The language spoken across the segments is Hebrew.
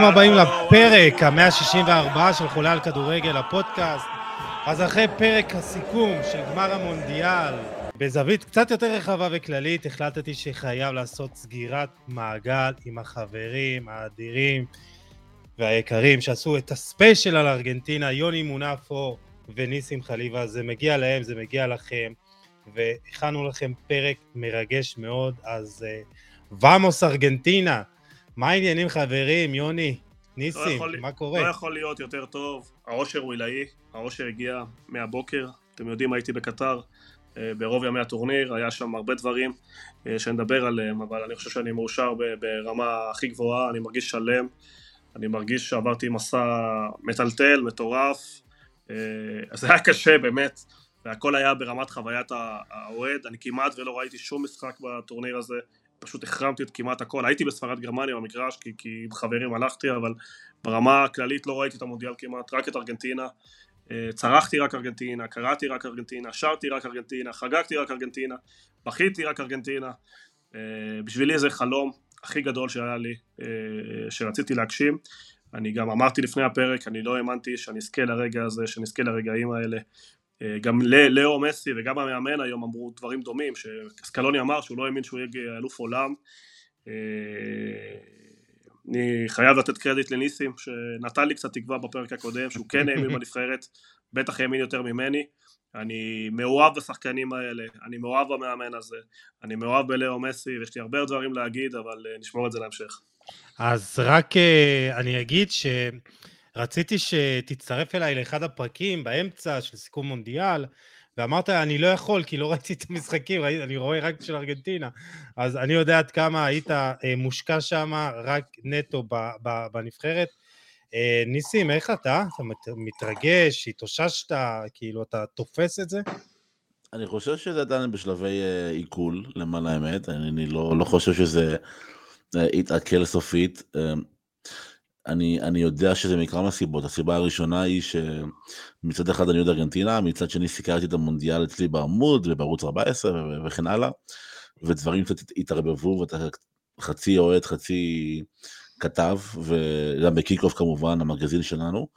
ברוכים הבאים לפרק ה-164 של חולה על כדורגל, הפודקאסט. אז אחרי פרק הסיכום של גמר המונדיאל, בזווית קצת יותר רחבה וכללית, החלטתי שחייב לעשות סגירת מעגל עם החברים האדירים והיקרים שעשו את הספיישל על ארגנטינה, יוני מונפו וניסים חליבה. זה מגיע להם, זה מגיע לכם, והכנו לכם פרק מרגש מאוד, אז ואמוס uh, ארגנטינה. מה העניינים חברים, יוני, ניסים, לא מה קורה? לא יכול להיות יותר טוב, העושר הוא עילאי, העושר הגיע מהבוקר, אתם יודעים, הייתי בקטר אה, ברוב ימי הטורניר, היה שם הרבה דברים אה, שנדבר עליהם, אבל אני חושב שאני מאושר ברמה הכי גבוהה, אני מרגיש שלם, אני מרגיש שעברתי מסע מטלטל, מטורף, אה, זה היה קשה באמת, והכל היה ברמת חוויית האוהד, אני כמעט ולא ראיתי שום משחק בטורניר הזה, פשוט החרמתי את כמעט הכל, הייתי בספרד גרמניה במגרש כי, כי עם חברים הלכתי אבל ברמה הכללית לא ראיתי את המונדיאל כמעט, רק את ארגנטינה. אה, צרחתי רק ארגנטינה, קראתי רק ארגנטינה, שרתי רק ארגנטינה, חגגתי רק ארגנטינה, בכיתי רק ארגנטינה. אה, בשבילי זה חלום הכי גדול שהיה לי, אה, שרציתי להגשים. אני גם אמרתי לפני הפרק, אני לא האמנתי שאני אזכה לרגע הזה, שאני אזכה לרגעים האלה גם לאו מסי וגם המאמן היום אמרו דברים דומים, שסקלוני אמר שהוא לא האמין שהוא יהיה אלוף עולם. אה, אני חייב לתת קרדיט לניסים שנתן לי קצת תקווה בפרק הקודם שהוא כן האמין בנבחרת, בטח האמין יותר ממני. אני מאוהב בשחקנים האלה, אני מאוהב במאמן הזה, אני מאוהב בלאו מסי ויש לי הרבה דברים להגיד אבל אה, נשמור את זה להמשך. אז רק אני אגיד ש... רציתי שתצטרף אליי לאחד הפרקים באמצע של סיכום מונדיאל, ואמרת, אני לא יכול, כי לא ראיתי את המשחקים, אני רואה רק של ארגנטינה. אז אני יודע עד כמה היית אה, מושקע שם, רק נטו בנבחרת. אה, ניסים, איך אתה? אתה מתרגש, התאוששת, כאילו, אתה תופס את זה? אני חושב שזה עדיין בשלבי אה, עיכול, למען האמת. אני, לא, לא חושב שזה יתעכל סופית. אני, אני יודע שזה מכמה סיבות, הסיבה הראשונה היא שמצד אחד אני אוהד ארגנטינה, מצד שני סיקרתי את המונדיאל אצלי בעמוד ובערוץ 14 וכן הלאה, ודברים קצת התערבבו ואתה חצי אוהד, חצי כתב, וגם בקיק-אוף כמובן, המגזין שלנו,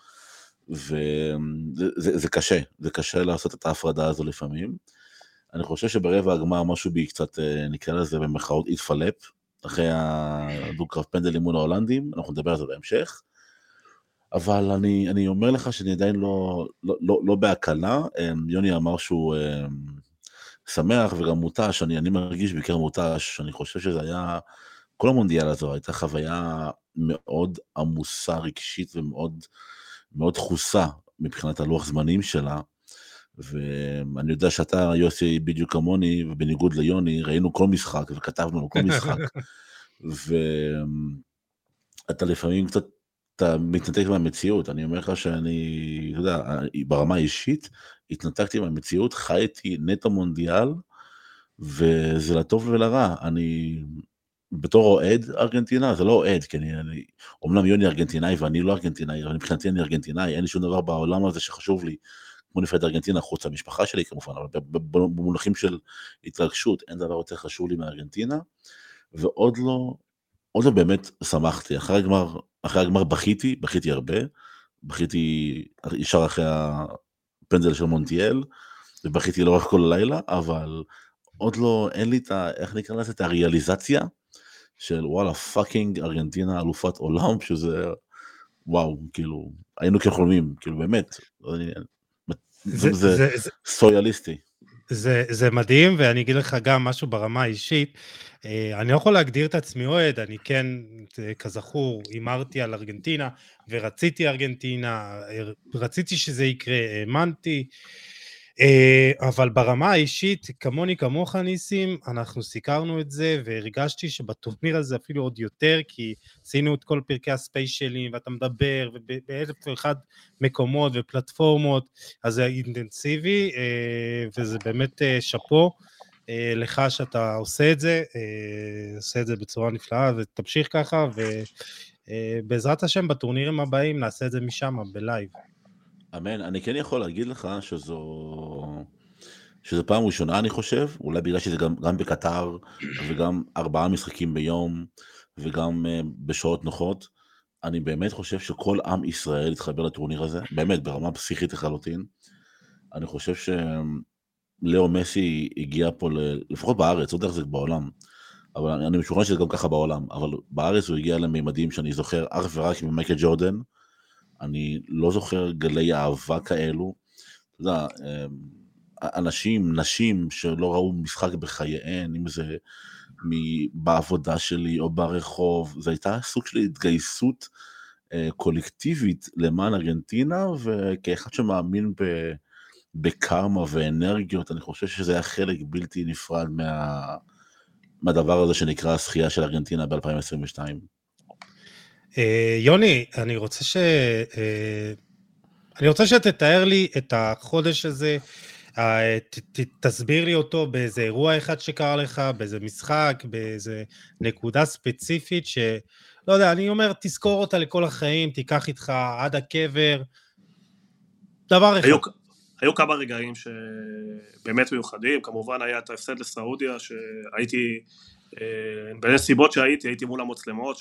וזה זה, זה קשה, זה קשה לעשות את ההפרדה הזו לפעמים. אני חושב שברבע הגמר משהו בי קצת, אה, נקרא לזה במחאות, התפלפ, אחרי הדו-קרב פנדלים מול ההולנדים, אנחנו נדבר על זה בהמשך. אבל אני, אני אומר לך שאני עדיין לא, לא, לא, לא בהקלה, אמ, יוני אמר שהוא אמ, שמח וגם מותש, אני, אני מרגיש בעיקר מותש, אני חושב שזה היה, כל המונדיאל הזו הייתה חוויה מאוד עמוסה רגשית ומאוד מאוד דחוסה מבחינת הלוח זמנים שלה, ואני יודע שאתה, יוסי, בדיוק כמוני, ובניגוד ליוני, ראינו כל משחק וכתבנו על כל משחק. ואתה לפעמים קצת, אתה מתנתק מהמציאות. אני אומר לך שאני, אתה יודע, ברמה האישית, התנתקתי מהמציאות, חייתי נטו מונדיאל, וזה לטוב ולרע. אני, בתור אוהד ארגנטינה, זה לא אוהד, כי אני, אני, אומנם יוני ארגנטינאי ואני לא ארגנטינאי, אבל מבחינתי אני ארגנטינאי, אין לי שום דבר בעולם הזה שחשוב לי. כמו נפרד ארגנטינה, חוץ מהמשפחה שלי כמובן, אבל במונחים של התרגשות, אין דבר יותר חשוב לי מארגנטינה, ועוד לא, עוד לא באמת שמחתי. אחרי הגמר, אחרי הגמר בכיתי, בכיתי הרבה, בכיתי ישר אחרי הפנדל של מונטיאל, ובכיתי לאורך כל הלילה, אבל עוד לא, אין לי את ה... איך נקרא לזה? את הריאליזציה של וואלה, fucking ארגנטינה אלופת עולם, שזה... וואו, כאילו, היינו כחולמים, כאילו באמת, זה, זה, זה, זה סוריאליסטי. זה, זה מדהים, ואני אגיד לך גם משהו ברמה האישית. אה, אני לא יכול להגדיר את עצמי אוהד, אני כן, כזכור, הימרתי על ארגנטינה, ורציתי ארגנטינה, רציתי שזה יקרה, האמנתי. אה, אבל ברמה האישית, כמוני כמוך ניסים, אנחנו סיקרנו את זה והרגשתי שבטורניר הזה אפילו עוד יותר, כי עשינו את כל פרקי הספיישלים ואתה מדבר באלף ואחד מקומות ופלטפורמות, אז זה אינטנסיבי אה, וזה באמת אה, שאפו. לך שאתה עושה את זה, עושה את זה בצורה נפלאה ותמשיך ככה ובעזרת השם בטורנירים הבאים נעשה את זה משם בלייב. אמן. אני כן יכול להגיד לך שזו... שזו פעם ראשונה אני חושב, אולי בגלל שזה גם, גם בקטר וגם ארבעה משחקים ביום וגם uh, בשעות נוחות, אני באמת חושב שכל עם ישראל יתחבר לטורניר הזה, באמת, ברמה פסיכית לחלוטין. אני חושב שלאו מסי הגיע פה, לפחות בארץ, לא יודע איך זה בעולם, אבל אני, משוכנע שזה גם ככה בעולם, אבל בארץ הוא הגיע לממדים שאני זוכר אך ורק ממייקל ג'ורדן. אני לא זוכר גלי אהבה כאלו. אתה יודע, אמ, אנשים, נשים שלא ראו משחק בחייהן, אם זה בעבודה שלי או ברחוב, זו הייתה סוג של התגייסות אה, קולקטיבית למען ארגנטינה, וכאחד שמאמין ב, בקרמה ואנרגיות, אני חושב שזה היה חלק בלתי נפרד מה, מהדבר הזה שנקרא הזכייה של ארגנטינה ב-2022. אה, יוני, אני רוצה ש... אה, אני רוצה שתתאר לי את החודש הזה, אה, ת, ת, תסביר לי אותו באיזה אירוע אחד שקרה לך, באיזה משחק, באיזה נקודה ספציפית, שלא יודע, אני אומר, תזכור אותה לכל החיים, תיקח איתך עד הקבר, דבר אחד. היו, היו כמה רגעים שבאמת מיוחדים, כמובן היה את ההפסד לסעודיה, שהייתי, אה, בנסיבות שהייתי, הייתי מול המצלמות,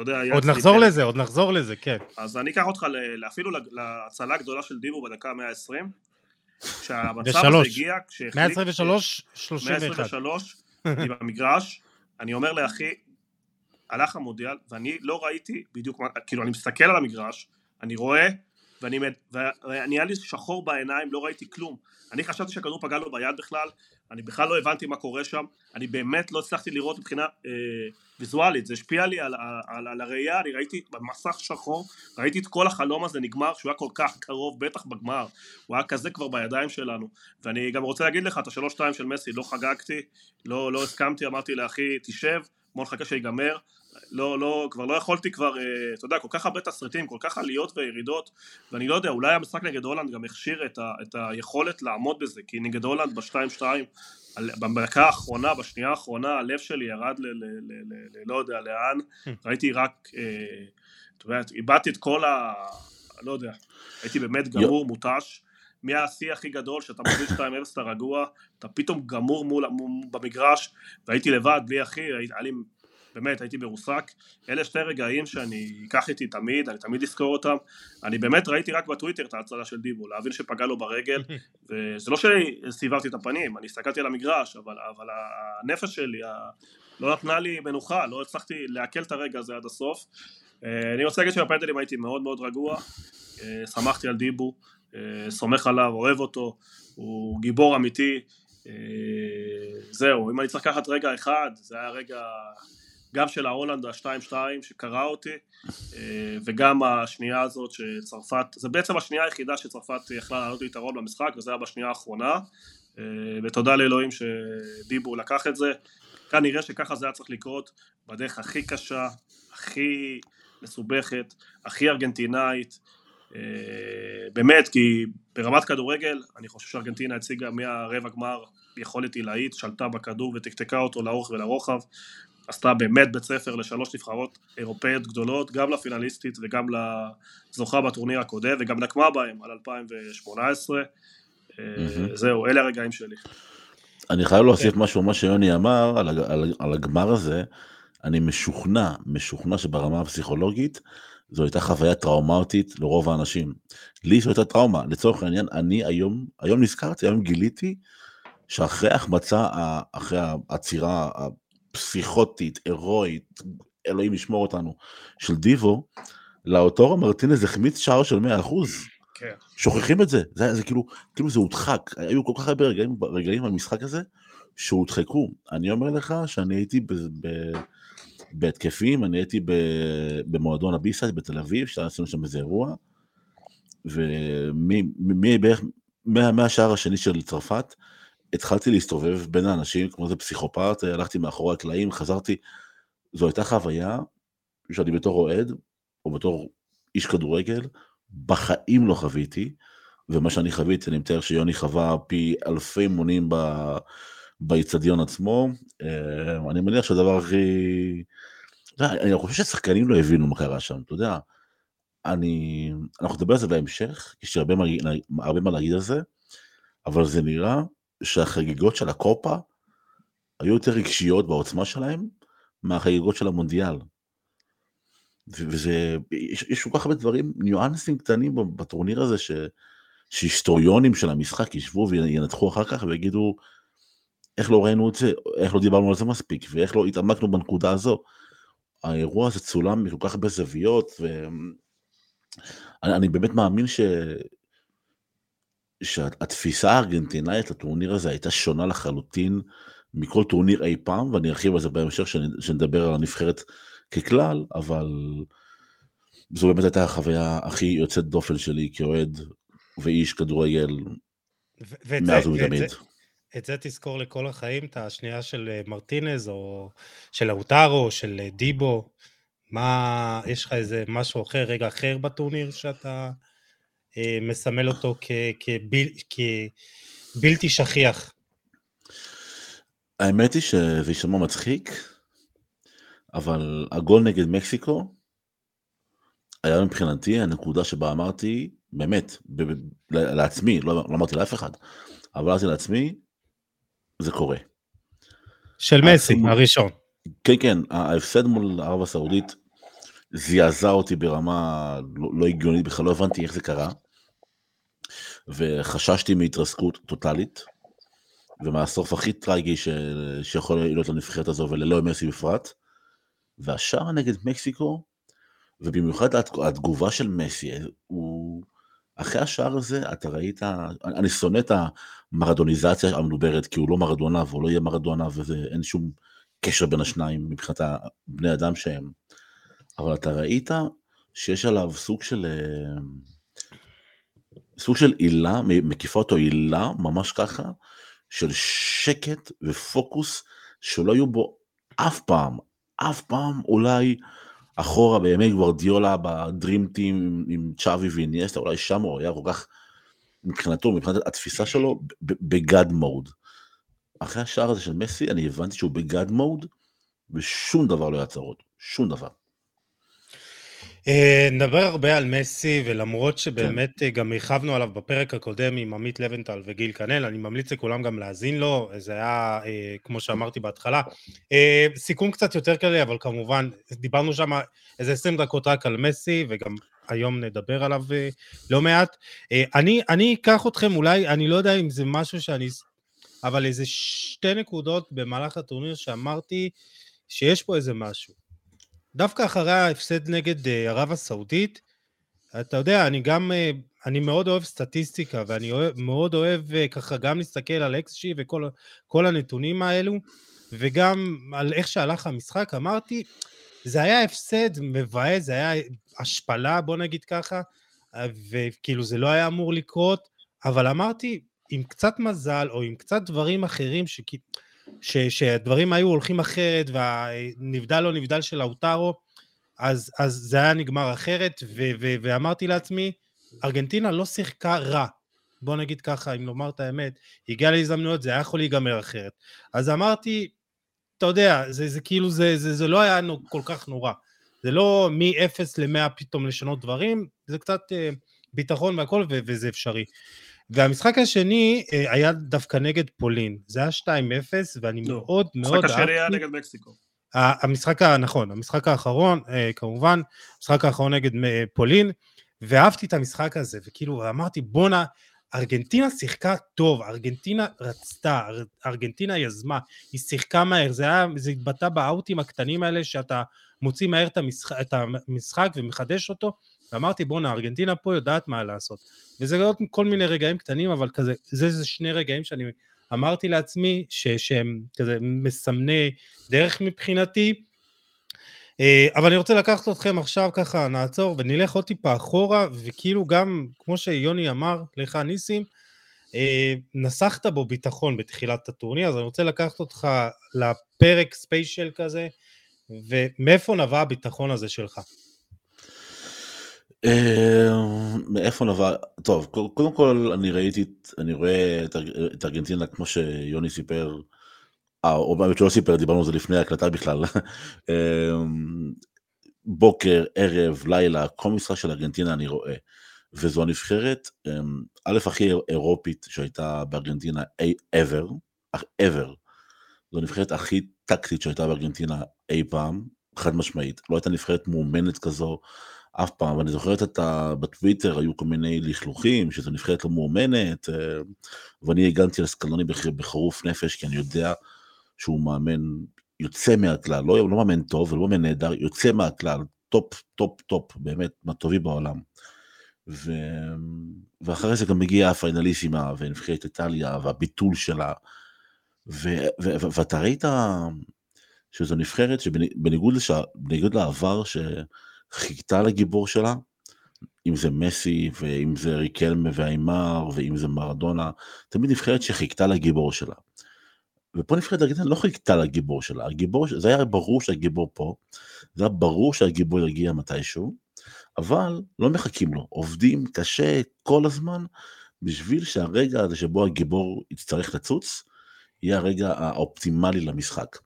שאתה יודע... עוד נחזור ניתן. לזה, עוד נחזור לזה, כן. אז אני אקח אותך אפילו להצלה הגדולה של דיבו בדקה 120, כשהמצב הזה הגיע, 123, 31. 123 עם המגרש, אני אומר לאחי, הלך המודיאל, ואני לא ראיתי בדיוק מה, כאילו אני מסתכל על המגרש, אני רואה, ואני, ואני היה לי שחור בעיניים, לא ראיתי כלום. אני חשבתי שהכדור פגע לו ביד בכלל, אני בכלל לא הבנתי מה קורה שם, אני באמת לא הצלחתי לראות מבחינה אה, ויזואלית, זה השפיע לי על, על, על, על הראייה, אני ראיתי במסך שחור, ראיתי את כל החלום הזה נגמר, שהוא היה כל כך קרוב, בטח בגמר, הוא היה כזה כבר בידיים שלנו, ואני גם רוצה להגיד לך, את השלוש שתיים של מסי לא חגגתי, לא, לא הסכמתי, אמרתי לאחי, תשב, בוא נחכה שיגמר, לא, לא, כבר לא יכולתי כבר, אה, אתה יודע, כל כך הרבה תסריטים, כל כך עליות וירידות, ואני לא יודע, אולי המשחק נגד הולנד גם הכשיר את, ה, את היכולת לעמוד בזה, כי נגד הולנד בשתיים שתיים, במרקה האחרונה, בשנייה האחרונה, הלב שלי ירד ל... ל, ל, ל, ל לא יודע לאן, ראיתי רק, אה, אתה יודע, איבדתי את כל ה... לא יודע, הייתי באמת גמור, מותש. מהשיא הכי גדול שאתה מוביל 2-0 אתה רגוע, אתה פתאום גמור מול, במגרש והייתי לבד, בלי אחי, היה לי באמת הייתי מרוסק, אלה שתי רגעים שאני אקח איתי תמיד, אני תמיד אזכור אותם, אני באמת ראיתי רק בטוויטר את ההצלה של דיבו, להבין שפגע לו ברגל, וזה לא שסיבבתי את הפנים, אני הסתכלתי על המגרש, אבל, אבל הנפש שלי ה... לא נתנה לי מנוחה, לא הצלחתי לעכל את הרגע הזה עד הסוף. אה, אני רוצה להגיד שבפנדלים הייתי מאוד מאוד רגוע, אה, שמחתי על דיבו, אה, סומך עליו, אוהב אותו, הוא גיבור אמיתי, זהו, אם אני צריך לקחת רגע אחד, זה היה רגע גם של ההולנד ה-2-2 שקרא אותי אה, וגם השנייה הזאת שצרפת, זה בעצם השנייה היחידה שצרפת יכלה לעלות ליתרון במשחק וזה היה בשנייה האחרונה. אה, ותודה לאלוהים שדיבו לקח את זה. כנראה שככה זה היה צריך לקרות בדרך הכי קשה, הכי מסובכת, הכי ארגנטינאית אה, באמת כי ברמת כדורגל אני חושב שארגנטינה הציגה מהרבע גמר יכולת עילאית, שלטה בכדור ותקתקה אותו לאורך ולרוחב עשתה באמת בית ספר לשלוש נבחרות אירופאיות גדולות, גם לפינליסטית וגם לזוכה בטורניר הקודם, וגם נקמה בהם על 2018. Mm-hmm. זהו, אלה הרגעים שלי. אני חייב להוסיף כן. משהו, מה שיוני אמר על, הגמר הזה, אני משוכנע, משוכנע שברמה הפסיכולוגית, זו הייתה חוויה טראומטית לרוב האנשים. לי זו הייתה טראומה, לצורך העניין, אני היום, היום נזכרתי, היום גיליתי שאחרי החמצה, אחרי העצירה פסיכוטית, הירואית, אלוהים ישמור אותנו, של דיבו, לאוטורו מרטינז החמיץ שער של 100%. כן. שוכחים את זה, זה, זה כאילו, כאילו זה הודחק, היו כל כך הרבה רגעים, רגעים במשחק הזה שהודחקו. אני אומר לך שאני הייתי ב, ב, בהתקפים, אני הייתי ב, במועדון הביסייד בתל אביב, שעשינו שם איזה אירוע, ומבערך מהשער השני של צרפת, התחלתי להסתובב בין האנשים כמו איזה פסיכופת, הלכתי מאחורי הקלעים, חזרתי, זו הייתה חוויה שאני בתור אוהד, או בתור איש כדורגל, בחיים לא חוויתי, ומה שאני חוויתי, אני מתאר שיוני חווה פי אלפי מונים באיצטדיון עצמו. אה, אני מניח שהדבר הכי... אני חושב ששחקנים לא הבינו מה קרה שם, אתה יודע. אני... אנחנו נדבר על זה בהמשך, יש לי הרבה מה להגיד על זה, אבל זה נראה שהחגיגות של הקופה היו יותר רגשיות בעוצמה שלהם מהחגיגות של המונדיאל. וזה, יש, יש כל כך הרבה דברים, ניואנסים קטנים בטורניר הזה, ש, שהיסטוריונים של המשחק ישבו וינתחו אחר כך ויגידו, איך לא ראינו את זה, איך לא דיברנו על זה מספיק, ואיך לא התעמקנו בנקודה הזו. האירוע הזה צולם מכל כך הרבה זוויות, ואני באמת מאמין ש... שהתפיסה הארגנטינאית לטורניר הזה הייתה שונה לחלוטין מכל טורניר אי פעם, ואני ארחיב על זה בהמשך שנדבר על הנבחרת ככלל, אבל זו באמת הייתה החוויה הכי יוצאת דופן שלי כאוהד ואיש כדורגל מאז ומתמיד. את זה תזכור לכל החיים, את השנייה של אה, מרטינז, או של אוטרו, או של אה, דיבו. מה, יש לך איזה משהו אחר, רגע אחר בטורניר שאתה מסמל אותו כבלתי שכיח? האמת היא שזה יישמע מצחיק, אבל הגול נגד מקסיקו היה מבחינתי הנקודה שבה אמרתי, באמת, ב- ב- לעצמי, לא, לא אמרתי לאף אחד, אבל אמרתי לעצמי, זה קורה. של מסי, הראשון. כן, כן, ההפסד מול ערב הסעודית זעזע אותי ברמה לא, לא הגיונית, בכלל לא הבנתי איך זה קרה, וחששתי מהתרסקות טוטאלית, ומהסוף הכי טרגי ש... שיכול להיות לנבחרת הזו, וללא מסי בפרט, והשער נגד מקסיקו, ובמיוחד התגובה של מסי, הוא... אחרי השער הזה אתה ראית, אני שונא את המרדוניזציה המדוברת, כי הוא לא מרדונה והוא לא יהיה מרדונה, ואין שום קשר בין השניים מבחינת בני אדם שהם. אבל אתה ראית שיש עליו סוג של... אה, סוג של עילה, מקיפה אותו עילה, ממש ככה, של שקט ופוקוס שלא היו בו אף פעם, אף פעם אולי אחורה בימי גוורדיולה בדרים טים עם צ'אבי ואיניאסטה, אולי שם הוא היה כל כך, מבחינתו, מבחינת התפיסה שלו, בגאד מוד. אחרי השער הזה של מסי, אני הבנתי שהוא בגאד מוד, ושום דבר לא יעצור אותו, שום דבר. אה, נדבר הרבה על מסי, ולמרות שבאמת כן. גם הרחבנו עליו בפרק הקודם עם עמית לבנטל וגיל כנל, אני ממליץ לכולם גם להאזין לו, זה היה, אה, כמו שאמרתי בהתחלה, אה, סיכום קצת יותר כללי, אבל כמובן, דיברנו שם איזה 20 דקות רק על מסי, וגם היום נדבר עליו לא מעט. אני, אני אקח אתכם, אולי, אני לא יודע אם זה משהו שאני... אבל איזה שתי נקודות במהלך הטורניר שאמרתי שיש פה איזה משהו. דווקא אחרי ההפסד נגד אה, ערב הסעודית, אתה יודע, אני גם, אה, אני מאוד אוהב סטטיסטיקה, ואני אוהב, מאוד אוהב אה, ככה גם להסתכל על אקסג'י וכל הנתונים האלו, וגם על איך שהלך המשחק, אמרתי, זה היה הפסד מבאס, זה היה השפלה, בוא נגיד ככה, וכאילו זה לא היה אמור לקרות, אבל אמרתי, עם קצת מזל, או עם קצת דברים אחרים, שכאילו... ש, שהדברים היו הולכים אחרת, והנבדל לא נבדל של האוטרו, אז, אז זה היה נגמר אחרת, ו, ו, ואמרתי לעצמי, ארגנטינה לא שיחקה רע, בוא נגיד ככה, אם לומר את האמת, הגיעה להזדמנויות, זה היה יכול להיגמר אחרת. אז אמרתי, אתה יודע, זה, זה כאילו, זה, זה, זה לא היה כל כך נורא. זה לא מ-0 ל-100 פתאום לשנות דברים, זה קצת uh, ביטחון והכל, ו- וזה אפשרי. והמשחק השני אה, היה דווקא נגד פולין, זה היה 2-0 ואני לא. מאוד מאוד אהבתי. המשחק השני היה נגד מקסיקו. המשחק, נכון, המשחק האחרון, אה, כמובן, המשחק האחרון נגד אה, פולין, ואהבתי את המשחק הזה, וכאילו אמרתי בואנה, ארגנטינה שיחקה טוב, ארגנטינה רצתה, ארגנטינה יזמה, היא שיחקה מהר, זה, היה, זה התבטא באאוטים הקטנים האלה שאתה מוציא מהר את המשחק, את המשחק ומחדש אותו, ואמרתי בואנה ארגנטינה פה יודעת מה לעשות וזה עוד כל מיני רגעים קטנים אבל כזה זה, זה שני רגעים שאני אמרתי לעצמי ש, שהם כזה מסמני דרך מבחינתי אה, אבל אני רוצה לקחת אתכם עכשיו ככה נעצור ונלך עוד טיפה אחורה וכאילו גם כמו שיוני אמר לך ניסים אה, נסחת בו ביטחון בתחילת הטורניר אז אני רוצה לקחת אותך לפרק ספיישל כזה ומאיפה נבע הביטחון הזה שלך? אה, מאיפה נבע, טוב, קודם כל אני ראיתי, אני רואה את ארגנטינה כמו שיוני סיפר, אה, או באמת שלא סיפר, דיברנו על זה לפני ההקלטה בכלל, אה, בוקר, ערב, לילה, כל משחק של ארגנטינה אני רואה, וזו הנבחרת, א', הכי אירופית שהייתה בארגנטינה ever, ever, זו הנבחרת הכי טקטית שהייתה בארגנטינה אי פעם, חד משמעית. לא הייתה נבחרת מאומנת כזו אף פעם, ואני זוכר את ה... בטוויטר היו כל מיני לכלוכים, שזו נבחרת לא מאומנת, אה, ואני הגנתי על סקלוני בחירוף נפש, כי אני יודע שהוא מאמן יוצא מהכלל, לא, לא מאמן טוב ולא מאמן נהדר, יוצא מהכלל, טופ, טופ, טופ, באמת, מהטובים בעולם. ו... ואחרי זה גם מגיעה הפיינליסימה ונבחרת איטליה והביטול שלה. ו... ו... ו... ואתה ראית שזו נבחרת שבניגוד לש... לעבר שחיכתה לגיבור שלה, אם זה מסי ואם זה ריקלמה ואיימאר ואם זה מרדונה, תמיד נבחרת שחיכתה לגיבור שלה. ופה נבחרת ארגנטינה לא חיכתה לגיבור שלה, הגיבור, זה היה ברור שהגיבור פה, זה היה ברור שהגיבור יגיע מתישהו, אבל לא מחכים לו, עובדים קשה כל הזמן בשביל שהרגע הזה שבו הגיבור יצטרך לצוץ, יהיה הרגע האופטימלי למשחק.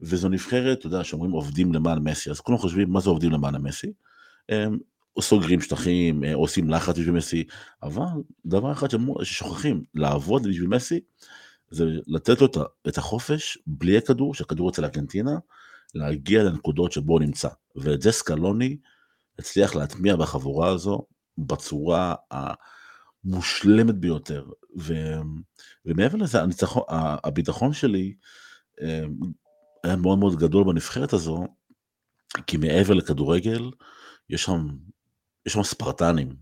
וזו נבחרת, אתה יודע, שאומרים עובדים למען מסי, אז כולם חושבים מה זה עובדים למען המסי. סוגרים שטחים, אה, עושים לחץ בשביל מסי, אבל דבר אחד ששוכחים, לעבוד בשביל מסי, זה לתת לו את החופש בלי הכדור, שהכדור אצל ארגנטינה, להגיע לנקודות שבו הוא נמצא. ואת זה סקלוני הצליח להטמיע בחבורה הזו בצורה המושלמת ביותר. ו... ומעבר לזה, הניצחון, הביטחון שלי אמ, היה מאוד מאוד גדול בנבחרת הזו, כי מעבר לכדורגל, יש שם, יש שם ספרטנים.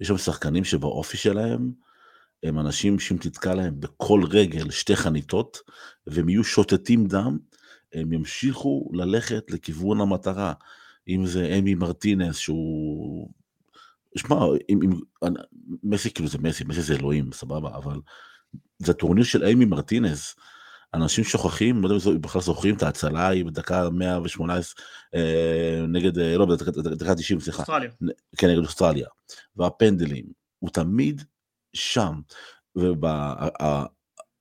יש שם שחקנים שבאופי שלהם, הם אנשים שאם תתקע להם בכל רגל שתי חניתות, והם יהיו שוטטים דם, הם ימשיכו ללכת לכיוון המטרה. אם זה אמי מרטינס שהוא... שמע, אם, אם, מסי כאילו זה מסי, מסי זה אלוהים, סבבה, אבל זה טורניר של אמי מרטינס. אנשים שוכחים, לא יודע אם בכלל זוכרים את ההצלה היא בדקה 118 אה, נגד, אה, לא, בדקה 90, סליחה. אוסטרליה. כן, נגד אוסטרליה. והפנדלים, הוא תמיד שם.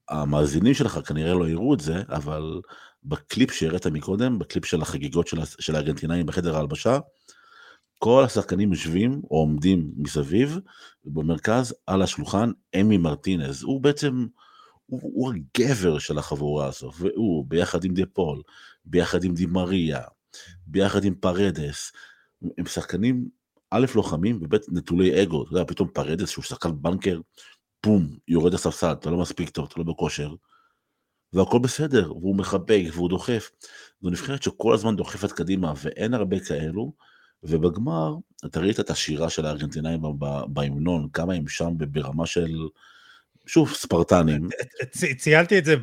והמאזינים שלך כנראה לא יראו את זה, אבל בקליפ שהראית מקודם, בקליפ של החגיגות של, של הארגנטינאים בחדר ההלבשה, כל השחקנים יושבים או עומדים מסביב, במרכז על השולחן אמי מרטינז. הוא בעצם, הוא, הוא הגבר של החבורה הזו, והוא ביחד עם דה פול, ביחד עם די מריה, ביחד עם פרדס, הם שחקנים א' לוחמים וב' נטולי אגו, אתה יודע, פתאום פרדס שהוא שחקן בנקר, פום, יורד לספסל, אתה לא מספיק טוב, אתה לא בכושר, והכל בסדר, והוא מחבק והוא דוחף. זו נבחרת שכל הזמן דוחפת קדימה, ואין הרבה כאלו, ובגמר, אתה ראית את השירה של הארגנטינאים בהמנון, כמה הם שם ברמה של, שוב, ספרטנים. ציינתי את זה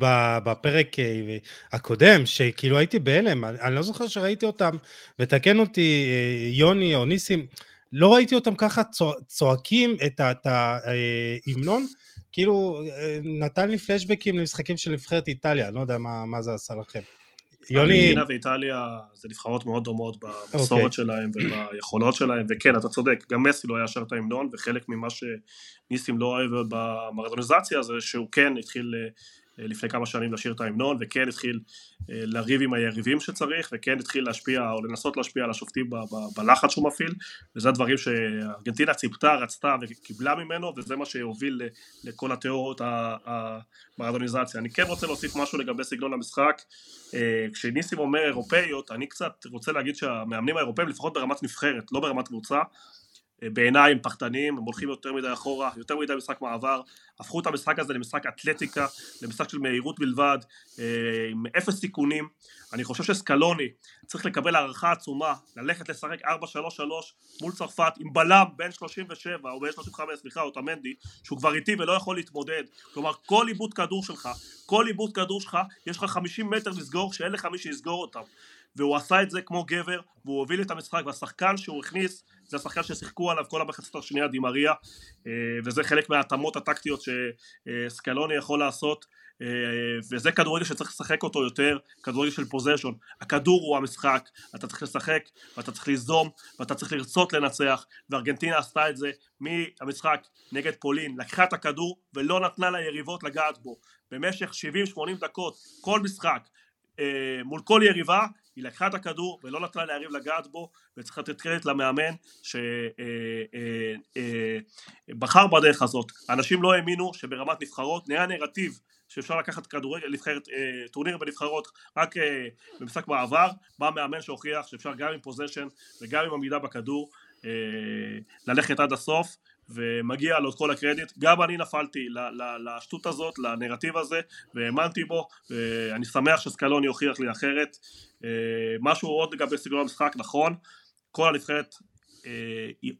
בפרק אה, הקודם, שכאילו הייתי בהלם, אני לא זוכר שראיתי אותם, ותקן אותי אה, יוני או ניסים, לא ראיתי אותם ככה צועקים את ההמנון, כאילו נתן לי פלשבקים למשחקים של נבחרת איטליה, אני לא יודע מה, מה זה עשה לכם. יוני... ארגנטינה ואיטליה זה נבחרות מאוד דומות במסורת okay. אוקיי. שלהם וביכולות שלהם, וכן, אתה צודק, גם מסי לא היה שר את ההמנון, וחלק ממה שניסים לא אוהב במרדוניזציה זה שהוא כן התחיל אה, לפני כמה שנים לשיר את ההמנון וכן התחיל אה, לריב עם היריבים שצריך וכן התחיל להשפיע או לנסות להשפיע על השופטים בלחץ שהוא מפעיל וזה הדברים שארגנטינה ציפתה, רצתה וקיבלה ממנו וזה מה שהוביל לכל התיאוריות המרדוניזציה. אני כן רוצה להוסיף משהו לגבי סגנון המשחק אה, כשניסים אומר אירופאיות אני קצת רוצה להגיד שהמאמנים האירופאים לפחות ברמת נבחרת לא ברמת קבוצה בעיניי הם פחדנים, הם הולכים יותר מדי אחורה, יותר מדי משחק מעבר, הפכו את המשחק הזה למשחק אתלטיקה, למשחק של מהירות בלבד, אה, עם אפס סיכונים. אני חושב שסקלוני צריך לקבל הערכה עצומה, ללכת לשחק 4-3-3 מול צרפת עם בלם בין 37 או בין 35, סליחה, אוטמנדי, שהוא כבר איטי ולא יכול להתמודד. כלומר, כל עיבוד כדור שלך, כל עיבוד כדור שלך, יש לך 50 מטר לסגור, שאין לך מי שיסגור אותם. והוא עשה את זה כמו גבר, והוא הוביל את המשחק, והשחקן שהוא הכניס זה השחקן ששיחקו עליו כל המחצית השנייה, דימריה, אה, וזה חלק מההתאמות הטקטיות שסקלוני יכול לעשות, אה, וזה כדורגל שצריך לשחק אותו יותר, כדורגל של פוזיישון. הכדור הוא המשחק, אתה צריך לשחק, ואתה צריך ליזום, ואתה צריך לרצות לנצח, וארגנטינה עשתה את זה מהמשחק נגד פולין, לקחה את הכדור ולא נתנה ליריבות לגעת בו. במשך 70-80 דקות, כל משחק, אה, מול כל יריבה, היא לקחה את הכדור ולא נתנה ליריב לגעת בו וצריך לתת קרדיט למאמן שבחר אה, אה, בדרך הזאת. אנשים לא האמינו שברמת נבחרות נהיה נרטיב שאפשר לקחת כדורגל, נבחרת, אה, טורניר בנבחרות רק אה, במשחק מעבר, בא מאמן שהוכיח שאפשר גם עם possession וגם עם עמידה בכדור אה, ללכת עד הסוף ומגיע לו את כל הקרדיט. גם אני נפלתי לשטות הזאת, לנרטיב הזה, והאמנתי בו, ואני שמח שסקלוני הוכיח לי אחרת. אה, משהו עוד לגבי סגנון המשחק, נכון, כל הנבחרת אה,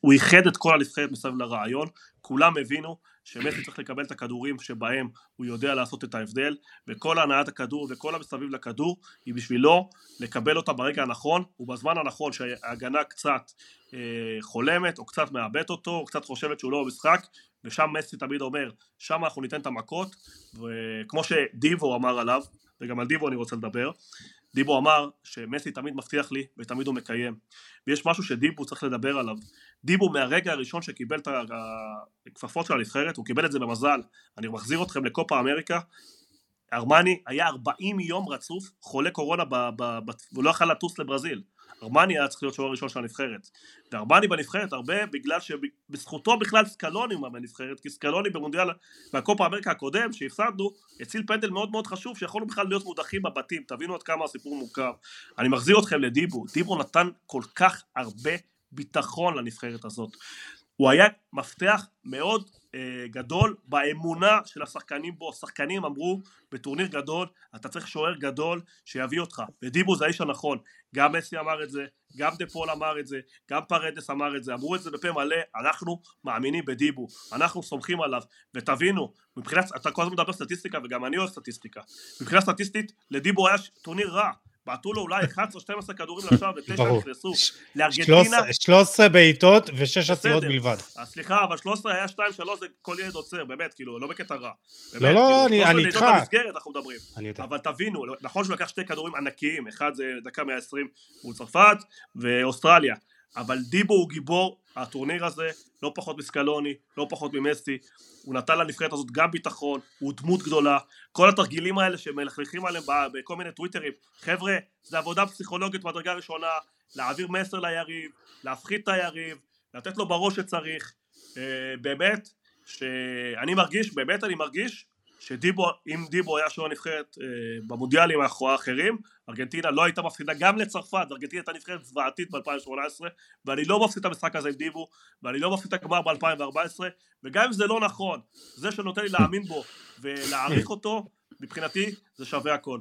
הוא איחד את כל הנבחרת מסביב לרעיון, כולם הבינו שמסי צריך לקבל את הכדורים שבהם הוא יודע לעשות את ההבדל, וכל הנעת הכדור וכל המסביב לכדור היא בשבילו לקבל אותה ברגע הנכון ובזמן הנכון שההגנה קצת אה, חולמת או קצת מאבדת אותו או קצת חושבת שהוא לא במשחק ושם מסי תמיד אומר שם אנחנו ניתן את המכות וכמו שדיבו אמר עליו וגם על דיבו אני רוצה לדבר דיבו אמר שמסי תמיד מבטיח לי ותמיד הוא מקיים. ויש משהו שדיבו צריך לדבר עליו. דיבו מהרגע הראשון שקיבל את הכפפות של הנבחרת הוא קיבל את זה במזל. אני מחזיר אתכם לקופה אמריקה. ארמני היה 40 יום רצוף חולה קורונה והוא לא יכל לטוס לברזיל ארמני היה צריך להיות שוער ראשון של הנבחרת. וארמני בנבחרת הרבה בגלל שבזכותו בכלל סקלוני הוא בנבחרת כי סקלוני במונדיאל מהקופה אמריקה הקודם שהפסדנו הציל פנדל מאוד מאוד חשוב שיכולנו בכלל להיות מודחים בבתים. תבינו עד כמה הסיפור מורכב. אני מחזיר אתכם לדיבו. דיבו נתן כל כך הרבה ביטחון לנבחרת הזאת. הוא היה מפתח מאוד גדול באמונה של השחקנים בו, השחקנים אמרו בטורניר גדול אתה צריך שוער גדול שיביא אותך. ודיבו זה האיש הנכון גם מסי אמר את זה, גם דה פול אמר את זה, גם פרדס אמר את זה, אמרו את זה בפה מלא, אנחנו מאמינים בדיבו, אנחנו סומכים עליו, ותבינו, מבחינת, אתה כל הזמן מדבר סטטיסטיקה וגם אני אוהב סטטיסטיקה, מבחינה סטטיסטית לדיבו היה טורניר רע, בעטו לו אולי 11-12 כדורים לשער ותשע נכנסו. לארגנטינה... 13 בעיטות ו-6 עצירות בלבד. סליחה, אבל 13 היה 2-3 זה כל ילד עוצר, באמת, כאילו, לא בקטע רע. לא, לא, כאילו, אני איתך. אנחנו מדברים. אבל תבינו, נכון שהוא לקח שתי כדורים ענקיים, אחד זה דקה 120 מול צרפת, ואוסטרליה. אבל דיבו הוא גיבור הטורניר הזה, לא פחות מסקלוני, לא פחות ממסי, הוא נתן לנבחרת הזאת גם ביטחון, הוא דמות גדולה, כל התרגילים האלה שמלכלכים עליהם בכל מיני טוויטרים, חבר'ה, זה עבודה פסיכולוגית מדרגה ראשונה, להעביר מסר ליריב, להפחית את היריב, לתת לו בראש שצריך, אה, באמת, שאני מרגיש, באמת אני מרגיש שדיבו, אם דיבו היה שוער נבחרת אה, במונדיאלים האחרים, ארגנטינה לא הייתה מפסידה גם לצרפת, ארגנטינה הייתה נבחרת זוועתית ב-2018, ואני לא מפסיד את המשחק הזה עם דיבו, ואני לא מפסיד את הגמר ב-2014, וגם אם זה לא נכון, זה שנותן לי להאמין בו ולהעריך אותו, מבחינתי זה שווה הכל.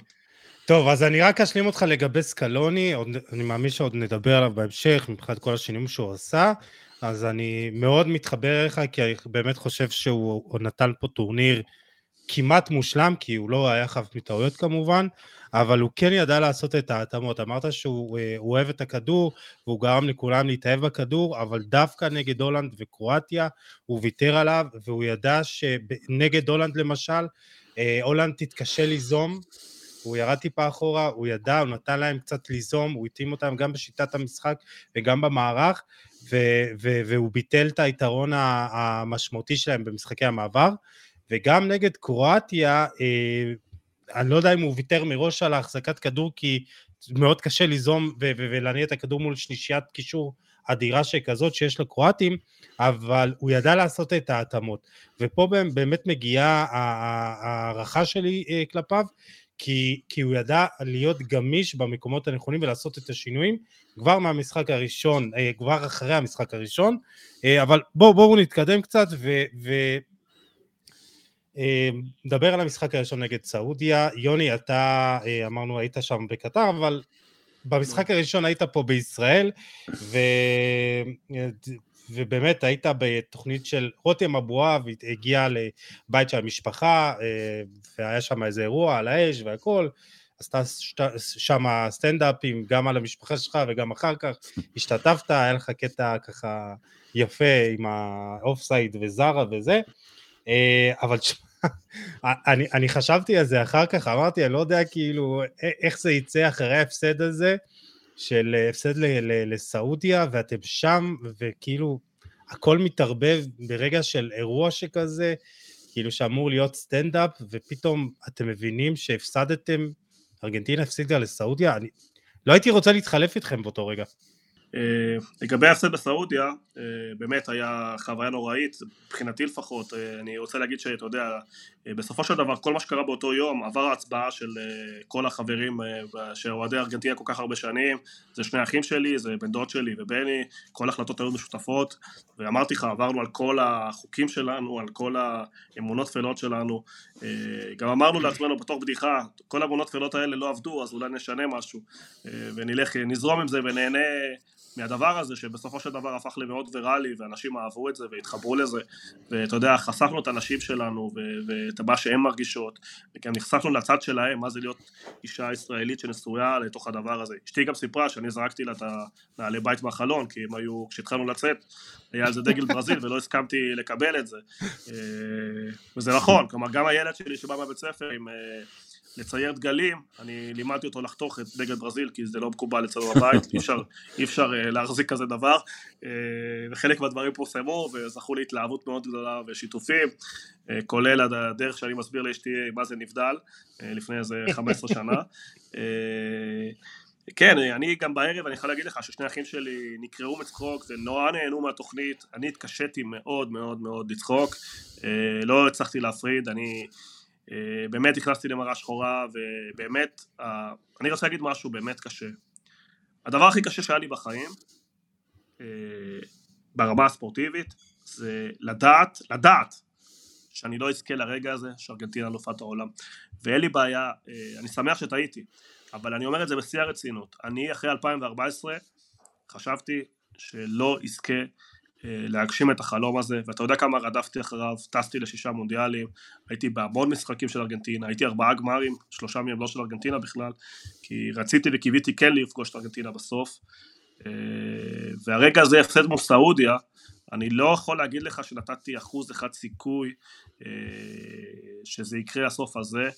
טוב, אז אני רק אשלים אותך לגבי סקלוני, עוד, אני מאמין שעוד נדבר עליו בהמשך, מבחינת כל השינויים שהוא עשה, אז אני מאוד מתחבר אליך, כי אני באמת חושב שהוא נתן פה טורניר כמעט מושלם, כי הוא לא היה חף מטעויות כמובן, אבל הוא כן ידע לעשות את ההתאמות. אמרת שהוא אה, אוהב את הכדור, והוא גרם לכולם להתאהב בכדור, אבל דווקא נגד הולנד וקרואטיה, הוא ויתר עליו, והוא ידע שנגד הולנד למשל, אה, הולנד תתקשה ליזום, הוא ירד טיפה אחורה, הוא ידע, הוא נתן להם קצת ליזום, הוא התאים אותם גם בשיטת המשחק וגם במערך, ו- ו- והוא ביטל את היתרון המשמעותי שלהם במשחקי המעבר. וגם נגד קרואטיה, אה, אני לא יודע אם הוא ויתר מראש על ההחזקת כדור, כי מאוד קשה ליזום ולהניע את הכדור מול שלישיית קישור אדירה שכזאת שיש לקרואטים, אבל הוא ידע לעשות את ההתאמות. ופה באמת מגיעה ההערכה שלי אה, כלפיו, כי, כי הוא ידע להיות גמיש במקומות הנכונים ולעשות את השינויים כבר מהמשחק הראשון, אה, כבר אחרי המשחק הראשון, אבל בואו בוא נתקדם קצת ו, ו, נדבר על המשחק הראשון נגד סעודיה. יוני, אתה, אה, אמרנו, היית שם בקטר, אבל במשחק הראשון היית פה בישראל, ו... ובאמת היית בתוכנית של רותם אבואב, הגיע לבית של המשפחה, אה, והיה שם איזה אירוע על האש והכל, עשתה שם סטנדאפים גם על המשפחה שלך וגם אחר כך. השתתפת, היה לך קטע ככה יפה עם האוף סייד וזה וזה, אה, אבל אני, אני חשבתי על זה אחר כך, אמרתי, אני לא יודע כאילו איך זה יצא אחרי ההפסד הזה, של הפסד לסעודיה, ואתם שם, וכאילו הכל מתערבב ברגע של אירוע שכזה, כאילו שאמור להיות סטנדאפ, ופתאום אתם מבינים שהפסדתם, ארגנטינה הפסידה לסעודיה, אני לא הייתי רוצה להתחלף איתכם באותו רגע. אה, לגבי ההפסד בסעודיה, אה, באמת היה חוויה נוראית, מבחינתי לפחות, אה, אני רוצה להגיד שאתה יודע, בסופו של דבר כל מה שקרה באותו יום עבר ההצבעה של כל החברים שאוהדי ארגנטינה כל כך הרבה שנים, זה שני אחים שלי, זה בן דוד שלי ובני, כל ההחלטות היו משותפות, ואמרתי לך, עברנו על כל החוקים שלנו, על כל האמונות טפלות שלנו, גם אמרנו לעצמנו בתור בדיחה, כל האמונות טפלות האלה לא עבדו, אז אולי נשנה משהו, ונלך, נזרום עם זה ונהנה מהדבר הזה שבסופו של דבר הפך למאוד ויראלי ואנשים אהבו את זה והתחברו לזה. ואתה יודע חשפנו את הנשים שלנו ואת מה שהן מרגישות וגם נחשפנו לצד שלהם מה זה להיות אישה ישראלית שנשויה לתוך הדבר הזה. אשתי גם סיפרה שאני זרקתי לה את הנעלי בית מהחלון כי הם היו כשהתחלנו לצאת היה על זה דגל ברזיל ולא הסכמתי לקבל את זה. אה, וזה נכון כלומר גם הילד שלי שבא מהבית ספר עם אה, לצייר דגלים, אני לימדתי אותו לחתוך את דגל ברזיל כי זה לא מקובל אצלנו בבית, אי אפשר, אי אפשר uh, להחזיק כזה דבר. uh, וחלק מהדברים פורסמו וזכו להתלהבות מאוד גדולה ושיתופים uh, כולל הדרך שאני מסביר לאשתי מה זה נבדל לפני איזה 15 שנה. כן, אני גם בערב, אני יכול להגיד לך ששני אחים שלי נקראו מצחוק ונורא נהנו מהתוכנית, אני התקשיתי מאוד מאוד מאוד לצחוק, לא הצלחתי להפריד, אני אה, באמת נכנסתי למראה שחורה ובאמת, אני רוצה להגיד משהו באמת קשה. הדבר הכי קשה שהיה לי בחיים, אה, ברמה הספורטיבית, זה לדעת, לדעת שאני לא אזכה לרגע הזה שארגנטינה אלופת העולם. ואין לי בעיה, אה, אני שמח שטעיתי, אבל אני אומר את זה בשיא הרצינות. אני אחרי 2014 חשבתי שלא אזכה אה, להגשים את החלום הזה, ואתה יודע כמה רדפתי אחריו, טסתי לשישה מונדיאלים, הייתי בהמון משחקים של ארגנטינה, הייתי ארבעה גמרים, שלושה מהם לא של ארגנטינה בכלל, כי רציתי וקיוויתי כן לפגוש את ארגנטינה בסוף, אה, והרגע הזה הפסד מול סעודיה, אני לא יכול להגיד לך שנתתי אחוז אחד סיכוי אה, שזה יקרה הסוף הזה,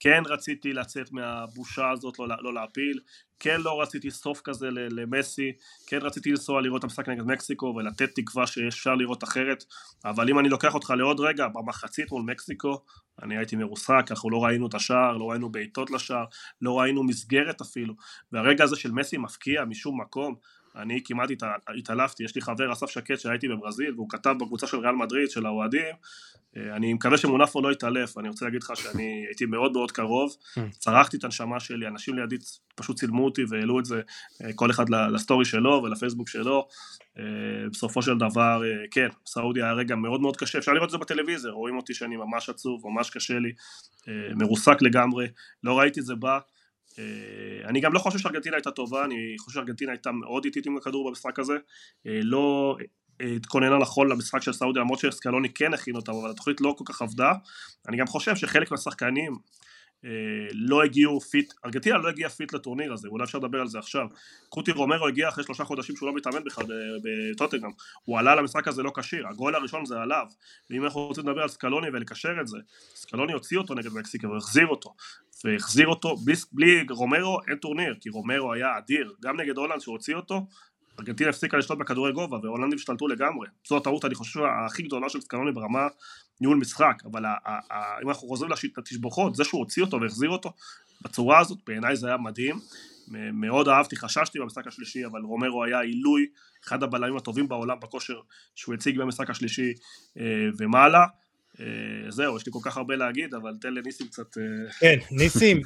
כן רציתי לצאת מהבושה הזאת, לא, לא להפיל, כן לא רציתי סוף כזה למסי, כן רציתי לנסוע לראות את המשחק נגד מקסיקו ולתת תקווה שאפשר לראות אחרת, אבל אם אני לוקח אותך לעוד רגע, במחצית מול מקסיקו, אני הייתי מרוסק, אנחנו לא ראינו את השער, לא ראינו בעיטות לשער, לא ראינו מסגרת אפילו, והרגע הזה של מסי מפקיע משום מקום, אני כמעט התעלפתי, יש לי חבר אסף שקט שהייתי בברזיל והוא כתב בקבוצה של ריאל מדריד של האוהדים. אה, אני מקווה שמונפו לא יתעלף, אני רוצה להגיד לך שאני הייתי מאוד מאוד קרוב, hmm. צרחתי את הנשמה שלי, אנשים לידי פשוט צילמו אותי והעלו את זה אה, כל אחד לסטורי שלו ולפייסבוק שלו, אה, בסופו של דבר, כן, סעודיה היה רגע מאוד מאוד קשה, אפשר לראות את זה בטלוויזיה, רואים אותי שאני ממש עצוב, ממש קשה לי, מרוסק לגמרי, לא ראיתי את זה בא, אני גם לא חושב שארגנטינה הייתה טובה, אני חושב שארגנטינה הייתה מאוד איטית עם הכדור במשחק הזה, לא התכוננה נכון למשחק של סעודיה למרות שסקלוני כן הכין אותם אבל התוכנית לא כל כך עבדה. אני גם חושב שחלק מהשחקנים אה, לא הגיעו fit, ארגנטינה לא הגיעה fit לטורניר הזה, אולי אפשר לדבר על זה עכשיו. קוטי רומרו הגיע אחרי שלושה חודשים שהוא לא מתאמן בכלל בטוטנהאם, הוא עלה למשחק הזה לא כשיר, הגול הראשון זה עליו, ואם אנחנו רוצים לדבר על סקלוני ולקשר את זה, סקלוני הוציא אותו נגד מקסיקו והחזיר אותו, והחזיר אותו, בלי, בלי רומרו אין טורניר, כי רומרו היה אדיר, גם נגד הולנד שהוא הוציא אותו, ארגנטינה הפסיקה לשלוט בכדורי גובה והולנדים השתלטו לגמרי. זו הטעות אני חושב הכי גדולה של סקלוני ברמה ניהול משחק, אבל אם אנחנו חוזרים לתשבוכות, זה שהוא הוציא אותו והחזיר אותו בצורה הזאת, בעיניי זה היה מדהים. מאוד אהבתי, חששתי במשחק השלישי, אבל רומרו היה עילוי, אחד הבלמים הטובים בעולם בכושר שהוא הציג במשחק השלישי אה, ומעלה. אה, זהו, יש לי כל כך הרבה להגיד, אבל תן לניסים קצת... אה, כן, ניסים,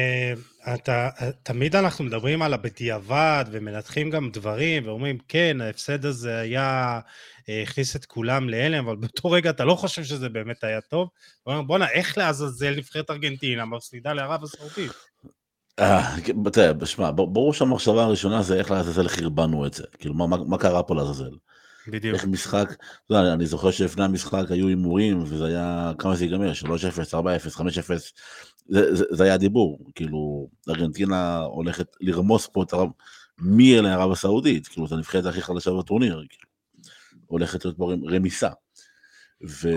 אתה, תמיד אנחנו מדברים על הבדיעבד ומנתחים גם דברים ואומרים, כן, ההפסד הזה היה, הכניס את כולם להלם, אבל באותו רגע אתה לא חושב שזה באמת היה טוב. בואנה, איך לעזאזל נבחרת ארגנטינה מפסידה לערב הסעודית? תראה, שמע, ברור שהמחשבה הראשונה זה איך לעזאזל חרבנו את זה. כאילו, מה קרה פה לעזאזל? בדיוק. איך משחק, יודע, אני זוכר שלפני המשחק היו הימורים וזה היה, כמה זה ייגמר? 3-0, 4-0, 5-0, זה, זה, זה היה דיבור, כאילו, ארגנטינה הולכת לרמוס פה את הרב, מי אלה ערב הסעודית, כאילו, את הנבחרת הכי חדשה בטורניר, כאילו, הולכת להיות פה רמיסה. ו...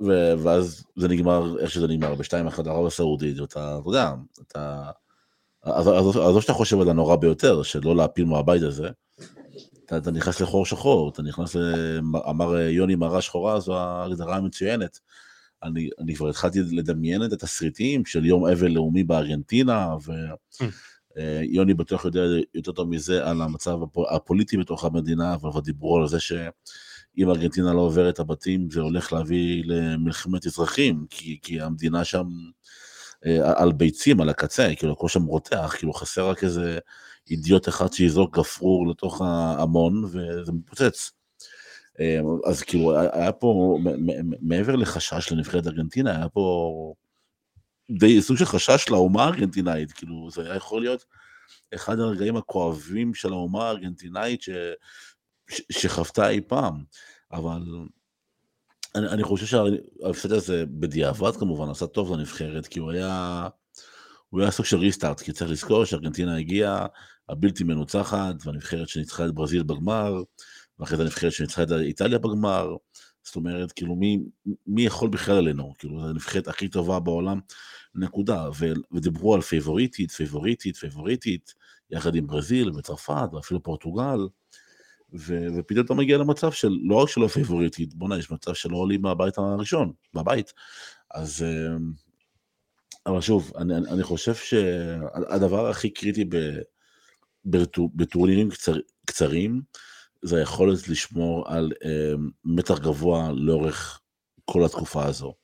ו... ואז זה נגמר איך שזה נגמר, ב-2-1 ערב הסעודית, ואתה, אתה יודע, אתה... אז, אז, או שאתה חושב על הנורא ביותר, שלא להפיל מהבית הזה, אתה, אתה נכנס לחור שחור, אתה נכנס, אמר יוני מראה שחורה, זו ההגדרה המצוינת. אני, אני כבר התחלתי לדמיין את התסריטים של יום אבל לאומי בארגנטינה, ו, mm. יוני בטוח יודע יותר טוב מזה על המצב הפוליטי בתוך המדינה, אבל דיברו על זה שאם ארגנטינה לא עוברת את הבתים זה הולך להביא למלחמת אזרחים, כי, כי המדינה שם על ביצים, על הקצה, כאילו הכל שם רותח, כאילו חסר רק איזה אידיוט אחד שיזרוק גפרור לתוך ההמון וזה מתפוצץ. אז כאילו היה פה, מעבר לחשש לנבחרת ארגנטינה, היה פה די סוג של חשש לאומה הארגנטינאית, כאילו זה היה יכול להיות אחד הרגעים הכואבים של האומה הארגנטינאית ש, ש, שחוותה אי פעם, אבל אני, אני חושב שההפסד הזה בדיעבד כמובן עשה טוב לנבחרת, כי הוא היה, הוא היה סוג של ריסטארט, כי צריך לזכור שארגנטינה הגיעה הבלתי מנוצחת, והנבחרת שניצחה את ברזיל בגמר, ואחרי זה הנבחרת שניצחה את איטליה בגמר, זאת אומרת, כאילו, מי, מי יכול בכלל עלינו? כאילו, זו הנבחרת הכי טובה בעולם, נקודה. ודיברו על פייבוריטית, פייבוריטית, פייבוריטית, יחד עם ברזיל וצרפת ואפילו פורטוגל, ו, ופתאום אתה מגיע למצב של לא רק שלא פייבוריטית, בוא'נה, יש מצב שלא עולים מהבית הראשון, מהבית. אז... אמ, אבל שוב, אני, אני חושב שהדבר הכי קריטי בטורנירים קצר, קצרים, זה היכולת לשמור על אה, מתח גבוה לאורך כל התקופה הזו.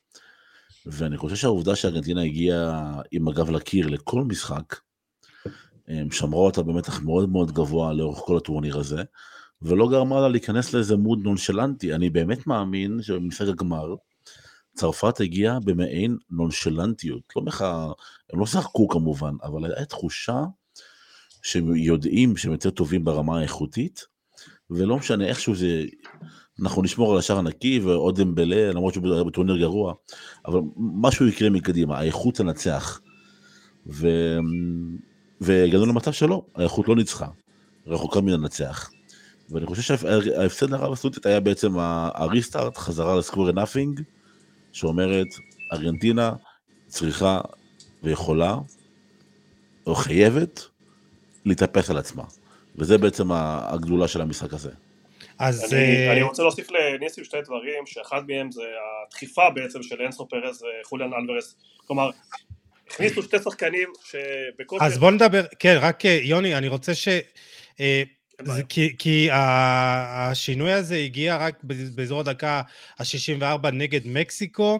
ואני חושב שהעובדה שארגנטינה הגיעה עם הגב לקיר לכל משחק, שמרה אותה במתח מאוד מאוד גבוה לאורך כל הטורניר הזה, ולא גרמה לה להיכנס לאיזה מוד נונשלנטי. אני באמת מאמין שבמשחק הגמר, צרפת הגיעה במעין נונשלנטיות. לא מחה, הם לא שחקו כמובן, אבל הייתה תחושה שהם יודעים שהם יותר טובים ברמה האיכותית, ולא משנה איכשהו זה, אנחנו נשמור על השער הנקי ועוד אמבלה, למרות שהוא בטורניר גרוע, אבל משהו יקרה מקדימה, האיכות תנצח. ו... והגענו למצב שלא, האיכות לא ניצחה, רחוקה מן הנצח. ואני חושב שההפסד לרב הסעודית היה בעצם הריסטארט, חזרה לסקוורי נאפינג, שאומרת, ארגנטינה צריכה ויכולה, או חייבת, להתאפס על עצמה. וזה בעצם הגדולה של המשחק הזה. אז... אני, uh... אני רוצה להוסיף לניסים שתי דברים, שאחד מהם זה הדחיפה בעצם של אנסו פרז וחוליאן אלוורס, כלומר, הכניסו שתי שחקנים שבקושי... אז בוא נדבר, כן, רק אה, יוני, אני רוצה ש... אה, זה כי, כי השינוי הזה הגיע רק באזור הדקה ה-64 נגד מקסיקו,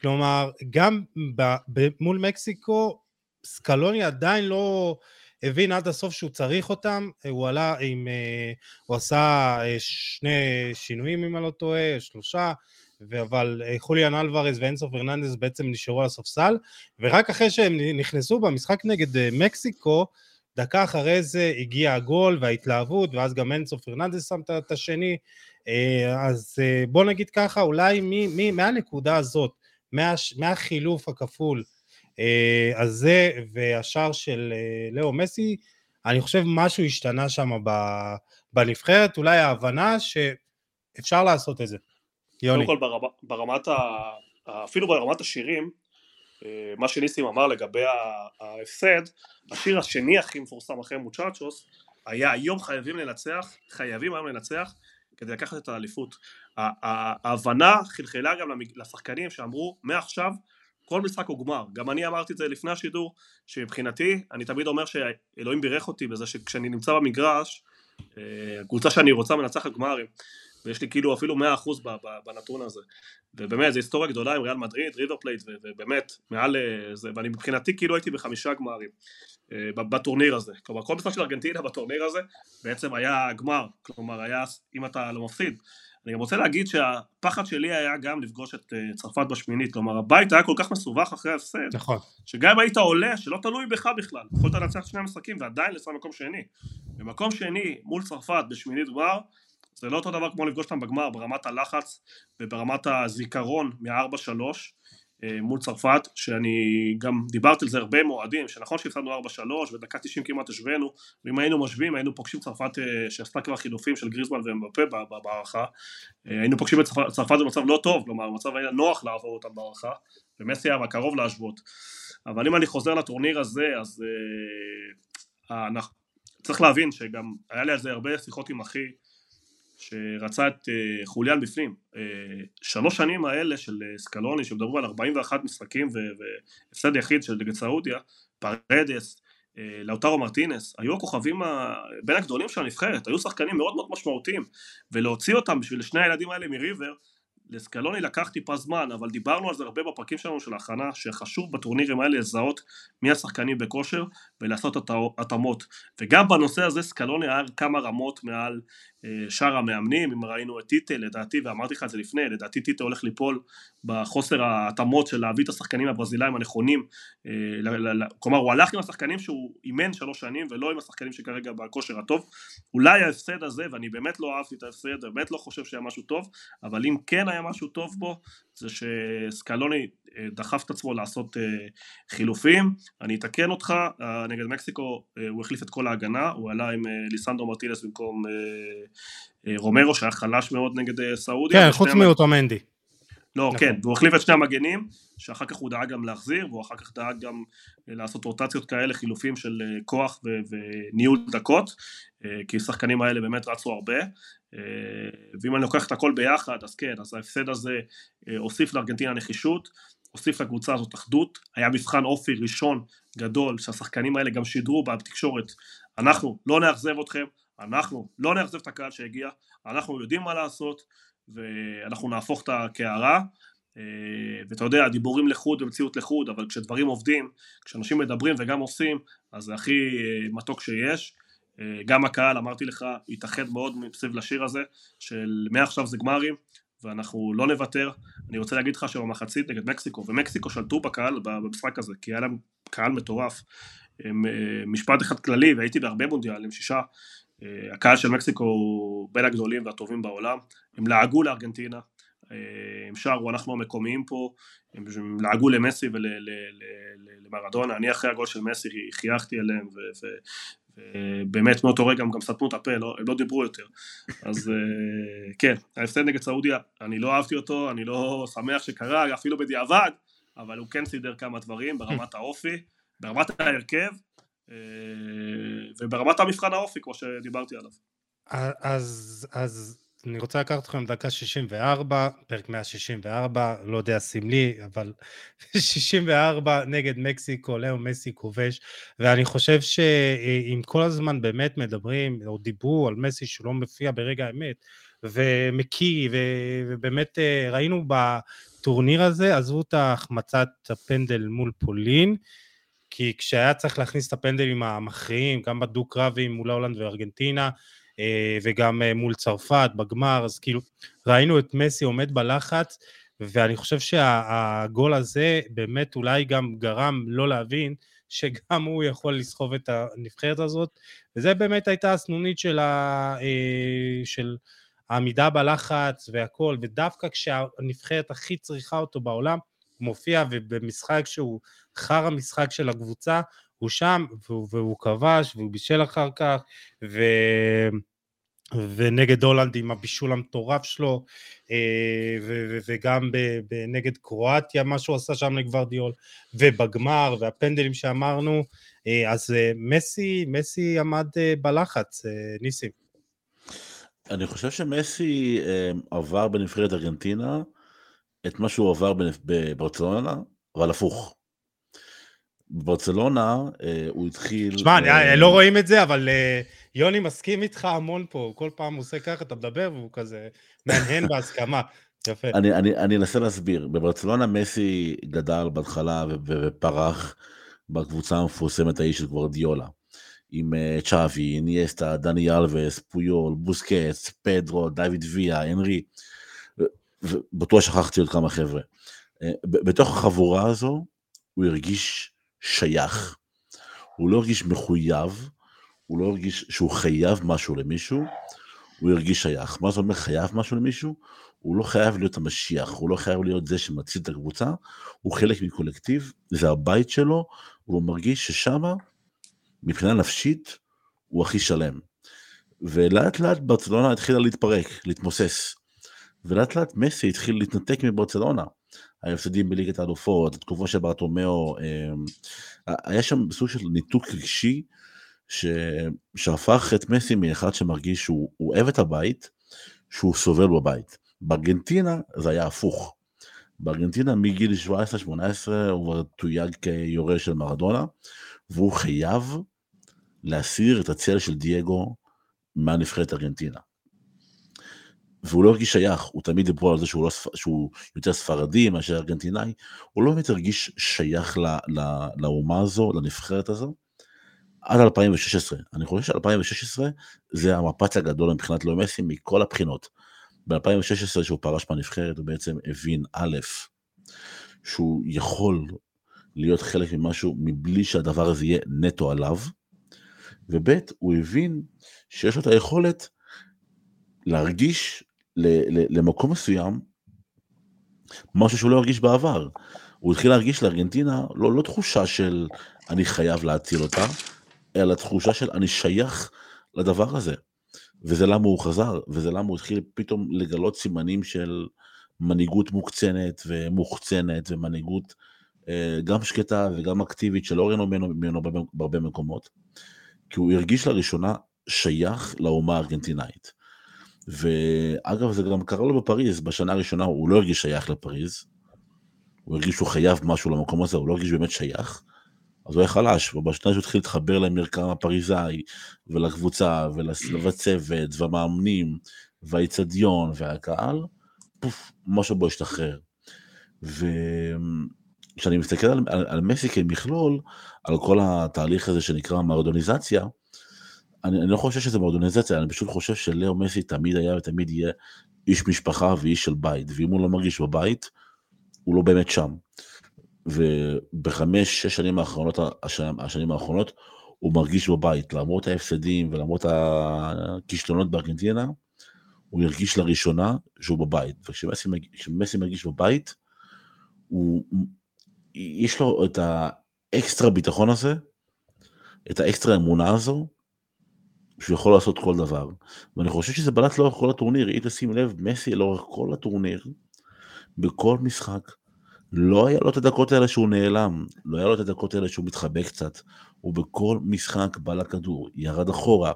כלומר, גם ב, ב, מול מקסיקו, סקלוני עדיין לא, הבין עד הסוף שהוא צריך אותם, הוא עלה עם, אה, הוא עשה אה, שני שינויים אם אני לא טועה, שלושה, אבל אה, חוליאן אלוורז ואנסו פרננדס בעצם נשארו על הספסל, ורק אחרי שהם נכנסו במשחק נגד מקסיקו, דקה אחרי זה הגיע הגול וההתלהבות, ואז גם אנסו פרננדס שם את השני, אז בוא נגיד ככה, אולי מהנקודה הזאת, מה, מהחילוף הכפול, אז זה והשער של אה, לאו מסי, אני חושב משהו השתנה שם בנבחרת, אולי ההבנה שאפשר לעשות את זה. יוני. קודם כל ברמת ה... אפילו ברמת השירים, אה, מה שניסים אמר לגבי ההפסד, השיר השני הכי מפורסם אחרי מוצ'צ'וס, היה היום חייבים לנצח, חייבים היום לנצח כדי לקחת את האליפות. ההבנה חלחלה גם לשחקנים שאמרו מעכשיו כל משחק הוא גמר, גם אני אמרתי את זה לפני השידור, שמבחינתי, אני תמיד אומר שאלוהים בירך אותי בזה שכשאני נמצא במגרש, אה, הקבוצה שאני רוצה מנצחת גמרים, ויש לי כאילו אפילו 100% בנתון הזה, ובאמת זו היסטוריה גדולה עם ריאל מדריד, ריבר פלייט, ובאמת מעל אה, זה, ואני מבחינתי כאילו הייתי בחמישה גמרים אה, בטורניר הזה, כלומר כל משחק של ארגנטינה בטורניר הזה בעצם היה גמר, כלומר היה אם אתה לא מפסיד אני גם רוצה להגיד שהפחד שלי היה גם לפגוש את uh, צרפת בשמינית, כלומר הבית היה כל כך מסובך אחרי ההפסד, נכון. שגם אם היית עולה, שלא תלוי בך בכלל, יכולת לנצח שני המשחקים ועדיין לסיים במקום שני. במקום שני מול צרפת בשמינית גמר, זה לא אותו דבר כמו לפגוש אותם בגמר ברמת הלחץ וברמת הזיכרון מ-4-3, אה, מול צרפת, שאני גם דיברתי על זה הרבה מועדים, שנכון שהפסדנו 4-3 ודקה 90 כמעט השווינו, ואם היינו משווים היינו פוגשים צרפת אה, שעשתה כבר חילופים של גריזמן ומבפה בהערכה, אה, היינו פוגשים את צרפת במצב לא טוב, כלומר המצב היה נוח לעבור אותם בהערכה, ומסי היה קרוב להשוות, אבל אם אני חוזר לטורניר הזה, אז אה, צריך להבין שגם היה לי על זה הרבה שיחות עם אחי, שרצה את uh, חוליאן בפנים. Uh, שלוש שנים האלה של uh, סקלוני, שמדברים על 41 משחקים והפסד יחיד של נגד סעודיה, פרדס, לאוטרו מרטינס, היו הכוכבים בין הגדולים של הנבחרת, היו שחקנים מאוד מאוד משמעותיים, ולהוציא אותם בשביל שני הילדים האלה מריבר, לסקלוני לקח טיפה זמן, אבל דיברנו על זה הרבה בפרקים שלנו של ההכנה, שחשוב בטורנירים האלה לזהות מי השחקנים בכושר ולעשות התאמות. וגם בנושא הזה סקלוני היה כמה רמות מעל אה, שאר המאמנים, אם ראינו את טיטה, לדעתי, ואמרתי לך את זה לפני, לדעתי טיטה הולך ליפול בחוסר ההתאמות של להביא את השחקנים הברזילאים הנכונים, אה, כלומר הוא הלך עם השחקנים שהוא אימן שלוש שנים ולא עם השחקנים שכרגע בכושר הטוב, אולי ההפסד הזה, ואני באמת לא אהבתי את ההפסד, באמת לא חושב שהיה משהו טוב, אבל אם כן היה משהו טוב בו, זה שסקלוני אה, דחף את עצמו לעשות חילופים, אני אתקן אותך, נגד מקסיקו הוא החליף את כל ההגנה, הוא עלה עם ליסנדרו מרטינס במקום אה, רומרו שהיה חלש מאוד נגד אה, סעודיה. כן, חוץ מאוטומנדי. לא, נכון. כן, והוא החליף את שני המגנים, שאחר כך הוא דאג גם להחזיר, והוא אחר כך דאג גם אה, לעשות רוטציות כאלה, חילופים של כוח ו- וניהול דקות, כי השחקנים האלה באמת רצו הרבה, ואם אני לוקח את הכל ביחד, אז כן, אז ההפסד הזה הוסיף לארגנטינה נחישות, הוסיף לקבוצה הזאת אחדות, היה מבחן אופי ראשון גדול, שהשחקנים האלה גם שידרו בתקשורת, אנחנו לא נאכזב אתכם, אנחנו לא נאכזב את הקהל שהגיע, אנחנו יודעים מה לעשות ואנחנו נהפוך את הקערה אה, ואתה יודע, דיבורים לחוד ומציאות לחוד, אבל כשדברים עובדים, כשאנשים מדברים וגם עושים, אז זה הכי אה, מתוק שיש. אה, גם הקהל, אמרתי לך, התאחד מאוד מסביב לשיר הזה, של מעכשיו זה גמרים, ואנחנו לא נוותר. אני רוצה להגיד לך שבמחצית נגד מקסיקו, ומקסיקו שלטו בקהל במשחק הזה, כי היה להם קהל מטורף. משפט אחד כללי, והייתי בהרבה מונדיאלים, שישה, הקהל של מקסיקו הוא בין הגדולים והטובים בעולם, הם לעגו לארגנטינה, אה, הם שרו אנחנו המקומיים פה, הם לעגו למסי ולמרדונה, אני אחרי הגול של מסי חייכתי אליהם ובאמת מאותו רגע הם גם סתמו את הפה, לא, הם לא דיברו יותר, אז אה, כן, ההפסד נגד סעודיה, אני לא אהבתי אותו, אני לא שמח שקרה, אפילו בדיעבד, אבל הוא כן סידר כמה דברים ברמת האופי, ברמת ההרכב, אה, וברמת המבחן האופי, כמו שדיברתי עליו. אז, אז אני רוצה לקחת אתכם דקה 64, פרק 164, לא יודע סמלי, אבל 64 נגד מקסיקו, לאו מסי כובש, ואני חושב שאם כל הזמן באמת מדברים, או דיברו על מסי שלא מופיע ברגע האמת, ומקיא, ובאמת אה, ראינו בטורניר הזה, עזבו את החמצת הפנדל מול פולין, כי כשהיה צריך להכניס את הפנדלים המכריעים, גם בדו-קרבים מול הולנד וארגנטינה, אה, וגם אה, מול צרפת בגמר, אז כאילו ראינו את מסי עומד בלחץ, ואני חושב שהגול הזה באמת אולי גם גרם לא להבין שגם הוא יכול לסחוב את הנבחרת הזאת, וזה באמת הייתה הסנונית של, ה, אה, של העמידה בלחץ והכל, ודווקא כשהנבחרת הכי צריכה אותו בעולם, מופיע ובמשחק שהוא חרא משחק של הקבוצה, הוא שם והוא, והוא כבש והוא בישל אחר כך, ו... ונגד הולנד עם הבישול המטורף שלו, אה, ו- וגם נגד קרואטיה, מה שהוא עשה שם לגוורדיאול, ובגמר, והפנדלים שאמרנו, אה, אז אה, מסי, מסי עמד בלחץ, ניסים. אני חושב שמסי עבר בנבחרת ארגנטינה את מה שהוא עבר בברצלונה, אבל הפוך. בברצלונה הוא התחיל... שמע, אה... לא רואים את זה, אבל יוני מסכים איתך המון פה, הוא כל פעם עושה ככה, אתה מדבר והוא כזה מהנהן בהסכמה. יפה. אני, אני, אני אנסה להסביר. בברצלונה מסי גדל בהתחלה ופרח בקבוצה המפורסמת ההיא של גוורדיולה. עם צ'אבי, איניאסטה, דני אלווס, פויול, בוסקץ, פדרו, דוד ויה, הנרי. ובטוח שכחתי עוד כמה חבר'ה. בתוך החבורה הזו הוא הרגיש שייך. הוא לא הרגיש מחויב, הוא לא הרגיש שהוא חייב משהו למישהו, הוא הרגיש שייך. מה זה אומר חייב משהו למישהו? הוא לא חייב להיות המשיח, הוא לא חייב להיות זה שמציל את הקבוצה, הוא חלק מקולקטיב, זה הבית שלו, הוא מרגיש ששמה, מבחינה נפשית, הוא הכי שלם. ולאט לאט ברצלונה התחילה להתפרק, להתמוסס. ולאט לאט מסי התחיל להתנתק מברצלונה. ההפסדים בליגת האלופות, התקופה של ברטומאו, אמ, היה שם סוג של ניתוק רגשי ש... שהפך את מסי מאחד שמרגיש שהוא אוהב את הבית, שהוא סובל בבית. בארגנטינה זה היה הפוך. בארגנטינה מגיל 17-18 הוא כבר תויג כיורש של מרדונה, והוא חייב להסיר את הצל של דייגו מהנבחרת ארגנטינה. והוא לא הרגיש שייך, הוא תמיד דיברו על זה שהוא, לא, שהוא יותר ספרדי מאשר ארגנטינאי, הוא לא באמת הרגיש שייך ל, ל, לאומה הזו, לנבחרת הזו, עד 2016. אני חושב ש-2016 זה המפץ הגדול מבחינת לא מסי מכל הבחינות. ב-2016 שהוא פרש מהנבחרת הוא בעצם הבין א', שהוא יכול להיות חלק ממשהו מבלי שהדבר הזה יהיה נטו עליו, וב' הוא הבין שיש לו את היכולת להרגיש למקום מסוים משהו שהוא לא הרגיש בעבר. הוא התחיל להרגיש לארגנטינה לא, לא תחושה של אני חייב להציל אותה, אלא תחושה של אני שייך לדבר הזה. וזה למה הוא חזר, וזה למה הוא התחיל פתאום לגלות סימנים של מנהיגות מוקצנת ומוחצנת ומנהיגות אה, גם שקטה וגם אקטיבית שלא ראינו ממנו, ממנו בהרבה מקומות. כי הוא הרגיש לראשונה שייך לאומה הארגנטינאית. ואגב, זה גם קרה לו בפריז, בשנה הראשונה הוא לא הרגיש שייך לפריז, הוא הרגיש שהוא חייב משהו למקום הזה, הוא לא הרגיש באמת שייך, אז הוא היה חלש, ובשנה שהוא התחיל להתחבר למרקם הפריזאי, ולקבוצה, ולצוות, והמאמנים, והאיצטדיון, והקהל, פוף, משהו בו השתחרר. וכשאני מסתכל על, על, על מסי כמכלול, על כל התהליך הזה שנקרא מרדוניזציה, אני, אני לא חושב שזה מועדוניזציה, אני פשוט חושב שלאו מסי תמיד היה ותמיד יהיה איש משפחה ואיש של בית, ואם הוא לא מרגיש בבית, הוא לא באמת שם. ובחמש, שש שנים האחרונות, השנים, השנים האחרונות, הוא מרגיש בבית, למרות ההפסדים ולמרות הכישלונות בארגנטינה, הוא הרגיש לראשונה שהוא בבית. וכשמסי מרגיש בבית, הוא, יש לו את האקסטרה ביטחון הזה, את האקסטרה אמונה הזו, שהוא יכול לעשות כל דבר. ואני חושב שזה בלט לאורך כל הטורניר, אם תשים לב, מסי לאורך כל הטורניר, בכל משחק, לא היה לו את הדקות האלה שהוא נעלם, לא היה לו את הדקות האלה שהוא מתחבא קצת, הוא בכל משחק בא לכדור, ירד אחורה,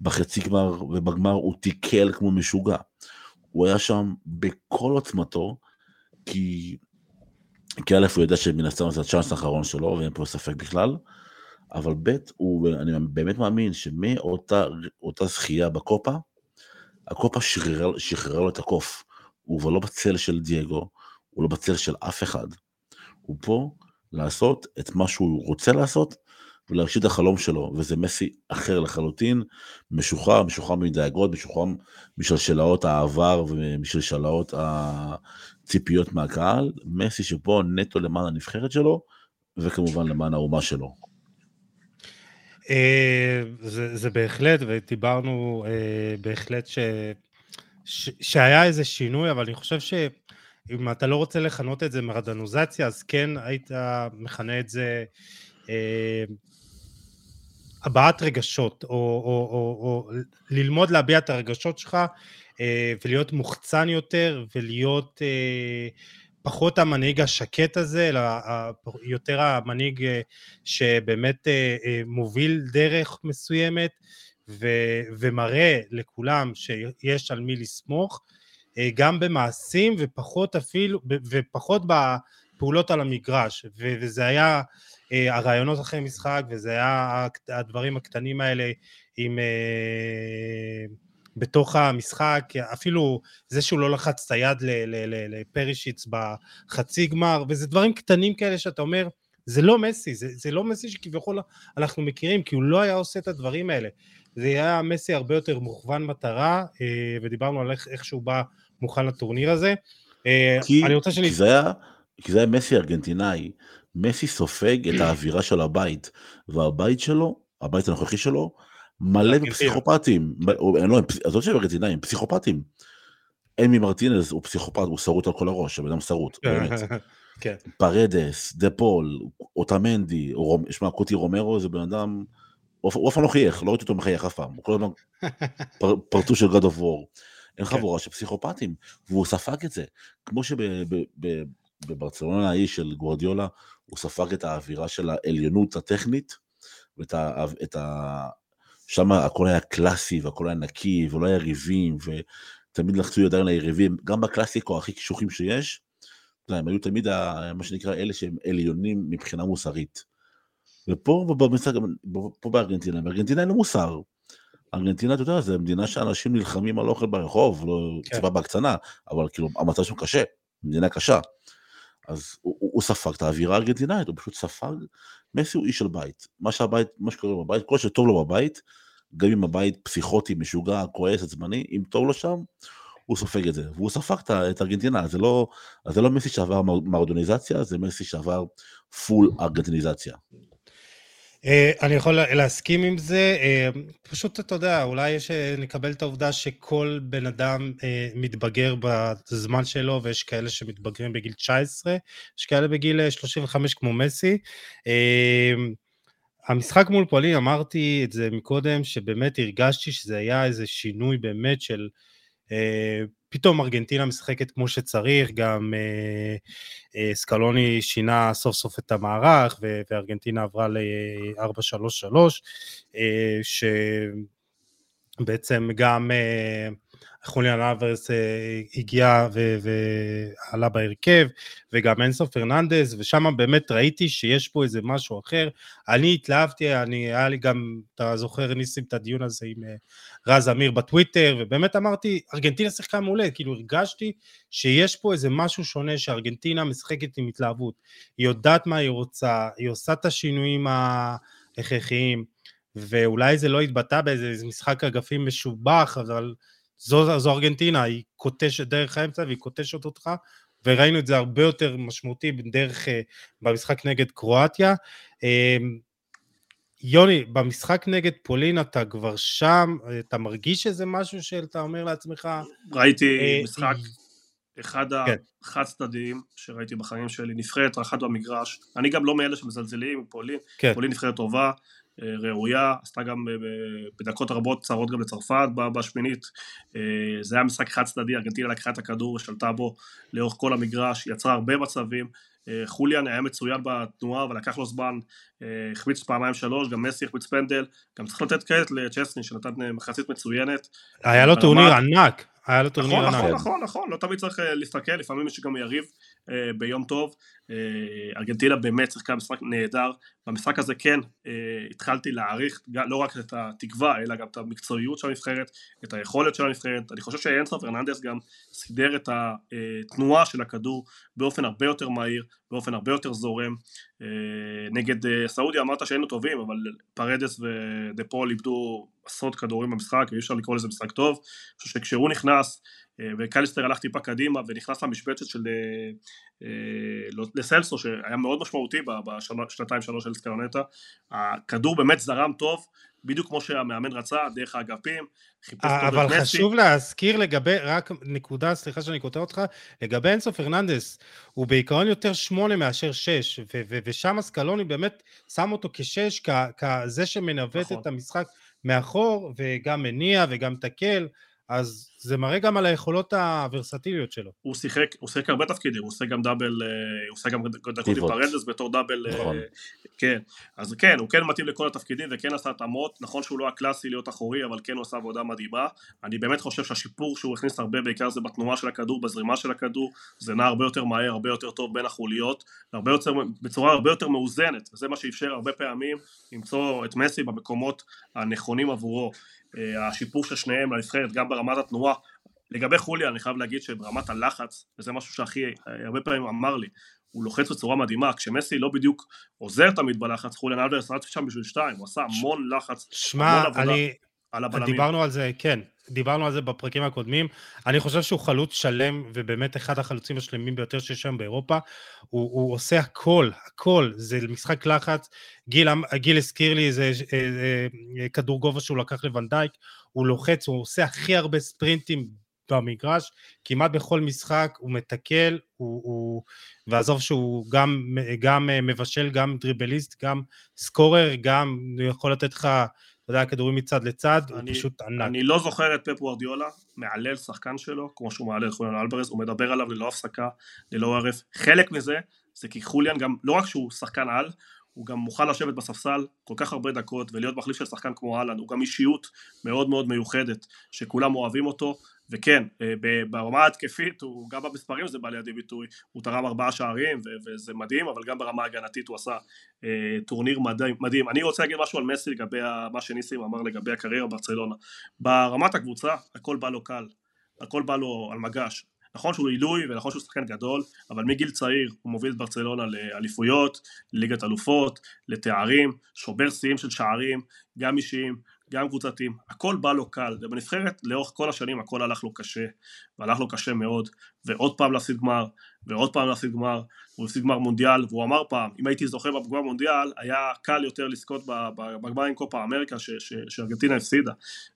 בחצי גמר ובגמר הוא תיקל כמו משוגע. הוא היה שם בכל עוצמתו, כי, כי א' הוא יודע שמן הסתם זה הצ'אנס האחרון שלו, ואין פה ספק בכלל, אבל ב', הוא, אני באמת מאמין שמאותה זכייה בקופה, הקופה שחררה, שחררה לו את הקוף. הוא כבר לא בצל של דייגו, הוא לא בצל של אף אחד. הוא פה לעשות את מה שהוא רוצה לעשות ולהגשים את החלום שלו, וזה מסי אחר לחלוטין, משוחרר, משוחרר מדאגות, משוחרר משלשלאות העבר ומשלשלאות הציפיות מהקהל, מסי שפה נטו למען הנבחרת שלו, וכמובן למען האומה שלו. אה, זה, זה בהחלט, ודיברנו אה, בהחלט ש, ש, שהיה איזה שינוי, אבל אני חושב שאם אתה לא רוצה לכנות את זה מרדנוזציה, אז כן היית מכנה את זה אה, הבעת רגשות, או, או, או, או ללמוד להביע את הרגשות שלך, אה, ולהיות מוחצן יותר, ולהיות... אה, פחות המנהיג השקט הזה, אלא יותר המנהיג אה, שבאמת אה, אה, מוביל דרך מסוימת ו- ומראה לכולם שיש על מי לסמוך, גם במעשים ופחות אפילו, ופחות בפעולות על המגרש, וזה היה הרעיונות אחרי משחק, וזה היה הדברים הקטנים האלה עם... בתוך המשחק, אפילו זה שהוא לא לחץ את היד לפרישיץ בחצי גמר, וזה דברים קטנים כאלה שאתה אומר, זה לא מסי, זה, זה לא מסי שכביכול אנחנו מכירים, כי הוא לא היה עושה את הדברים האלה. זה היה מסי הרבה יותר מוכוון מטרה, אה, ודיברנו על איך, איך שהוא בא מוכן לטורניר הזה. אה, כי, אני רוצה שאני... כי זה היה, כי זה היה מסי ארגנטינאי, מסי סופג את האווירה של הבית, והבית שלו, הבית הנוכחי שלו, מלא בפסיכופטים, לא, עזוב שהם ארגנטינאים, פסיכופטים. אמי מרטינז הוא פסיכופט, הוא שרוט על כל הראש, הבן אדם שרוט, באמת. כן. פרדס, דה פול, אוטמנדי, שמע, קוטי רומרו זה בן אדם, הוא אף פעם לא חייך, לא ראיתי אותו מחייך אף פעם, הוא כל הזמן פרצוף של God of War. אין כן. חבורה של פסיכופטים, והוא ספג את זה. כמו שבברצלונה ההיא של גוורדיולה, הוא ספג את האווירה של העליונות הטכנית, ואת שם הכל היה קלאסי והכל היה נקי ולא היה ריבים ותמיד לחצו ידיים ליריבים, גם בקלאסיקו הכי קשוחים שיש, הם היו תמיד מה שנקרא אלה שהם עליונים מבחינה מוסרית. ופה במשחק, פה בארגנטינה, בארגנטינה אין לו מוסר. ארגנטינה, אתה יודע, זה מדינה שאנשים נלחמים על אוכל ברחוב, לא כן. ציפה בהקצנה, אבל כאילו, המצב שם קשה, מדינה קשה. אז הוא, הוא, הוא ספג את האווירה הארגנטינאית, הוא פשוט ספג, מסי הוא איש של בית. מה שהבית, מה שקורה בבית, כל שטוב לו בבית, גם אם הבית פסיכוטי, משוגע, כועס, עצבני, אם טוב לו שם, הוא סופג את זה. והוא ספג את ארגנטינה, זה לא, זה לא מסי שעבר מרדוניזציה, זה מסי שעבר פול ארגנטיניזציה. אה, אני יכול להסכים עם זה, אה, פשוט אתה יודע, אולי אה, נקבל את העובדה שכל בן אדם מתבגר בזמן שלו, ויש כאלה שמתבגרים בגיל 19, יש כאלה בגיל 35 כמו מסי. המשחק מול פולין, אמרתי את זה מקודם, שבאמת הרגשתי שזה היה איזה שינוי באמת של פתאום ארגנטינה משחקת כמו שצריך, גם אה, אה, סקלוני שינה סוף סוף את המערך, וארגנטינה עברה ל-4-3-3, אה, שבעצם גם אה, חוליאן אלברס אה, הגיע ועלה בהרכב, וגם אנסו פרננדס, ושם באמת ראיתי שיש פה איזה משהו אחר. אני התלהבתי, אני, היה לי גם, אתה זוכר, ניסים את הדיון הזה עם אה, רז אמיר בטוויטר, ובאמת אמרתי, ארגנטינה שיחקה מעולה, כאילו הרגשתי שיש פה איזה משהו שונה, שארגנטינה משחקת עם התלהבות. היא יודעת מה היא רוצה, היא עושה את השינויים ההכרחיים, ואולי זה לא התבטא באיזה משחק אגפים משובח, אבל... זו, זו ארגנטינה, היא קוטשת דרך האמצע והיא קוטשת אותך, וראינו את זה הרבה יותר משמעותי בדרך, אה, במשחק נגד קרואטיה. אמ, יוני, במשחק נגד פולין אתה כבר שם, אתה מרגיש איזה משהו שאתה אומר לעצמך? ראיתי אה, משחק, אחד כן. החד צדדיים שראיתי בחיים שלי, נבחרת אחת במגרש, אני גם לא מאלה שמזלזלים, פולין, כן. פולין נבחרת טובה, אה, ראויה, עשתה גם אה, בדקות רבות צרות גם לצרפת בשמינית, אה, זה היה משחק חד צדדי, ארגנטינה לקחה את הכדור ושלטה בו לאורך כל המגרש, יצרה הרבה מצבים, חוליאן היה מצוין בתנועה ולקח לו זמן, החמיץ פעמיים שלוש, גם מסי החמיץ פנדל, גם צריך לתת קרדיט לשצ'סני שנתן מחצית מצוינת. היה לו טורניר ענק, היה לו טורניר נכון, ענק. נכון, נכון, נכון, לא תמיד צריך להסתכל, לפעמים יש גם יריב ביום טוב, ארגנטינה באמת שיחקה משחק נהדר, במשחק הזה כן התחלתי להעריך לא רק את התקווה אלא גם את המקצועיות של הנבחרת, את היכולת של הנבחרת, אני חושב שאנסו פרננדס גם סידר את התנועה של הכדור באופן הרבה יותר מהיר, באופן הרבה יותר זורם, נגד סעודיה אמרת שהיינו טובים אבל פרדס ודה פול איבדו עשרות כדורים במשחק, אי אפשר לקרוא לזה משחק טוב, אני חושב שכשהוא נכנס מקאליסטר הלך טיפה קדימה ונכנס למשבצת של אה, לא, לסלסו שהיה מאוד משמעותי בשנתיים שלוש של סקלונטה הכדור באמת זרם טוב בדיוק כמו שהמאמן רצה דרך האגפים אה, אבל חשוב להזכיר לגבי רק נקודה סליחה שאני קוטע אותך לגבי אנסו פרננדס הוא בעיקרון יותר שמונה מאשר שש ושם סקלוני באמת שם אותו כשש כזה שמנווט נכון. את המשחק מאחור וגם מניע וגם תקל אז זה מראה גם על היכולות הוורסטיליות שלו. הוא שיחק, הוא שיחק הרבה תפקידים, הוא עושה גם דאבל, אה, הוא עושה גם דקות עם פרנדס בתור דאבל, אה, נכון. כן, אז כן, הוא כן מתאים לכל התפקידים וכן עשה התאמות, נכון שהוא לא הקלאסי להיות אחורי, אבל כן הוא עשה עבודה מדהימה, אני באמת חושב שהשיפור שהוא הכניס הרבה בעיקר זה בתנועה של הכדור, בזרימה של הכדור, זה נע הרבה יותר מהר, הרבה יותר טוב בין החוליות, הרבה יותר, בצורה הרבה יותר מאוזנת, וזה מה שאפשר הרבה פעמים למצוא את מסי במקומות הנכונים עבורו. אה, השיפור של שניהם לנבחרת גם ברמת התנועה לגבי חוליה אני חייב להגיד שברמת הלחץ וזה משהו שהכי הרבה פעמים אמר לי הוא לוחץ בצורה מדהימה. כשמסי לא בדיוק עוזר תמיד בלחץ חוליאן אלברס רץ שם בשביל שתיים הוא עשה המון לחץ שמע אני על הבלמים. דיברנו על זה כן דיברנו על זה בפרקים הקודמים. אני חושב שהוא חלוץ שלם ובאמת אחד החלוצים השלמים ביותר שיש היום באירופה. הוא, הוא עושה הכל הכל. זה משחק לחץ. גיל, גיל הזכיר לי איזה אה, אה, כדור גובה שהוא לקח לוונדייק. הוא לוחץ הוא עושה הכי הרבה ספרינטים במגרש, כמעט בכל משחק הוא מתקל, הוא, הוא, ועזוב שהוא גם, גם אה, מבשל, גם דריבליסט, גם סקורר, גם יכול לתת לך, אתה יודע, כדורים מצד לצד, אני, הוא פשוט ענק. אני לא זוכר את פפ וורדיולה מעלל שחקן שלו, כמו שהוא מעלל חוליאן אלברס, הוא מדבר עליו ללא הפסקה, ללא ערף. חלק מזה זה כי חוליאן גם, לא רק שהוא שחקן על, הוא גם מוכן לשבת בספסל כל כך הרבה דקות ולהיות מחליף של שחקן כמו אהלן, הוא גם אישיות מאוד מאוד מיוחדת שכולם אוהבים אותו וכן, אה, ברמה ההתקפית, הוא גם במספרים זה בא לידי ביטוי, הוא תרם ארבעה שערים וזה מדהים, אבל גם ברמה ההגנתית הוא עשה אה, טורניר מדהים, מדהים. אני רוצה להגיד משהו על מסי לגבי מה שניסים אמר לגבי הקריירה ברצלונה. ברמת הקבוצה, הכל בא לו קל, הכל בא לו על מגש. נכון שהוא עילוי ונכון שהוא שחקן גדול, אבל מגיל צעיר הוא מוביל את ברצלונה לאליפויות, לליגת אלופות, לתארים, שובר שיאים של שערים, גם אישיים, גם קבוצתיים, הכל בא לו קל, ובנבחרת לאורך כל השנים הכל הלך לו קשה, והלך לו קשה מאוד, ועוד פעם להפסיד גמר, ועוד פעם להפסיד גמר, הוא הפסיד גמר מונדיאל, והוא אמר פעם, אם הייתי זוכה בגמר מונדיאל, היה קל יותר לזכות בגמר עם קופה אמריקה שארגנטינה הפסידה,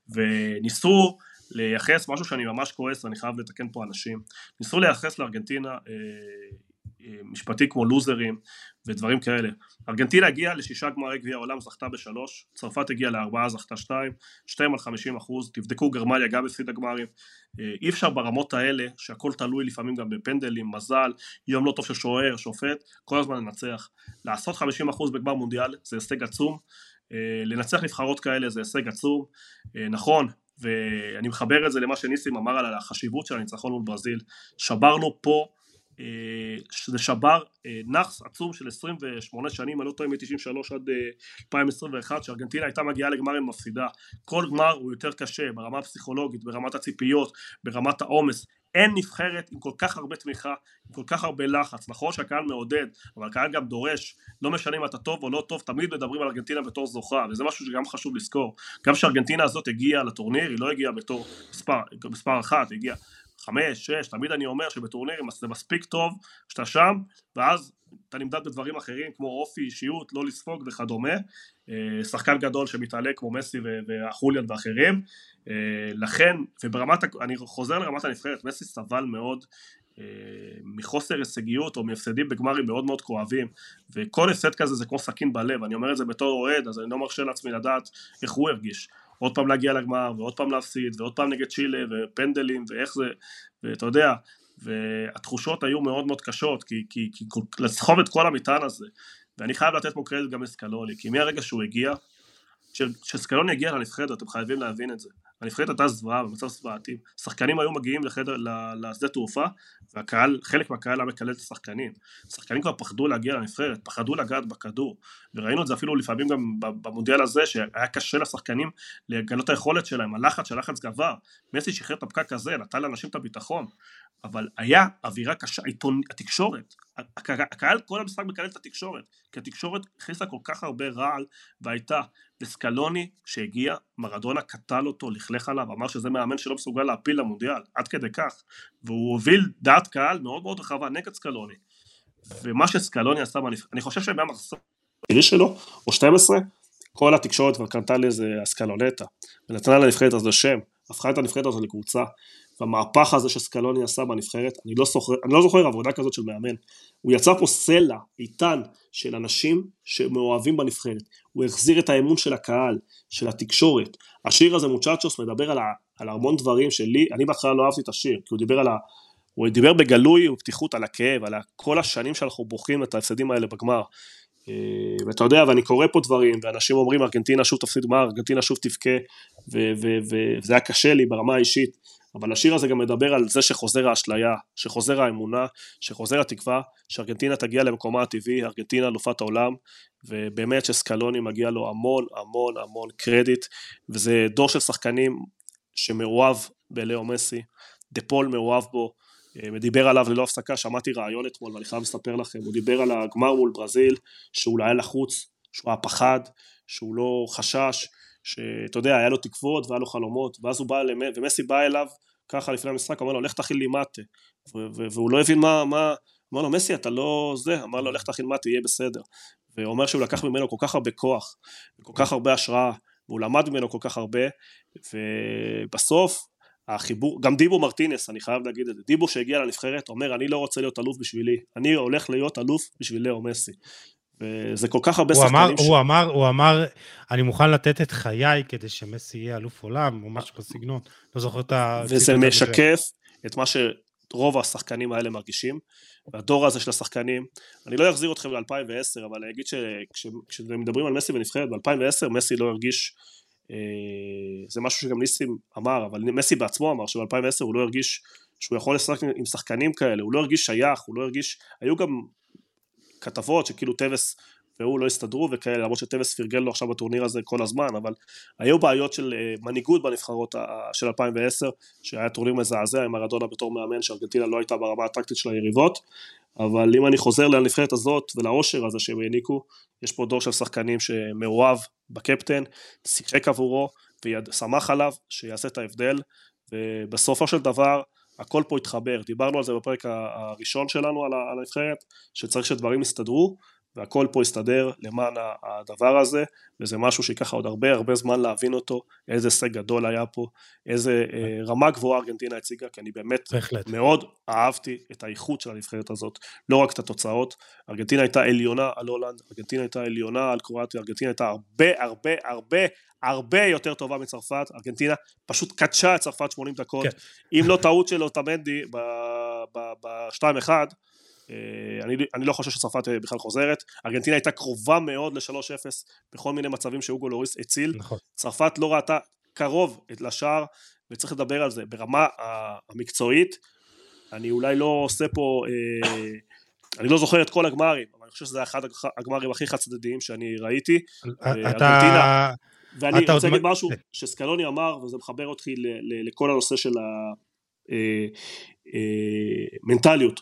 וניסו לייחס משהו שאני ממש כועס, ואני חייב לתקן פה אנשים, ניסו לייחס לארגנטינה אה, אה, משפטי כמו לוזרים ודברים כאלה. ארגנטינה הגיעה לשישה גמרי גביע העולם, זכתה בשלוש, צרפת הגיעה לארבעה, זכתה שתיים, שתיים על חמישים אחוז, תבדקו גרמניה גם הפסידה גמרים. אה, אי אפשר ברמות האלה, שהכל תלוי לפעמים גם בפנדלים, מזל, יום לא טוב של שוער, שופט, כל הזמן לנצח. לעשות חמישים אחוז בגמר מונדיאל זה הישג עצום, לנצח נבחרות כאלה זה הישג עצום, נכון, ואני מחבר את זה למה שניסים אמר על החשיבות של הניצחון מול ברזיל, שברנו פה, אה, זה שבר אה, נאחס עצום של 28 שנים, אני לא טועה מ-93 עד 2021, אה, שארגנטינה הייתה מגיעה לגמר עם מפסידה, כל גמר הוא יותר קשה ברמה הפסיכולוגית, ברמת הציפיות, ברמת העומס, אין נבחרת עם כל כך הרבה תמיכה, עם כל כך הרבה לחץ, נכון שהקהל מעודד, אבל הקהל גם דורש, לא משנה אם אתה טוב או לא טוב, תמיד מדברים על ארגנטינה בתור זוכה, וזה משהו שגם חשוב לזכור. גם כשארגנטינה הזאת הגיעה לטורניר, היא לא הגיעה בתור מספר, מספר אחת, היא הגיעה חמש, שש, תמיד אני אומר שבטורנירים זה מספיק טוב שאתה שם, ואז אתה נמדד בדברים אחרים כמו אופי, אישיות, לא לספוג וכדומה. אה, שחקן גדול שמתעלה כמו מסי והחוליאן ואחרים. אה, לכן, וברמת, אני חוזר לרמת הנבחרת, מסי סבל מאוד אה, מחוסר הישגיות או מהפסדים בגמרים מאוד מאוד כואבים וכל הפסד כזה זה כמו סכין בלב, אני אומר את זה בתור אוהד אז אני לא מרשה לעצמי לדעת איך הוא הרגיש עוד פעם להגיע לגמר ועוד פעם להפסיד ועוד פעם נגד צ'ילה ופנדלים ואיך זה ואתה יודע והתחושות היו מאוד מאוד קשות כי, כי, כי לסחוב את כל המטען הזה. ואני חייב לתת פה קרדיט גם לסקלוני כי מהרגע שהוא הגיע כשסקלוני הגיע לנבחרת אתם חייבים להבין את זה. הנבחרת הייתה זוועה במצב זוועתי. שחקנים היו מגיעים לחדר, לשדה תעופה והקהל, חלק מהקהל היה מקלל את השחקנים. שחקנים כבר פחדו להגיע לנבחרת, פחדו לגעת בכדור. וראינו את זה אפילו לפעמים גם במונדיאל הזה שהיה קשה לשחקנים לגלות היכולת שלהם, הלחץ שהלחץ גבר. מסי שחרר את הפקק הזה, נתן לאנשים את הביטחון. אבל היה אווירה קשה, עיתון, התקשורת, הקהל כל המשחק מקלל את התקשורת, כי התקשורת הכניסה כל כך הרבה רעל והייתה לסקלוני שהגיע, מרדונה קטל אותו, לכלך עליו, אמר שזה מאמן שלא מסוגל להפיל למונדיאל, עד כדי כך, והוא הוביל דעת קהל מאוד מאוד רחבה נגד סקלוני, ומה שסקלוני עשה, אני חושב שהיה מחסור שלו, או 12, כל התקשורת כבר קנתה לזה אסקלונטה, ונתנה לנבחרת הזה שם, הפכה את הנבחרת הזאת לקבוצה, והמהפך הזה שסקלוני עשה בנבחרת, אני לא, זוכר, אני לא זוכר עבודה כזאת של מאמן. הוא יצר פה סלע איתן של אנשים שמאוהבים בנבחרת. הוא החזיר את האמון של הקהל, של התקשורת. השיר הזה מוצ'צ'וס מדבר על, ה, על המון דברים שלי, אני בהתחלה לא אהבתי את השיר, כי הוא דיבר על ה... הוא דיבר בגלוי ופתיחות על הכאב, על כל השנים שאנחנו בוכים את ההפסדים האלה בגמר. אה, ואתה יודע, ואני קורא פה דברים, ואנשים אומרים ארגנטינה שוב תפסיד גמר, ארגנטינה שוב תבכה, וזה היה קשה לי ברמה האישית. אבל השיר הזה גם מדבר על זה שחוזר האשליה, שחוזר האמונה, שחוזר התקווה, שארגנטינה תגיע למקומה הטבעי, ארגנטינה אלופת העולם, ובאמת שסקלוני מגיע לו המון המון המון קרדיט, וזה דור של שחקנים שמאוהב בלאו מסי, דה פול מאוהב בו, אה, דיבר עליו ללא הפסקה, שמעתי רעיון אתמול ואני חייב לספר לכם, הוא דיבר על הגמר מול ברזיל, שהוא היה לחוץ, שהוא היה פחד, שהוא לא חשש, שאתה יודע, היה לו תקוות והיה לו חלומות, ואז הוא בא, ומסי בא אליו ככה לפני המשחק, אמר לו, לך תכין לי מטה. והוא לא הבין מה, מה, אמר לו, מסי, אתה לא זה, אמר לו, לך תכין מטה, יהיה בסדר. והוא אומר שהוא לקח ממנו כל כך הרבה כוח, כל כך הרבה השראה, והוא למד ממנו כל כך הרבה, ובסוף, החיבור, גם דיבו מרטינס, אני חייב להגיד את זה, דיבו שהגיע לנבחרת אומר אני לא רוצה להיות אלוף בשבילי, אני הולך להיות אלוף בשביל לאו מסי. וזה כל כך הרבה הוא שחקנים אמר, ש... הוא אמר, הוא אמר, אני מוכן לתת את חיי כדי שמסי יהיה אלוף עולם, או משהו בסגנון. לא זוכר את ה... וזה משקף את מה שרוב השחקנים האלה מרגישים. והדור הזה של השחקנים, אני לא אחזיר אתכם ל-2010, אבל אני אגיד שכשמדברים על מסי ונבחרת, ב-2010 מסי לא הרגיש זה משהו שגם ניסים אמר, אבל מסי בעצמו אמר שב-2010 הוא לא הרגיש שהוא יכול לשחק עם שחקנים כאלה, הוא לא הרגיש שייך, הוא לא הרגיש, היו גם כתבות שכאילו טווס והוא לא הסתדרו וכאלה, למרות שטווס פרגל לו עכשיו בטורניר הזה כל הזמן, אבל היו בעיות של אה, מנהיגות בנבחרות של 2010, שהיה טורניר מזעזע עם מרדונה בתור מאמן, שארגנטינה לא הייתה ברמה הטקטית של היריבות, אבל אם אני חוזר לנבחרת הזאת ולעושר הזה שהם העניקו, יש פה דור של שחקנים שמאוהב בקפטן, שיחק עבורו וסמך עליו שיעשה את ההבדל, ובסופו של דבר הכל פה התחבר, דיברנו על זה בפרק הראשון שלנו על הנבחרת, שצריך שדברים יסתדרו, והכל פה יסתדר למען הדבר הזה, וזה משהו שייקח עוד הרבה הרבה זמן להבין אותו, איזה הישג גדול היה פה, איזה אה, רמה גבוהה ארגנטינה הציגה, כי אני באמת בהחלט. מאוד אהבתי את האיכות של הנבחרת הזאת, לא רק את התוצאות, ארגנטינה הייתה עליונה על הולנד, ארגנטינה הייתה עליונה על קרואטיה, ארגנטינה הייתה הרבה הרבה הרבה הרבה יותר טובה מצרפת, ארגנטינה פשוט קדשה את צרפת 80 דקות, כן. אם לא טעות של אוטמנדי ב-2-1, אה, אני, אני לא חושב שצרפת אה, בכלל חוזרת, ארגנטינה הייתה קרובה מאוד ל-3-0 בכל מיני מצבים שאוגו לוריס הציל, נכון. צרפת לא ראתה קרוב לשער וצריך לדבר על זה ברמה המקצועית, אני אולי לא עושה פה, אה, אני לא זוכר את כל הגמרים, אבל אני חושב שזה אחד הגמרים הכי חד צדדיים שאני ראיתי, אתה... ארגנטינה, ואני רוצה להגיד משהו שסקלוני אמר, וזה מחבר אותי לכל הנושא של המנטליות.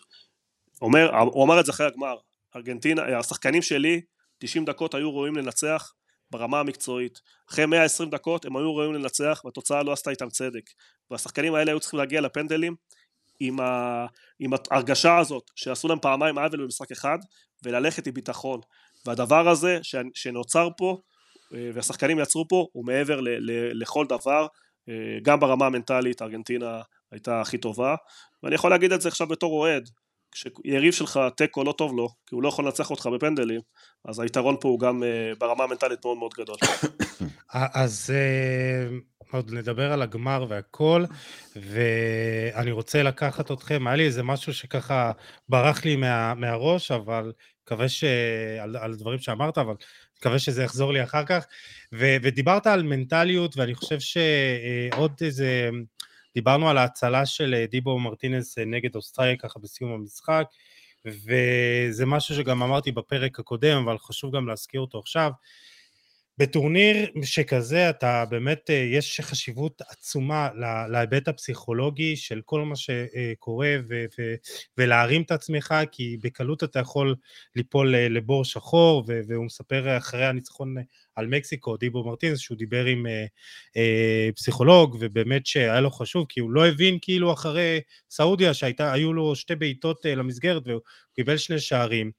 אומר, הוא אמר את זה אחרי הגמר, ארגנטינה, השחקנים שלי 90 דקות היו ראויים לנצח ברמה המקצועית, אחרי 120 דקות הם היו ראויים לנצח והתוצאה לא עשתה איתם צדק, והשחקנים האלה היו צריכים להגיע לפנדלים עם, ה... עם ההרגשה הזאת שעשו להם פעמיים עוול במשחק אחד וללכת עם ביטחון. והדבר הזה. שנוצר פה אה, והשחקנים יצרו פה הוא מעבר ל... ל... לכל דבר אה, גם ברמה המנטלית ארגנטינה הייתה הכי טובה. ואני יכול להגיד את זה עכשיו בתור אוהד כשיריב שלך תיקו לא טוב לו, כי הוא לא יכול לנצח אותך בפנדלים, אז היתרון פה הוא גם uh, ברמה המנטלית מאוד מאוד גדול. אז uh, עוד נדבר על הגמר והכל, ואני רוצה לקחת אתכם, היה לי איזה משהו שככה ברח לי מה, מהראש, אבל מקווה ש... על, על דברים שאמרת, אבל מקווה שזה יחזור לי אחר כך. ו, ודיברת על מנטליות, ואני חושב שעוד איזה... דיברנו על ההצלה של אה, דיבו מרטינס אה, נגד אוסטרליה ככה בסיום המשחק, וזה משהו שגם אמרתי בפרק הקודם, אבל חשוב גם להזכיר אותו עכשיו. בטורניר שכזה אתה באמת, אה, יש חשיבות עצומה להיבט הפסיכולוגי של כל מה שקורה ו- ו- ולהרים את עצמך, כי בקלות אתה יכול ליפול לבור שחור, והוא מספר אחרי הניצחון על מקסיקו, דיבו מרטינס, שהוא דיבר עם אה, אה, פסיכולוג, ובאמת שהיה לו חשוב, כי הוא לא הבין כאילו אחרי סעודיה, שהיו לו שתי בעיטות אה, למסגרת, והוא קיבל שני שערים.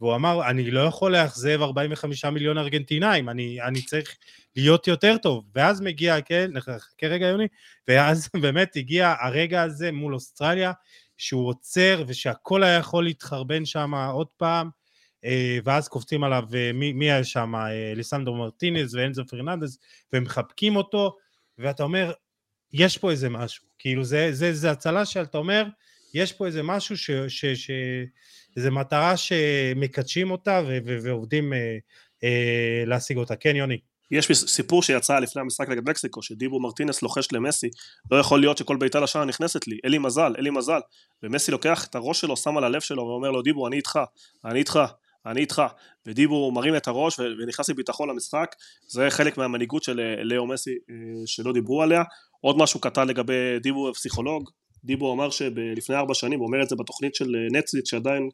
והוא אמר, אני לא יכול לאכזב 45 מיליון ארגנטינאים, אני, אני צריך להיות יותר טוב. ואז מגיע, כן, נחכה רגע יוני, ואז באמת הגיע הרגע הזה מול אוסטרליה, שהוא עוצר ושהכל היה יכול להתחרבן שם עוד פעם, אה, ואז קופצים עליו, אה, מי, מי היה שם? אה, ליסנדרו מרטינז ואנזו פרננדס, ומחבקים אותו, ואתה אומר, יש פה איזה משהו, כאילו זה, זה, זה הצלה שאתה אומר, יש פה איזה משהו, ש, ש, ש, איזה מטרה שמקדשים אותה ו, ו, ועובדים אה, אה, להשיג אותה. כן, יוני. יש סיפור שיצא לפני המשחק נגד מקסיקו, שדיבו מרטינס לוחש למסי, לא יכול להיות שכל בעיטה לשער נכנסת לי, אין לי מזל, אין לי מזל. ומסי לוקח את הראש שלו, שם על הלב שלו ואומר לו, דיבו, אני איתך, אני איתך. אני איתך, ודיבו מרים את הראש ונכנס עם ביטחון למשחק, זה חלק מהמנהיגות של אה, לאו מסי אה, שלא דיברו עליה. עוד משהו קטן לגבי דיבו הפסיכולוג, דיבו אמר שלפני ארבע שנים, הוא אומר את זה בתוכנית של אה, נטפליקס שעדיין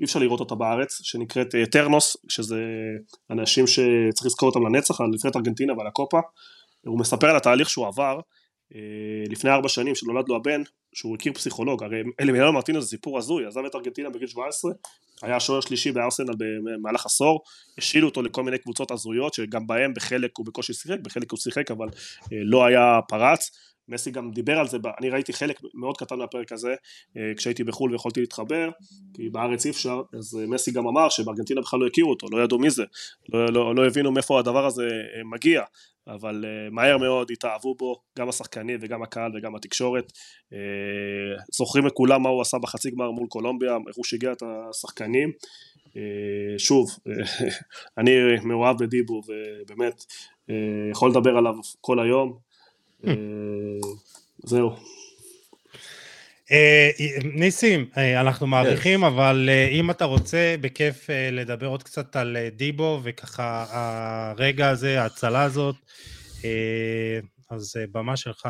אי אפשר לראות אותה בארץ, שנקראת טרנוס, שזה אנשים שצריך לזכור אותם לנצח, על נבחרת ארגנטינה ועל הקופה, הוא מספר על התהליך שהוא עבר, לפני ארבע שנים שנולד לו הבן, שהוא הכיר פסיכולוג, הרי אלימיאל מרטינס זה סיפור הזוי, עזב את ארגנטינה בגיל 17, היה שוער שלישי בארסנל במהלך עשור, השאילו אותו לכל מיני קבוצות הזויות, שגם בהם בחלק הוא בקושי שיחק, בחלק הוא שיחק אבל אה, לא היה פרץ, מסי גם דיבר על זה, אני ראיתי חלק מאוד קטן מהפרק הזה אה, כשהייתי בחו"ל ויכולתי להתחבר, כי בארץ אי אפשר, אז אה, מסי גם אמר שבארגנטינה בכלל לא הכירו אותו, לא ידעו מי זה, לא, לא, לא הבינו מאיפה הדבר הזה מגיע, אבל מהר מאוד התאהבו בו גם השחקנים וגם הקהל וגם התקשורת זוכרים לכולם מה הוא עשה בחצי גמר מול קולומביה, איך הוא שיגע את השחקנים שוב, אני מאוהב בדיבו ובאמת יכול לדבר עליו כל היום. זהו. ניסים, אנחנו מעריכים, אבל אם אתה רוצה, בכיף לדבר עוד קצת על דיבו, וככה הרגע הזה, ההצלה הזאת, אז במה שלך.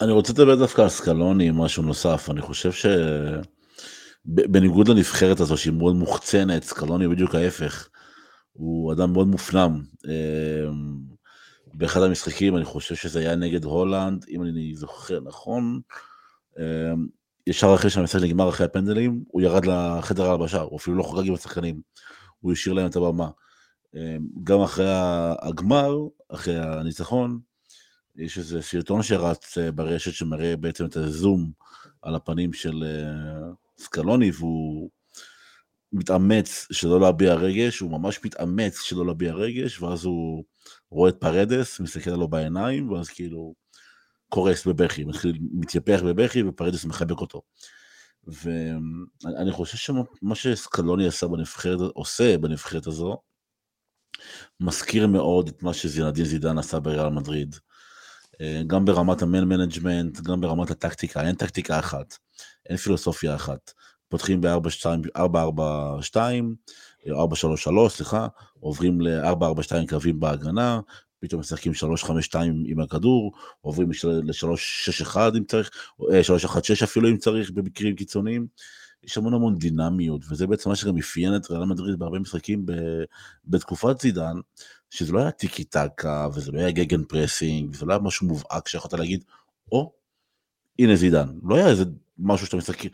אני רוצה לדבר דווקא על סקלוני, משהו נוסף. אני חושב ש... בניגוד לנבחרת הזו שהיא מאוד מוחצנת, סקלוני הוא בדיוק ההפך. הוא אדם מאוד מופנם. באחד המשחקים, אני חושב שזה היה נגד הולנד, אם אני זוכר נכון, אמ, ישר אחרי שהמשחק נגמר אחרי הפנדלים, הוא ירד לחדר ההלבשה, הוא אפילו לא חוגג עם השחקנים, הוא השאיר להם את הבמה. אמ, גם אחרי הגמר, אחרי הניצחון, יש איזה סרטון שרץ אה, ברשת שמראה בעצם את הזום על הפנים של אה, סקלוני, והוא מתאמץ שלא להביע רגש, הוא ממש מתאמץ שלא להביע רגש, ואז הוא רואה את פרדס, מסתכל עליו בעיניים, ואז כאילו קורס בבכי, מתחיל, מתייפח בבכי, ופרדס מחבק אותו. ואני חושב שמה שסקלוני עשה בנבחרת, עושה בנבחרת הזו, מזכיר מאוד את מה שזינדין זידן עשה בריאל מדריד. אה, גם ברמת ה man management, גם ברמת הטקטיקה, אין טקטיקה אחת, אין פילוסופיה אחת. פותחים ב-4-4-2, 4-3-3, סליחה, עוברים ל-4-4-2 קווים בהגנה, פתאום משחקים 3-5-2 עם הכדור, עוברים ל-3-6-1 אם צריך, 3-1-6 אה, אפילו אם צריך במקרים קיצוניים. יש המון המון דינמיות, וזה בעצם מה שגם אפיין את ריאל מדריד בהרבה משחקים בתקופת זידן, שזה לא היה טיקי טקה, וזה לא היה גגן פרסינג, וזה לא היה משהו מובהק שיכולת להגיד, או, הנה זידן. לא היה איזה משהו שאתה מסתכל,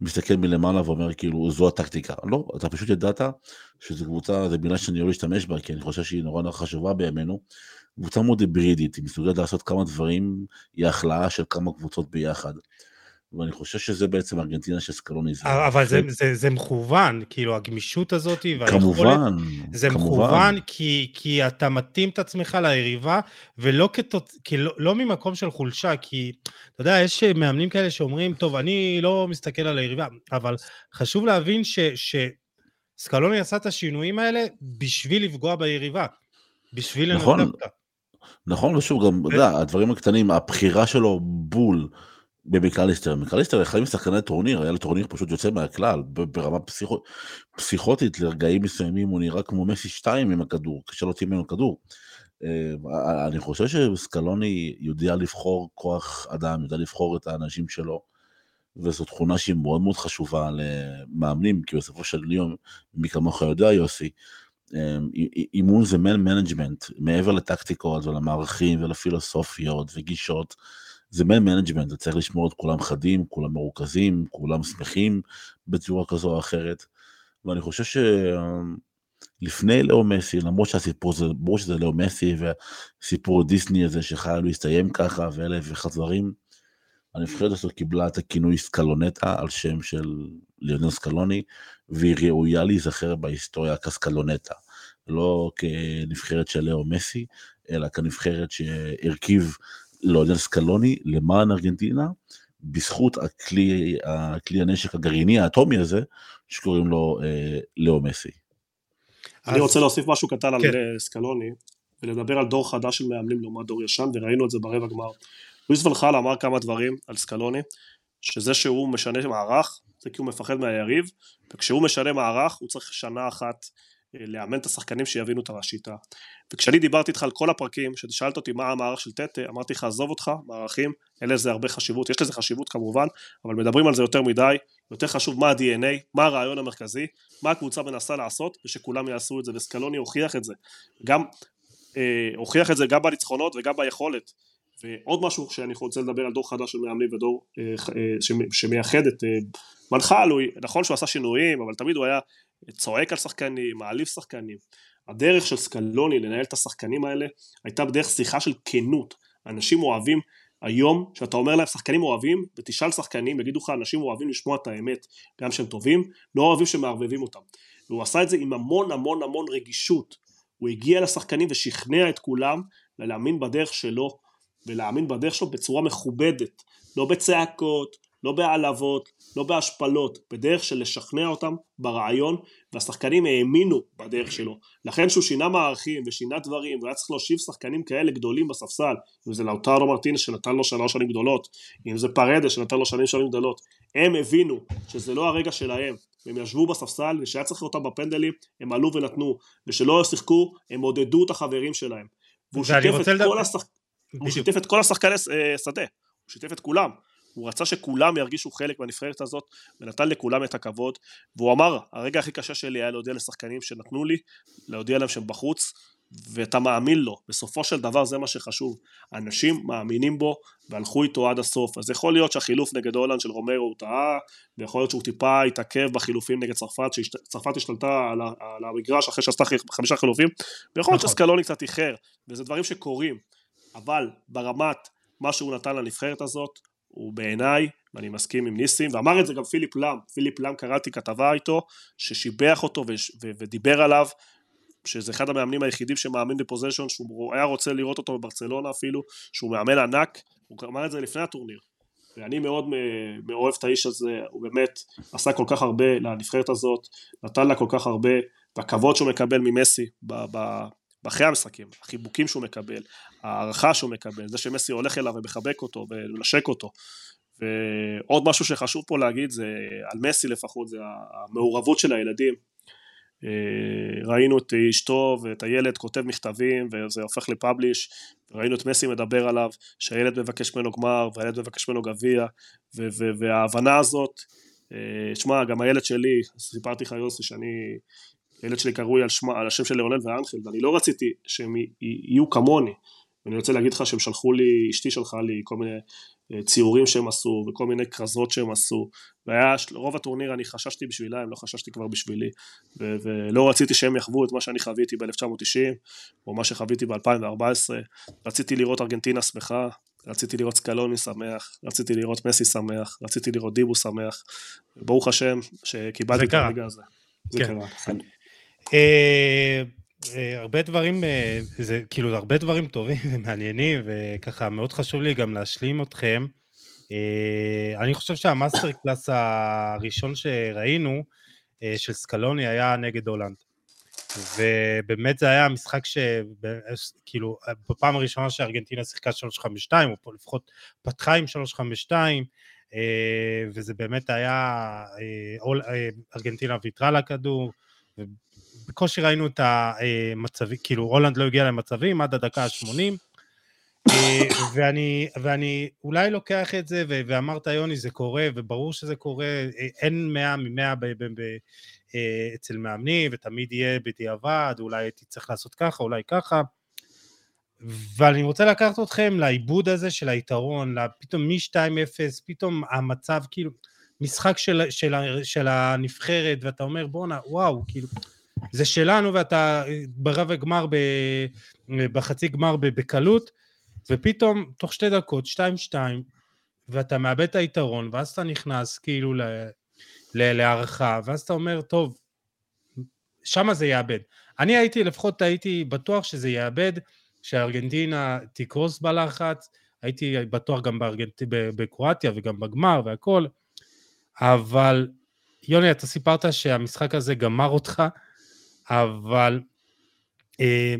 מסתכל מלמעלה ואומר כאילו זו הטקטיקה. לא, אתה פשוט ידעת שזו קבוצה, זו מילה שאני אוהב להשתמש בה, כי אני חושב שהיא נורא נורא חשובה בימינו. קבוצה מאוד היברידית, היא מסוגלת לעשות כמה דברים, היא החלאה של כמה קבוצות ביחד. ואני חושב שזה בעצם ארגנטינה של סקלוני. אבל זה, זה, זה מכוון, כאילו הגמישות הזאת והיכולת, כמובן, זה כמובן. מכוון כי, כי אתה מתאים את עצמך ליריבה, ולא כתות, כי לא, לא ממקום של חולשה, כי אתה יודע, יש מאמנים כאלה שאומרים, טוב, אני לא מסתכל על היריבה, אבל חשוב להבין ש, שסקלוני עשה את השינויים האלה בשביל לפגוע ביריבה, בשביל נכון, לנתק אותה. נכון, ושוב, גם, אתה יודע, הדברים הקטנים, הבחירה שלו בו, במקליסטר. מקליסטר אחד משחקני טורניר, היה לו טורניר פשוט יוצא מהכלל, ברמה פסיכו, פסיכוטית, לרגעים מסוימים הוא נראה כמו מסי 2 עם הכדור, קשה להוציא ממנו כדור. אני חושב שסקלוני יודע לבחור כוח אדם, יודע לבחור את האנשים שלו, וזו תכונה שהיא מאוד מאוד חשובה למאמנים, כי בסופו של יום, מי כמוך יודע יוסי, אה, אימון זה management, מעבר לטקטיקות ולמערכים ולפילוסופיות וגישות, זה man management, אתה צריך לשמור את כולם חדים, כולם מרוכזים, כולם שמחים בצורה כזו או אחרת. ואני חושב שלפני לאו מסי, למרות שהסיפור זה, ברור שזה לאו מסי והסיפור דיסני הזה שחייב להסתיים ככה ואלף ואחד דברים, הנבחרת הזאת קיבלה את הכינוי סקלונטה על שם של ליונל סקלוני, והיא ראויה להיזכר בהיסטוריה כסקלונטה. לא כנבחרת של לאו מסי, אלא כנבחרת שהרכיב לעודד סקלוני למען ארגנטינה, בזכות הכלי, הכלי הנשק הגרעיני האטומי הזה, שקוראים לו אה, לאו מסי. אני רוצה להוסיף משהו קטן כן. על אה, סקלוני, ולדבר על דור חדש של מאמנים לעומת דור ישן, וראינו את זה ברבע גמר. לואיס ולחל אמר כמה דברים על סקלוני, שזה שהוא משנה מערך, זה כי הוא מפחד מהיריב, וכשהוא משנה מערך הוא צריך שנה אחת לאמן את השחקנים שיבינו את השיטה. וכשאני דיברתי איתך על כל הפרקים, כששאלת אותי מה המערך של טטה, אמרתי לך עזוב אותך, מערכים, אין לזה הרבה חשיבות, יש לזה חשיבות כמובן, אבל מדברים על זה יותר מדי, יותר חשוב מה ה-DNA, מה הרעיון המרכזי, מה הקבוצה מנסה לעשות, ושכולם יעשו את זה, וסקלוני הוכיח את זה. גם, אה, הוכיח את זה גם בניצחונות וגם ביכולת. ועוד משהו שאני רוצה לדבר על דור חדש של מאמנים ודור אה, אה, שמייחד את אה, מנחל, נכון שהוא עשה שינויים, אבל תמיד הוא היה צועק על שחקנים, מעליב שחקנים. הדרך של סקלוני לנהל את השחקנים האלה הייתה בדרך שיחה של כנות. אנשים אוהבים היום, כשאתה אומר להם שחקנים אוהבים, ותשאל שחקנים, יגידו לך אנשים אוהבים לשמוע את האמת, גם שהם טובים, לא אוהבים שמערבבים אותם. והוא עשה את זה עם המון המון המון רגישות. הוא הגיע לשחקנים ושכנע את כולם להאמין בדרך שלו, ולהאמין בדרך שלו בצורה מכובדת, לא בצעקות, לא בהעלבות, לא בהשפלות, בדרך של לשכנע אותם ברעיון, והשחקנים האמינו בדרך שלו. לכן שהוא שינה מערכים ושינה דברים, והיה צריך להושיב שחקנים כאלה גדולים בספסל, אם זה לאוטרו מרטינס שנתן לו שלוש שנים גדולות, אם זה פרדה שנתן לו שנים שנים גדולות, הם הבינו שזה לא הרגע שלהם, הם ישבו בספסל, ושהיה צריך אותם בפנדלים, הם עלו ונתנו, ושלא שיחקו, הם עודדו את החברים שלהם. והוא שיתף את, לדבר... השח... הוא שיתף את כל השחקני אה, שדה, הוא שיתף את כולם. הוא רצה שכולם ירגישו חלק מהנבחרת הזאת, ונתן לכולם את הכבוד, והוא אמר, הרגע הכי קשה שלי היה להודיע לשחקנים שנתנו לי, להודיע להם שהם בחוץ, ואתה מאמין לו, בסופו של דבר זה מה שחשוב, אנשים מאמינים בו והלכו איתו עד הסוף, אז יכול להיות שהחילוף נגד הולנד של רומרו הוא טעה, ויכול להיות שהוא טיפה התעכב בחילופים נגד צרפת, שצרפת השתלטה על, על המגרש אחרי שעשתה חמישה חילופים, ויכול להיות נכון. שסקלוני קצת איחר, וזה דברים שקורים, אבל ברמת מה שהוא נתן לנבחרת הזאת, הוא בעיניי, ואני מסכים עם ניסים, ואמר את זה גם פיליפ לאם, פיליפ לאם קראתי כתבה איתו, ששיבח אותו ו- ו- ודיבר עליו, שזה אחד המאמנים היחידים שמאמין בפוזיישון, שהוא היה רוצה לראות אותו בברצלונה אפילו, שהוא מאמן ענק, הוא אמר את זה לפני הטורניר. ואני מאוד אוהב את האיש הזה, הוא באמת עשה כל כך הרבה לנבחרת הזאת, נתן לה כל כך הרבה, והכבוד שהוא מקבל ממסי אחרי המשחקים, החיבוקים שהוא מקבל, ההערכה שהוא מקבל, זה שמסי הולך אליו ומחבק אותו ומנשק אותו. ועוד משהו שחשוב פה להגיד זה, על מסי לפחות, זה המעורבות של הילדים. אה, ראינו את אשתו ואת הילד כותב מכתבים וזה הופך לפאבליש, ראינו את מסי מדבר עליו, שהילד מבקש ממנו גמר והילד מבקש ממנו גביע, וההבנה הזאת, אה, שמע, גם הילד שלי, סיפרתי לך יוסי שאני הילד שלי קרוי על, שמה, על השם של ליאונל ואנחל, ואני לא רציתי שהם יהיו כמוני, ואני רוצה להגיד לך שהם שלחו לי, אשתי שלחה לי כל מיני אה, ציורים שהם עשו, וכל מיני כרזות שהם עשו, והיה, רוב הטורניר אני חששתי בשבילם, לא חששתי כבר בשבילי, ו- ולא רציתי שהם יחוו את מה שאני חוויתי ב-1990, או מה שחוויתי ב-2014, רציתי לראות ארגנטינה שמחה, רציתי לראות סקלוני שמח, רציתי לראות מסי שמח, רציתי לראות דיבו שמח, ברוך השם שקיבלתי את הרגע הזה. זה כן. קרה. אה, אה, הרבה דברים, אה, זה כאילו הרבה דברים טובים ומעניינים, וככה מאוד חשוב לי גם להשלים אתכם. אני חושב שה master class הראשון שראינו של סקלוני היה נגד הולנד. ובאמת זה היה משחק שכאילו בפעם הראשונה שארגנטינה שיחקה 3-5-2, או לפחות פתחה עם 3-5-2, וזה באמת היה, ארגנטינה ויתרה לכדור, בקושי ראינו את המצבים, כאילו הולנד לא הגיע למצבים עד הדקה ה-80, אה, ואני, ואני אולי לוקח את זה, ואמרת יוני זה קורה, וברור שזה קורה, אה, אין מאה ממאה אה, אצל מאמנים, ותמיד יהיה בדיעבד, אולי הייתי צריך לעשות ככה, אולי ככה. ואני רוצה לקחת אתכם לעיבוד הזה של היתרון, פתאום מ-2-0, פתאום המצב, כאילו, משחק של, של, של הנבחרת, ואתה אומר בואנה, וואו, כאילו, זה שלנו ואתה ברבע גמר, בחצי גמר בקלות, ופתאום תוך שתי דקות, שתיים שתיים, ואתה מאבד את היתרון, ואז אתה נכנס כאילו ל, ל, להערכה, ואז אתה אומר, טוב, שמה זה יאבד. אני הייתי, לפחות הייתי בטוח שזה יאבד, שארגנטינה תקרוס בלחץ, הייתי בטוח גם בארגנט... בקרואטיה וגם בגמר והכל, אבל יוני, אתה סיפרת שהמשחק הזה גמר אותך, אבל אה,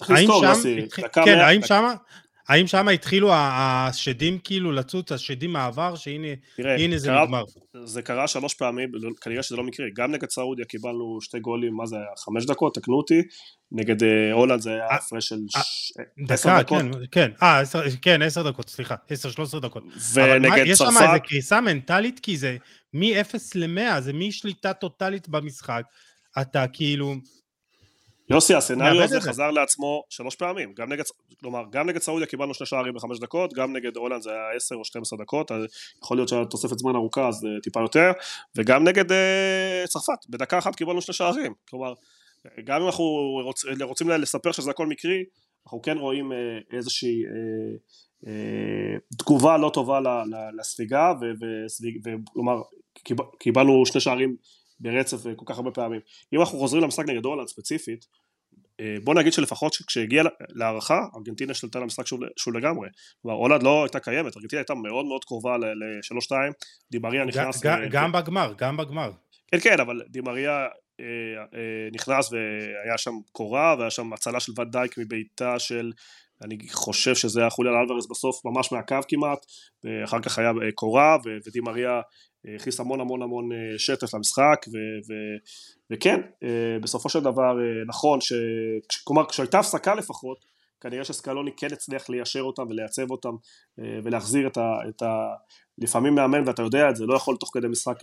האם שם, כן, האם שם, האם שם התחילו השדים כאילו לצוץ, השדים מהעבר, שהנה תראה, הנה זה קרה, נגמר? זה קרה שלוש פעמים, לא, כנראה שזה לא מקרה, גם נגד סעודיה קיבלנו שתי גולים, מה זה היה, חמש דקות, תקנו אותי, נגד אה, הולנד זה היה אה, הפרש של עשר דקות. כן, כן, כן, עשר דקות, סליחה, עשר, שלוש עשרה דקות. ונגד צרפת... יש שם איזה קריסה מנטלית, כי זה מ-0 ל-100, זה משליטה טוטאלית במשחק. אתה כאילו... יוסי, הסצנריו הזה חזר לעצמו שלוש פעמים, גם נגד, כלומר, גם נגד סעודיה קיבלנו שני שערים בחמש דקות, גם נגד הולנד זה היה עשר או שתים עשרה דקות, יכול להיות שהיה תוספת זמן ארוכה אז אה, טיפה יותר, וגם נגד אה, צרפת, בדקה אחת קיבלנו שני שערים, כלומר, גם אם אנחנו רוצ, רוצים לספר שזה הכל מקרי, אנחנו כן רואים אה, איזושהי אה, אה, תגובה לא טובה לספיגה, וכלומר, קיבלנו שני שערים ברצף כל כך הרבה פעמים. אם אנחנו חוזרים למשחק נגד הולנד ספציפית, אה, בוא נגיד שלפחות כשהגיע להערכה, ארגנטינה שלטה למשחק שוב, שוב לגמרי. כלומר, הולנד לא הייתה קיימת, ארגנטינה הייתה מאוד מאוד קרובה ל-3-2, דימריה נכנס... גם, ו... גם בגמר, גם בגמר. כן, כן, אבל דימריה אה, אה, נכנס והיה שם קורה, והיה שם הצלה של ודייק מבעיטה של... אני חושב שזה היה חוליאן אלוורס בסוף ממש מהקו כמעט, ואחר כך היה אה, קורה, ודימריה הכניס המון המון המון שטף למשחק, ו- ו- וכן, בסופו של דבר נכון, ש- כלומר כשהייתה הפסקה לפחות, כנראה שסקלוני כן הצליח ליישר אותם ולייצב אותם ולהחזיר את ה... את ה לפעמים מאמן, ואתה יודע את זה, לא יכול תוך כדי משחק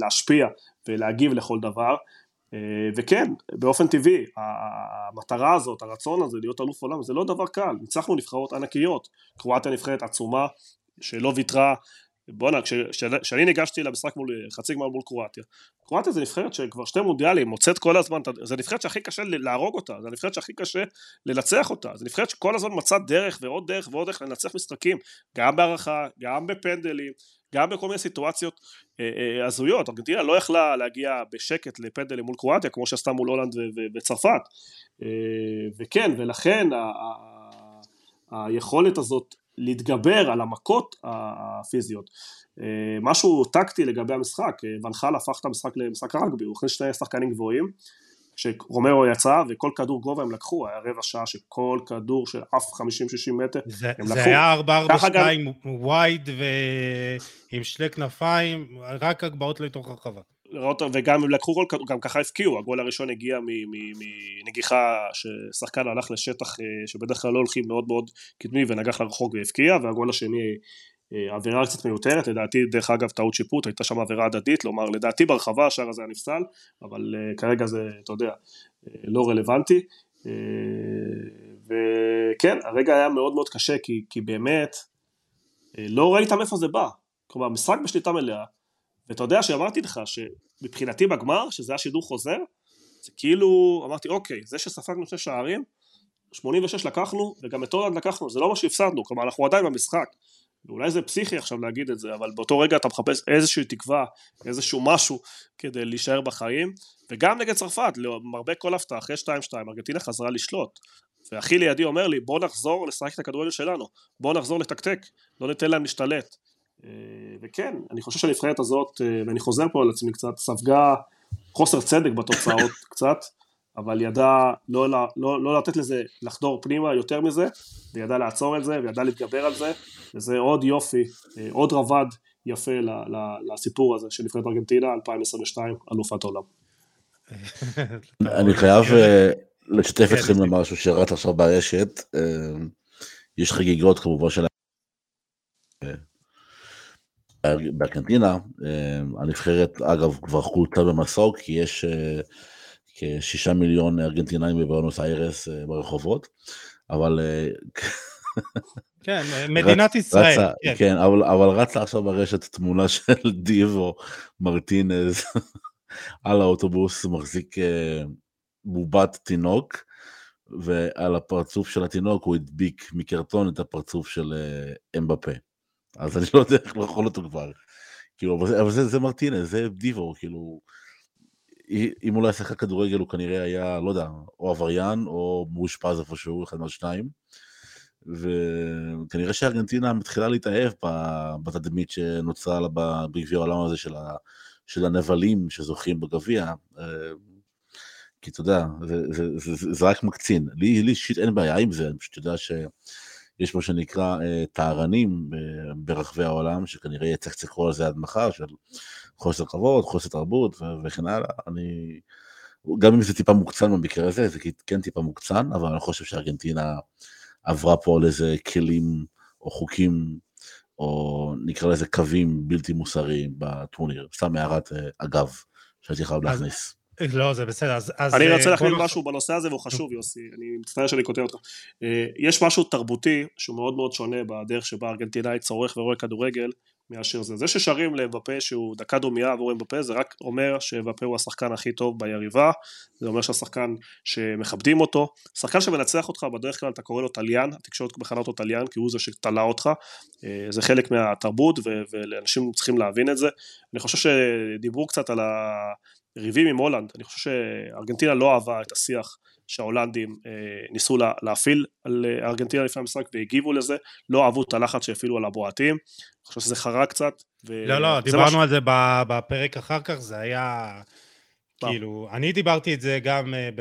להשפיע ולהגיב לכל דבר, וכן, באופן טבעי, המטרה הזאת, הרצון הזה להיות אלוף עולם, זה לא דבר קל, ניצחנו נבחרות ענקיות, קרואטיה נבחרת עצומה, שלא ויתרה בואנה, כשאני ניגשתי למשחק מול חצי גמר מול קרואטיה, קרואטיה זה נבחרת שכבר שתי מונדיאלים מוצאת כל הזמן, זה נבחרת שהכי קשה להרוג אותה, זה נבחרת שהכי קשה לנצח אותה, זה נבחרת שכל הזמן מצאה דרך ועוד דרך ועוד דרך לנצח משחקים, גם בהערכה, גם בפנדלים, גם בכל מיני סיטואציות אה, אה, הזויות, ארגנטינה לא יכלה להגיע בשקט לפנדלים מול קרואטיה כמו שעשתה מול הולנד וצרפת, אה, וכן, ולכן היכולת הזאת להתגבר על המכות הפיזיות. אה, משהו טקטי לגבי המשחק, אה, ונחל הפך את המשחק למשחק רגבי, הוא הכניס שני שחקנים גבוהים, כשרומרו יצא וכל כדור גובה הם לקחו, היה רבע שעה שכל כדור של אף 50-60 מטר זה, הם זה לקחו. זה היה 4-4-2 ווייד ועם שני כנפיים, רק הגבהות לתוך הרחבה. וגם הם לקחו גול, גם ככה הפקיעו, הגול הראשון הגיע מנגיחה ששחקן הלך לשטח אה, שבדרך כלל לא הולכים מאוד מאוד קדמי ונגח לרחוק והפקיע, והגול השני אה, עבירה קצת מיותרת, לדעתי דרך אגב טעות שיפוט, הייתה שם עבירה הדדית, כלומר לדעתי ברחבה השער הזה היה נפסל, אבל uh, כרגע זה, אתה יודע, לא רלוונטי, וכן, הרגע היה מאוד מאוד קשה, כי, כי באמת, לא ראית מאיפה זה בא, כלומר משחק בשליטה מלאה, ואתה יודע שאמרתי לך שמבחינתי בגמר, שזה היה שידור חוזר, זה כאילו, אמרתי אוקיי, זה שספגנו שני שערים, 86 לקחנו, וגם את הולנד לקחנו, זה לא מה שהפסדנו, כלומר אנחנו עדיין במשחק. ואולי זה פסיכי עכשיו להגיד את זה, אבל באותו רגע אתה מחפש איזושהי תקווה, איזשהו משהו כדי להישאר בחיים, וגם נגד צרפת, למרבה כל הפתעה, אחרי 2-2, ארגנטינה חזרה לשלוט. ואחי לידי אומר לי, בוא נחזור לשחק את הכדורגל שלנו, בוא נחזור לתקתק, לא ניתן להם להשתלט. אה, וכן, אני חושב שהנבחרת הזאת, אה, ואני חוזר פה על עצמי קצת, ספגה חוסר צדק בתוצאות קצת, אבל ידע לא, לא, לא, לא לתת לזה לחדור פנימה יותר מזה, וידע לעצור את זה, וידע להתגבר על זה, וזה עוד יופי, אה, עוד רבד יפה לסיפור הזה של נבחרת ארגנטינה 2022, אלופת העולם. אני חייב לשתף כן, אתכם במשהו שרץ עכשיו ברשת, יש חגיגות כמובן של בארגנטינה, אה, הנבחרת אגב כבר חולטה במסוק, כי יש אה, כשישה מיליון ארגנטינאים בבואנוס איירס אה, ברחובות, אבל... כן, מדינת ישראל. רצה, כן, כן אבל, אבל רצה עכשיו ברשת תמונה של דיבו מרטינז על האוטובוס, מחזיק בובת תינוק, ועל הפרצוף של התינוק הוא הדביק מקרטון את הפרצוף של אמבפה. אז אני לא יודע איך לאכול אותו כבר. כאילו, אבל, זה, אבל זה, זה מרטינס, זה דיבו, כאילו, אם הוא לא היה שחק כדורגל הוא כנראה היה, לא יודע, או עבריין או מאושפז איפשהו, אחד מהשניים. וכנראה שארגנטינה מתחילה להתאהב בתדמית שנוצרה לה בגביע העולם הזה של, ה, של הנבלים שזוכים בגביע. אה, כי אתה יודע, זה, זה, זה, זה רק מקצין. לי אישית אין בעיה עם זה, אני פשוט יודע ש... יש מה שנקרא אה, טהרנים אה, ברחבי העולם, שכנראה יצקצקו על זה עד מחר, של חוסר כבוד, חוסר תרבות וכן הלאה. אני... גם אם זה טיפה מוקצן במקרה הזה, זה כן טיפה מוקצן, אבל אני חושב שארגנטינה עברה פה על איזה כלים או חוקים, או נקרא לזה קווים בלתי מוסריים בטורניר. סתם הערת אה, אגב, שהייתי חייב להכניס. לא, זה בסדר. אז, אז אני רוצה להכניס משהו בנושא הזה והוא חשוב, יוסי, אני מצטער שאני כותב אותך. אה, יש משהו תרבותי שהוא מאוד מאוד שונה בדרך שבה ארגנטינאי צורך ורואה כדורגל מאשר זה. זה ששרים לאמבפה שהוא דקה דומייה עבור אמבפה זה רק אומר שאמבפה הוא השחקן הכי טוב ביריבה, זה אומר שהשחקן שמכבדים אותו, שחקן שמנצח אותך בדרך כלל אתה קורא לו טליין, התקשורת מכנה אותו טליין כי הוא זה שתלה אותך, אה, זה חלק מהתרבות ואנשים צריכים להבין את זה. אני חושב שדיברו קצת על ה... ריבים עם הולנד, אני חושב שארגנטינה לא אהבה את השיח שההולנדים אה, ניסו לה, להפעיל על אה, ארגנטינה לפני המשחק והגיבו לזה, לא אהבו את הלחץ שהפעילו על הבועטים, אני חושב שזה חרג קצת. לא, לא, דיברנו מש... על זה בפרק אחר כך, זה היה... כאילו, אני דיברתי את זה גם uh,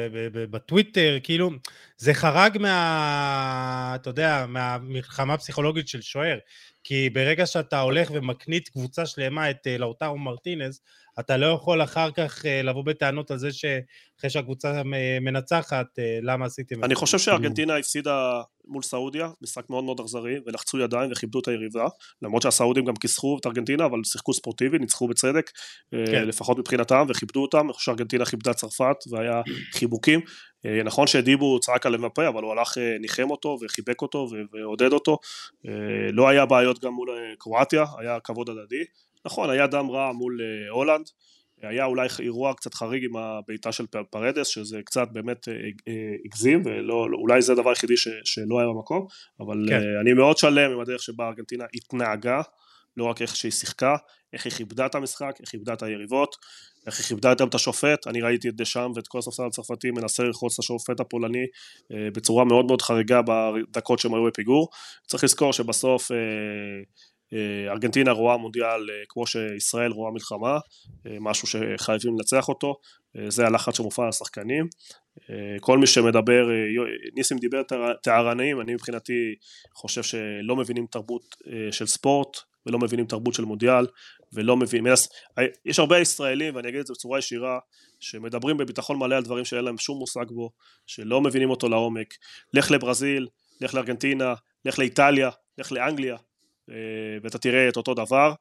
בטוויטר, כאילו, זה חרג מה... אתה יודע, מהמלחמה הפסיכולוגית של שוער. כי ברגע שאתה הולך ומקנית קבוצה שלמה את uh, לאוטרו מרטינז, אתה לא יכול אחר כך uh, לבוא בטענות על זה שאחרי שהקבוצה מנצחת, uh, למה עשיתם את זה. אני חושב שארגנטינה הפסידה מול סעודיה, משחק מאוד מאוד אכזרי, ולחצו ידיים וכיבדו את היריבה, למרות שהסעודים גם כיסחו את ארגנטינה, אבל שיחקו ספורטיבי, ניצחו בצדק, כן. לפחות מבחינתם, וכיבדו אותם, אני חושב שארגנטינה כיבדה צרפת, והיה חיבוקים. נכון שדיבו צעק עליהם בפה, אבל הוא הלך, ניחם אותו וחיבק אותו ועודד אותו. לא היה בעיות גם מול קרואטיה, היה כבוד הדדי. נכון, היה דם רע מול אה, הולנד, היה אולי אירוע קצת חריג עם הבעיטה של פרדס, שזה קצת באמת אה, אה, הגזים, ואולי זה הדבר היחידי ש, שלא היה במקום, אבל כן. אני מאוד שלם עם הדרך שבה ארגנטינה התנהגה, לא רק איך שהיא שיחקה, איך היא כיבדה את המשחק, איך היא כיבדה את היריבות, איך היא כיבדה גם את השופט, אני ראיתי את דשאם ואת כל הספסל הצרפתי מנסה ללחוץ את השופט הפולני בצורה מאוד מאוד חריגה בדקות שהם היו בפיגור. צריך לזכור שבסוף ארגנטינה רואה מונדיאל אה, כמו שישראל רואה מלחמה, אה, משהו שחייבים לנצח אותו, זה הלחץ שמופע על השחקנים. כל מי שמדבר, ניסים דיבר טהרניים, אני מבחינתי חושב שלא מבינים תרבות של ספורט ולא מבינים תרבות של מונדיאל ולא מבינים, יש הרבה ישראלים ואני אגיד את זה בצורה ישירה שמדברים בביטחון מלא על דברים שאין להם שום מושג בו, שלא מבינים אותו לעומק, לך לברזיל, לך לארגנטינה, לך לאיטליה, לך לאנגליה, אה, ואתה תראה את אותו דבר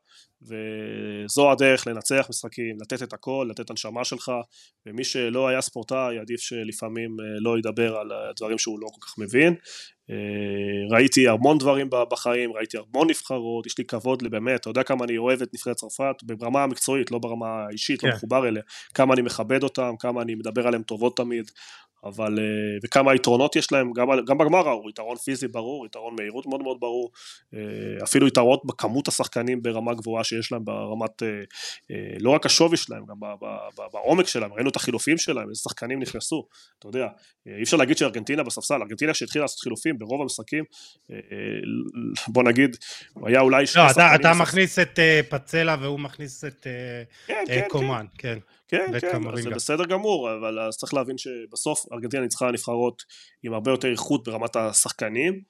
וזו הדרך לנצח משחקים, לתת את הכל, לתת הנשמה שלך ומי שלא היה ספורטאי עדיף שלפעמים אה, לא ידבר על הדברים שהוא לא כל כך מבין. אה, ראיתי המון דברים בחיים, ראיתי המון נבחרות, יש לי כבוד לבאמת, אתה יודע כמה אני אוהב את נבחרת צרפת? ברמה המקצועית, לא ברמה האישית, לא כן. לא מחובר אליה, כמה אני מכבד אותם, כמה אני מדבר עליהם טובות תמיד, אבל, אה, וכמה יתרונות יש להם, גם, גם בגמר ראו, יתרון פיזי ברור, יתרון מהירות מאוד מאוד ברור, אה, אפילו יתרון בכמות השחקנים ברמה גבוהה שיש להם ברמת, אה, לא רק השווי שלהם, גם בעומק שלהם, ראינו את החילופים שלהם, איזה שחקנים נכנסו, אתה יודע, אי אפשר להגיד שארגנטינה בספסל, ארגנטינה שהתחילה לעשות חילופים ברוב המשחקים, בוא נגיד, הוא היה אולי לא, אתה, אתה מכניס את פצלה והוא מכניס את כן, כן, קומן, כן. כן. כן, כן, זה בסדר גמור, אבל אז צריך להבין שבסוף ארגנטינה ניצחה נבחרות עם הרבה יותר איכות ברמת השחקנים,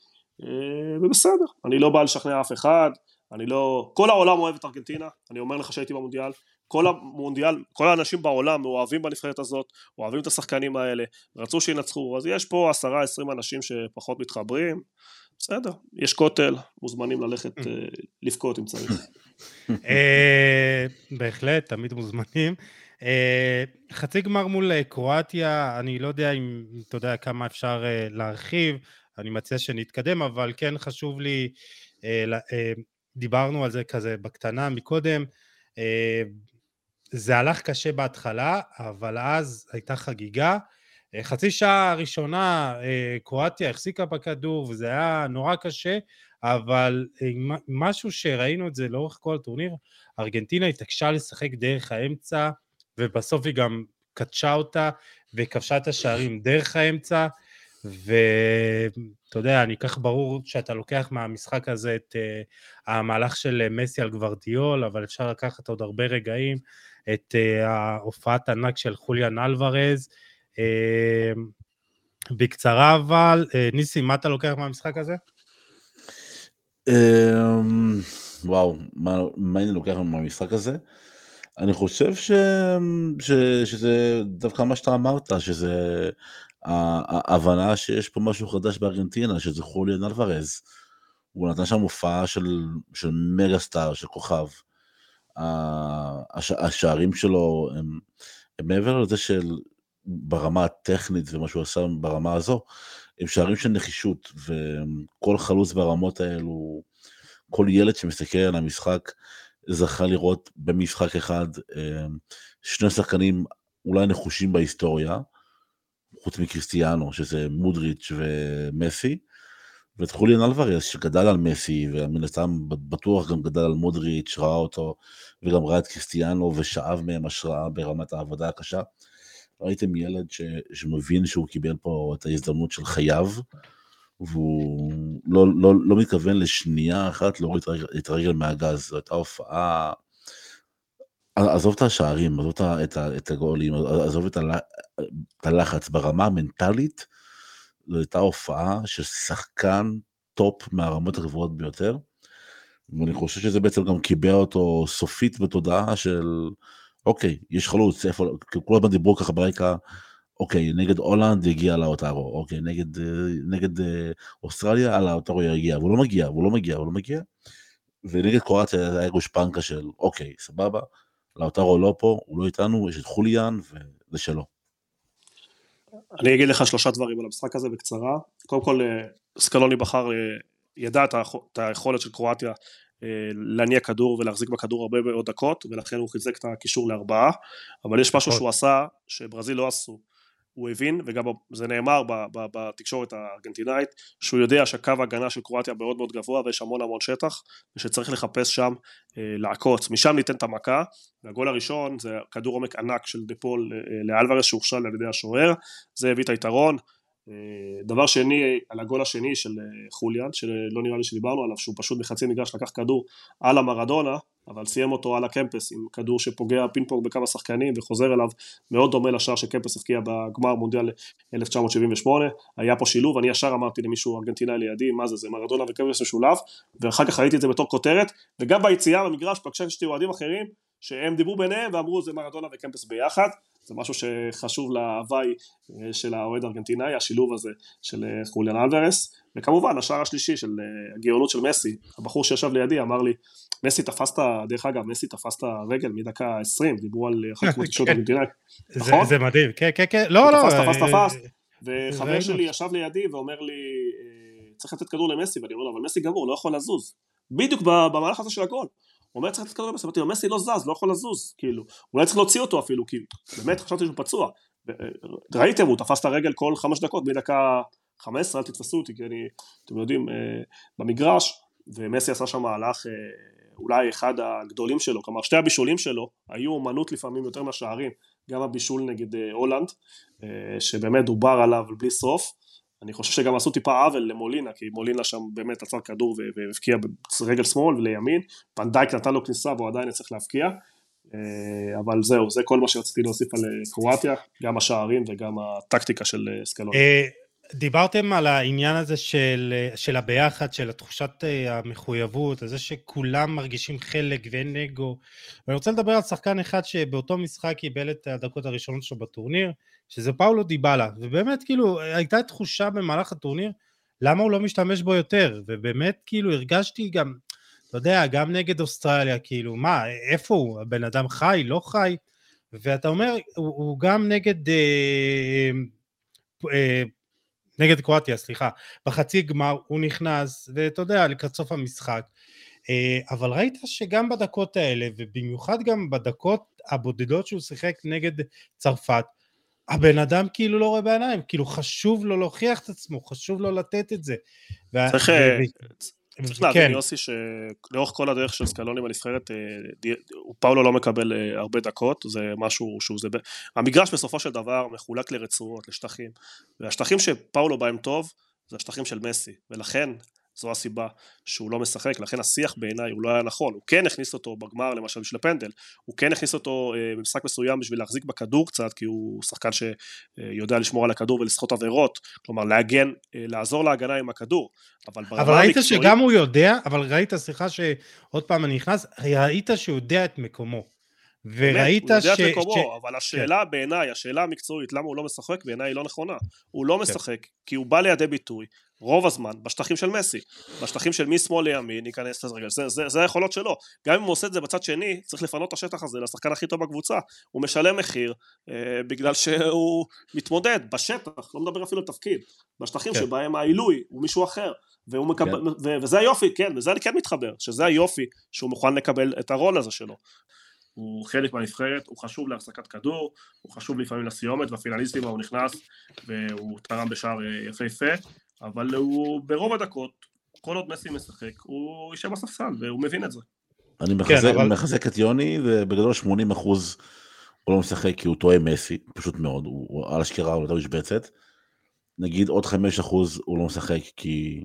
אה, ובסדר, אני לא בא לשכנע אף אחד, אני לא... כל העולם אוהב את ארגנטינה, אני אומר לך שהייתי במונדיאל, כל המונדיאל, כל האנשים בעולם אוהבים בנבחרת הזאת, אוהבים את השחקנים האלה, רצו שינצחו, אז יש פה עשרה עשרים אנשים שפחות מתחברים, בסדר, יש כותל, מוזמנים ללכת אה, לבכות אם צריך. אה, בהחלט, תמיד מוזמנים. אה, חצי גמר מול אה, קרואטיה, אני לא יודע אם אתה יודע כמה אפשר אה, להרחיב, אני מציע שנתקדם, אבל כן חשוב לי, דיברנו על זה כזה בקטנה מקודם, זה הלך קשה בהתחלה, אבל אז הייתה חגיגה. חצי שעה הראשונה קרואטיה החזיקה בכדור וזה היה נורא קשה, אבל משהו שראינו את זה לאורך כל הטורניר, ארגנטינה התעקשה לשחק דרך האמצע, ובסוף היא גם קדשה אותה וכבשה את השערים דרך האמצע, ואתה יודע, אני כך ברור שאתה לוקח מהמשחק הזה את uh, המהלך של מסי על גוורדיול, אבל אפשר לקחת עוד הרבה רגעים, את uh, ההופעת ענק של חוליאן אלוורז. Uh, בקצרה אבל, uh, ניסי, מה אתה לוקח מהמשחק הזה? אמ, וואו, מה, מה אני לוקח מהמשחק הזה? אני חושב ש... ש... שזה דווקא מה שאתה אמרת, שזה ההבנה שיש פה משהו חדש בארגנטינה, שזה חוליאן אלוורז. הוא נתן שם הופעה של, של מגה סטאר, של כוכב. הש... השערים שלו הם, הם מעבר לזה של ברמה הטכנית ומה שהוא עשה ברמה הזו, הם שערים של נחישות, וכל חלוץ ברמות האלו, כל ילד שמסתכל על המשחק, זכה לראות במשחק אחד אה, שני שחקנים אולי נחושים בהיסטוריה, חוץ מקריסטיאנו, שזה מודריץ' ומסי, ואת חוליאן אלוורס שגדל על מסי, ומן הסתם בטוח גם גדל על מודריץ', ראה אותו, וגם ראה את קריסטיאנו ושאב מהם השראה ברמת העבודה הקשה. ראיתם ילד ש, שמבין שהוא קיבל פה את ההזדמנות של חייו, והוא לא, לא, לא מתכוון לשנייה אחת להוריד את הרגל מהגז, זו הייתה הופעה... עזוב את השערים, עזוב את, את הגולים, עזוב את, הלחץ, ברמה המנטלית, זו הייתה הופעה של שחקן top מהרמות הגבוהות ביותר, ואני חושב שזה בעצם גם קיבע אותו סופית בתודעה של, אוקיי, יש חלוץ, איפה, כל הזמן דיברו ככה ברקע, אוקיי, נגד הולנד הגיע לאוטרו, אוקיי, נגד, נגד אה, אוסטרליה, על האוטרו יגיע, והוא לא מגיע, והוא לא מגיע, הוא לא מגיע, ונגד קרואטיה זה היה גושפנקה של, אוקיי, סבבה, לאוטרו לא פה, הוא לא איתנו, יש את חוליאן, וזה שלו. אני אגיד לך שלושה דברים על המשחק הזה בקצרה. קודם כל, אה, סקלוני בחר, אה, ידע את היכולת של קרואטיה אה, להניע כדור ולהחזיק בכדור הרבה מאוד דקות, ולכן הוא חיזק את הקישור לארבעה, אבל יש משהו נכון. שהוא עשה שברזיל לא עשו. הוא הבין, וגם זה נאמר בתקשורת הארגנטינאית, שהוא יודע שקו ההגנה של קרואטיה מאוד מאוד גבוה ויש המון המון שטח, ושצריך לחפש שם אה, לעקוץ. משם ניתן את המכה, והגול הראשון זה כדור עומק ענק של דפול אה, לאלוורס שהוכשל על ידי השוער, זה הביא את היתרון. אה, דבר שני, על הגול השני של חוליאן, שלא נראה לי שדיברנו עליו, שהוא פשוט בחצי מגרש לקח כדור אלא מרדונה, אבל סיים אותו אלא קמפס עם כדור שפוגע פינג פונג בכמה שחקנים וחוזר אליו מאוד דומה לשער שקמפס הבקיע בגמר מונדיאל 1978 היה פה שילוב, אני ישר אמרתי למישהו ארגנטינאי לידי מה זה זה מרדונה וקמפס משולב? ואחר כך ראיתי את זה בתור כותרת וגם ביציאה במגרש פגשתי אוהדים אחרים שהם דיברו ביניהם ואמרו זה מרדונה וקמפס ביחד זה משהו שחשוב להוואי אה, של האוהד הארגנטינאי, השילוב הזה של אה, חוליאן אלוורס, וכמובן השער השלישי של אה, הגאונות של מסי, הבחור שישב לידי אמר לי, מסי תפס את, דרך אגב, מסי תפס את הרגל מדקה 20, דיברו על אחת כמו תקשורת ארגנטינאי, נכון? זה מדהים, כן, כן, כן, לא, לא. תפס, תפס, תפס, וחבר שלי ישב לידי ואומר לי, צריך לתת כדור למסי, ואני אומר לו, אבל מסי גמור, לא יכול לזוז. בדיוק במהלך הזה של הגול. הוא אומר צריך לתת כדור למסי, אמרתי לו מסי לא זז, לא יכול לזוז, כאילו, אולי צריך להוציא אותו אפילו, כי באמת חשבתי שהוא פצוע. ראיתם, הוא תפס את הרגל כל חמש דקות, מדקה חמש עשרה, אל תתפסו אותי, כי אני, אתם יודעים, אה, במגרש, ומסי עשה שם מהלך אה, אולי אחד הגדולים שלו, כלומר שתי הבישולים שלו היו אומנות לפעמים יותר מהשערים, גם הבישול נגד אה, הולנד, שבאמת דובר עליו בלי סוף, אני חושב שגם עשו טיפה עוול למולינה, כי מולינה שם באמת עצר כדור והבקיע ברגל שמאל ולימין, פנדייק נתן לו כניסה והוא עדיין יצטרך להבקיע, אה, אבל זהו, זה כל מה שרציתי להוסיף על אה, קרואטיה, גם השערים וגם הטקטיקה של אה, סקלון. דיברתם על העניין הזה של, של הביחד, של התחושת המחויבות, על זה שכולם מרגישים חלק ואין אגו. ואני רוצה לדבר על שחקן אחד שבאותו משחק קיבל את הדקות הראשונות שלו בטורניר, שזה פאולו דיבלה, ובאמת כאילו הייתה תחושה במהלך הטורניר למה הוא לא משתמש בו יותר, ובאמת כאילו הרגשתי גם, אתה יודע, גם נגד אוסטרליה, כאילו מה, איפה הוא, הבן אדם חי, לא חי, ואתה אומר, הוא, הוא גם נגד, אה, אה, נגד קרואטיה, סליחה, בחצי גמר הוא נכנס, ואתה יודע, לקראת סוף המשחק, אה, אבל ראית שגם בדקות האלה, ובמיוחד גם בדקות הבודדות שהוא שיחק נגד צרפת, הבן אדם כאילו לא רואה בעיניים, כאילו חשוב לו להוכיח את עצמו, חשוב לו לתת את זה. צריך, אה, צריך להבין כן. יוסי שלאורך כל הדרך של סקלוני בנבחרת, אה, פאולו לא מקבל אה, הרבה דקות, זה משהו שהוא, זה, המגרש בסופו של דבר מחולק לרצועות, לשטחים, והשטחים שפאולו בהם טוב, זה השטחים של מסי, ולכן זו הסיבה שהוא לא משחק, לכן השיח בעיניי הוא לא היה נכון, הוא כן הכניס אותו בגמר למשל בשביל הפנדל, הוא כן הכניס אותו אה, במשחק מסוים בשביל להחזיק בכדור קצת, כי הוא שחקן שיודע לשמור על הכדור ולסחוט עבירות, כלומר להגן, אה, לעזור להגנה עם הכדור, אבל ברמה אבל ראית המקצועית... שגם הוא יודע, אבל ראית, סליחה שעוד פעם אני נכנס, ראית שהוא יודע את מקומו. וראית ש... הוא יודע את מקומו, ש... אבל השאלה כן. בעיניי, השאלה המקצועית, למה הוא לא משחק, בעיניי היא לא נכונה. הוא לא כן. משחק, כי הוא בא לידי ביטוי, רוב הזמן, בשטחים של מסי. בשטחים של משמאל לימין, ייכנס לרגל, זה, זה, זה היכולות שלו. גם אם הוא עושה את זה בצד שני, צריך לפנות את השטח הזה לשחקן הכי טוב בקבוצה. הוא משלם מחיר, אה, בגלל שהוא מתמודד בשטח, לא מדבר אפילו על תפקיד. בשטחים כן. שבהם העילוי הוא מישהו אחר. והוא מקבל, כן. ו- וזה היופי, כן, וזה אני כן מתחבר, שזה היופי שהוא מוכן לקבל את הרול הזה שלו. הוא חלק מהנבחרת, הוא חשוב להחזקת כדור, הוא חשוב לפעמים לסיומת, והפינליסטים הוא נכנס והוא תרם בשער אה, יפהפה, אבל הוא ברוב הדקות, כל עוד מסי משחק, הוא יישב בספסל, והוא מבין את זה. אני מחזק, כן, אבל... מחזק את יוני, ובגדול 80 אחוז הוא לא משחק כי הוא טועה מסי, פשוט מאוד, הוא על השקירה, הוא יותר משבצת. נגיד עוד 5 אחוז הוא לא משחק כי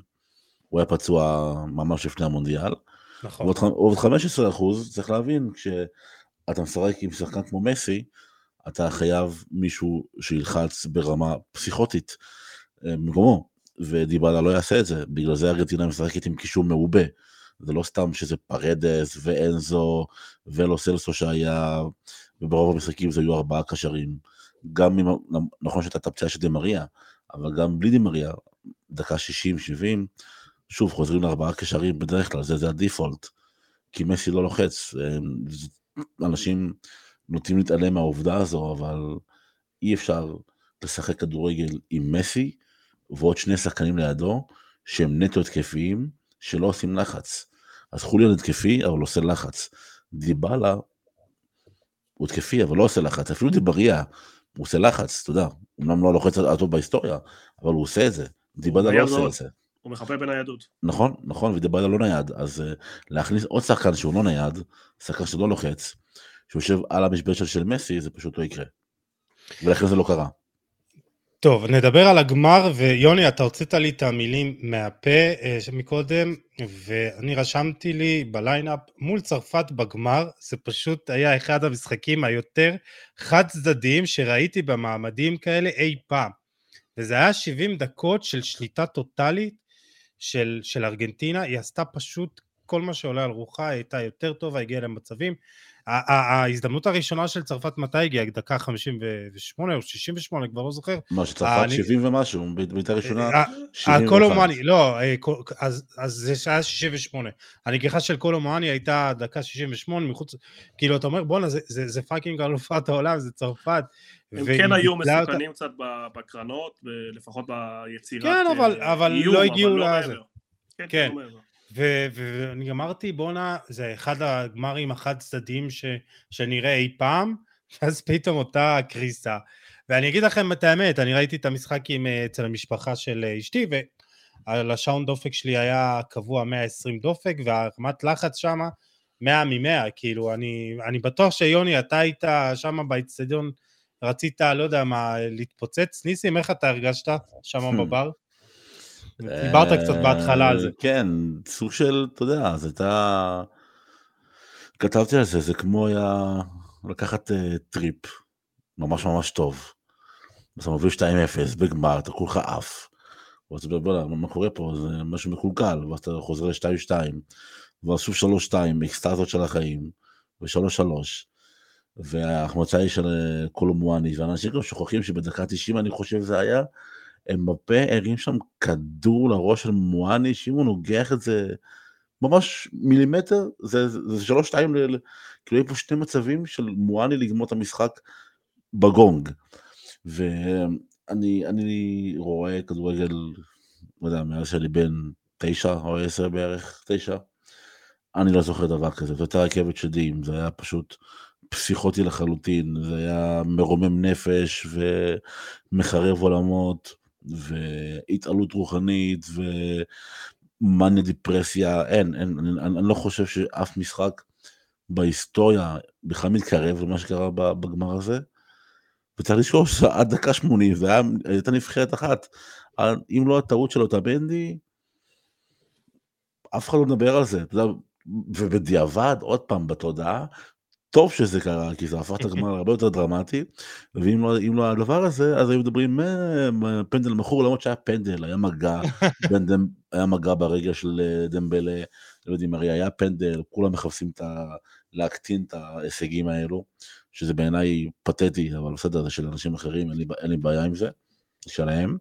הוא היה פצוע ממש לפני המונדיאל. נכון. ועוד 15 אחוז, צריך להבין, כשאתה משחק עם שחקן כמו מסי, אתה חייב מישהו שילחץ ברמה פסיכוטית אה, במקומו, ודיבלה לא יעשה את זה, בגלל זה ארגנטינה משחקת עם קישור מעובה. זה לא סתם שזה פרדס ואנזו ולו סלסו שהיה, וברוב המשחקים זה היו ארבעה קשרים. גם אם, נכון שהייתה את הפציעה של דמריה, אבל גם בלי דמריה, דקה 60-70, שוב חוזרים לארבעה קשרים בדרך כלל, זה, זה הדיפולט. כי מסי לא לוחץ, אנשים נוטים להתעלם מהעובדה הזו, אבל אי אפשר לשחק כדורגל עם מסי ועוד שני שחקנים לידו שהם נטו התקפיים שלא עושים לחץ. אז חוליאן התקפי אבל עושה לחץ. דיבלה הוא התקפי אבל לא עושה לחץ, אפילו דיבריה הוא עושה לחץ, אתה יודע, אמנם לא לוחץ הטוב בהיסטוריה, אבל הוא עושה את זה. דיבלה לא עושה את זה. הוא מחפה בניידות. נכון, נכון, ודיבלה לא נייד, אז אה, להכניס עוד שחקן שהוא לא נייד, שחקן שלא לוחץ, שיושב על המשבצת של מסי, זה פשוט לא יקרה. ולכן זה לא קרה. טוב, נדבר על הגמר, ויוני, אתה הוצאת לי את המילים מהפה אה, מקודם, ואני רשמתי לי ב line-up, מול צרפת בגמר, זה פשוט היה אחד המשחקים היותר חד צדדיים שראיתי במעמדים כאלה אי פעם. וזה היה 70 דקות של שליטה טוטאלית של, של ארגנטינה, היא עשתה פשוט כל מה שעולה על רוחה, היא הייתה יותר טובה, הגיעה למצבים. ההזדמנות הראשונה של צרפת מתי הגיעה? דקה 58 או 68, כבר לא זוכר. מה, שצרפת 70 ומשהו, בעיטה ראשונה 71. קולו מואני, לא, אה, אז זה היה 68. הנגיחה של קולו מואני הייתה דקה 68 מחוץ, כאילו אתה אומר בואנה זה fucking אלופת העולם, זה צרפת. הם כן היו מסוכנים קצת בקרנות, לפחות ביצירת כן, אבל אה, לא הגיעו לא לזה. כן, כן. לא ואני אמרתי בואנה זה אחד הגמרים החד צדדיים ש, שנראה אי פעם ואז פתאום אותה קריסה ואני אגיד לכם את האמת אני ראיתי את המשחק עם, אה, אצל המשפחה של אה, אשתי ועל השעון דופק שלי היה קבוע 120 דופק והרמת לחץ שמה 100 מ-100 כאילו אני, אני בטוח שיוני אתה היית שם באצטדיון רצית לא יודע מה להתפוצץ ניסים איך אתה הרגשת שם אממ. בבר? דיברת קצת בהתחלה על זה. כן, סוג של, אתה יודע, זה הייתה... כתבתי על זה, זה כמו היה לקחת אה, טריפ ממש ממש טוב. אתה מוביל 2-0 בגמר, אתה כולך עף. ואתה אומר, בוא'נה, מה קורה פה? זה משהו מקולקל, ואז אתה חוזר ל-2-2, ואז שוב 3-2, אקסטזות של החיים, ו-3-3. וההחמצה היא של אה, קולומואני, ואנשים גם שוכחים שבדקה 90 אני חושב זה היה, אמבפה הרים שם כדור לראש של מואני, שאם הוא נוגח את זה ממש מילימטר, זה, זה שלוש שתיים, כאילו היו פה שני מצבים של מואני לגמור את המשחק בגונג. ואני רואה כדורגל, לא יודע, מאז שאני בן תשע או עשר בערך, תשע, אני לא זוכר דבר כזה, זאת הייתה רכבת שדים, זה היה פשוט פסיכוטי לחלוטין, זה היה מרומם נפש ומחרב עולמות. והתעלות רוחנית ומאניה דיפרסיה, אין, אין, אני, אני לא חושב שאף משחק בהיסטוריה בכלל מתקרב למה שקרה בגמר הזה. וצריך לזכור שעד דקה 80 זה היה, הייתה נבחרת אחת. אם לא הטעות של אותה בנדי, אף אחד לא מדבר על זה, אתה יודע, ובדיעבד, עוד פעם, בתודעה, טוב שזה קרה, כי זה הפך את הגמר הרבה יותר דרמטי, ואם לא, לא הדבר הזה, אז היו מדברים פנדל מכור, למרות שהיה פנדל, היה מגע, דם, היה מגע ברגע של אה, דמבלה, לא יודעים, הרי היה פנדל, כולם מחפשים את ה... להקטין את ההישגים האלו, שזה בעיניי פתטי, אבל בסדר, זה של אנשים אחרים, אין לי, אין לי בעיה עם זה, שלהם.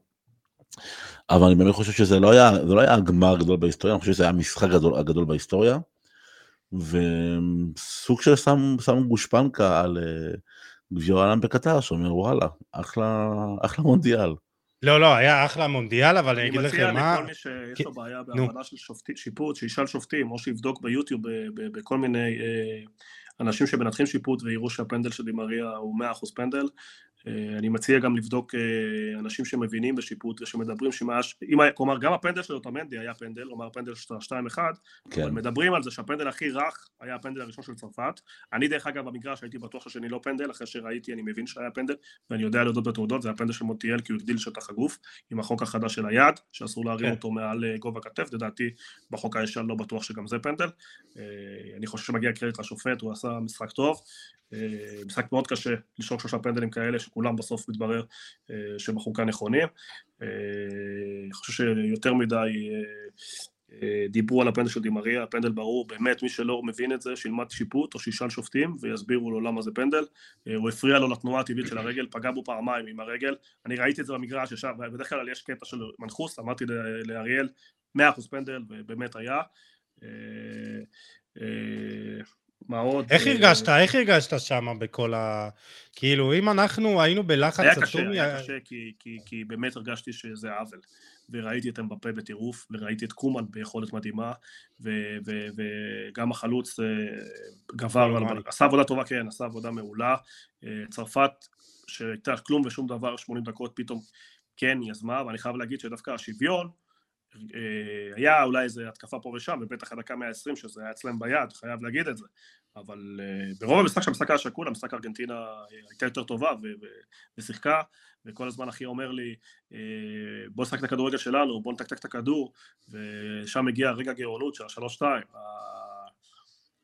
אבל אני באמת חושב שזה לא היה, זה לא היה הגמר הגדול בהיסטוריה, אני חושב שזה היה המשחק הגדול, הגדול בהיסטוריה. וסוג של שם, שם גושפנקה על אה, גביע העולם בקטר, שאומר וואלה, אחלה, אחלה מונדיאל. לא, לא, היה אחלה מונדיאל, אבל אני אגיד לכם מה... אני מציע לכל מי שיש לו בעיה בהבנה של שיפוט, שישאל שופטים, או שיבדוק ביוטיוב בכל מיני אה, אנשים שמנתחים שיפוט ויראו שהפנדל של דימריה הוא 100% פנדל, אני מציע גם לבדוק אה, אנשים שמבינים בשיפוט ושמדברים שמש... אם היה, כלומר גם הפנדל של אוטמנדי היה פנדל, כלומר הפנדל של 2-1, כן. אבל מדברים על זה שהפנדל הכי רך היה הפנדל הראשון של צרפת. אני דרך אגב במגרש הייתי בטוח שהשני לא פנדל, אחרי שראיתי אני מבין שהיה פנדל, ואני יודע להודות בתעודות, זה הפנדל של מוטיאל כי הוא הגדיל שטח הגוף, עם החוק החדש של היד, שאסור להרים כן. אותו מעל אה, גובה כתף, לדעתי בחוק הישן לא בטוח שגם זה פנדל. אני חושב שמגיע קרדיט לשופט, הוא עשה משחק טוב, אה, משחק מאוד קשה לשרוק שלושה פנדלים כאלה שכולם בסוף מתברר אה, שבחוקה נכונים. אה, אני חושב שיותר מדי דיברו על הפנדל של דימריה, הפנדל ברור, באמת מי שלא מבין את זה שילמד שיפוט או שישאל שופטים ויסבירו לו למה זה פנדל. הוא הפריע לו לתנועה הטבעית של הרגל, פגע בו פעמיים עם הרגל. אני ראיתי את זה במגרש ישר, בדרך כלל יש קטע של מנחוס, אמרתי לאריאל 100% פנדל ובאמת היה. מה עוד? איך אה, הרגשת? איך הרגשת שם בכל ה... כאילו, אם אנחנו היינו בלחץ היה קשה, היה קשה, כי, כי, כי באמת הרגשתי שזה עוול. וראיתי את אמבפה בטירוף, וראיתי את קומן ביכולת מדהימה, ו, ו, וגם החלוץ אה, גבר, על... עשה עבודה טובה, כן, עשה עבודה מעולה. אה, צרפת, שהייתה כלום ושום דבר, 80 דקות, פתאום כן יזמה, ואני חייב להגיד שדווקא השוויון, אה, היה אולי איזה התקפה פה ושם, ובטח הדקה 120 שזה היה אצלם ביד, חייב להגיד את זה, אבל אה, ברוב המשחק שהמשחק היה שקול, המשחק ארגנטינה אה, הייתה יותר טובה ושיחקה, וכל הזמן אחי אומר לי, בוא נשחק את הכדורגל שלנו, בוא נתקתק את הכדור, ושם מגיע רגע גאונות של השלוש שתיים.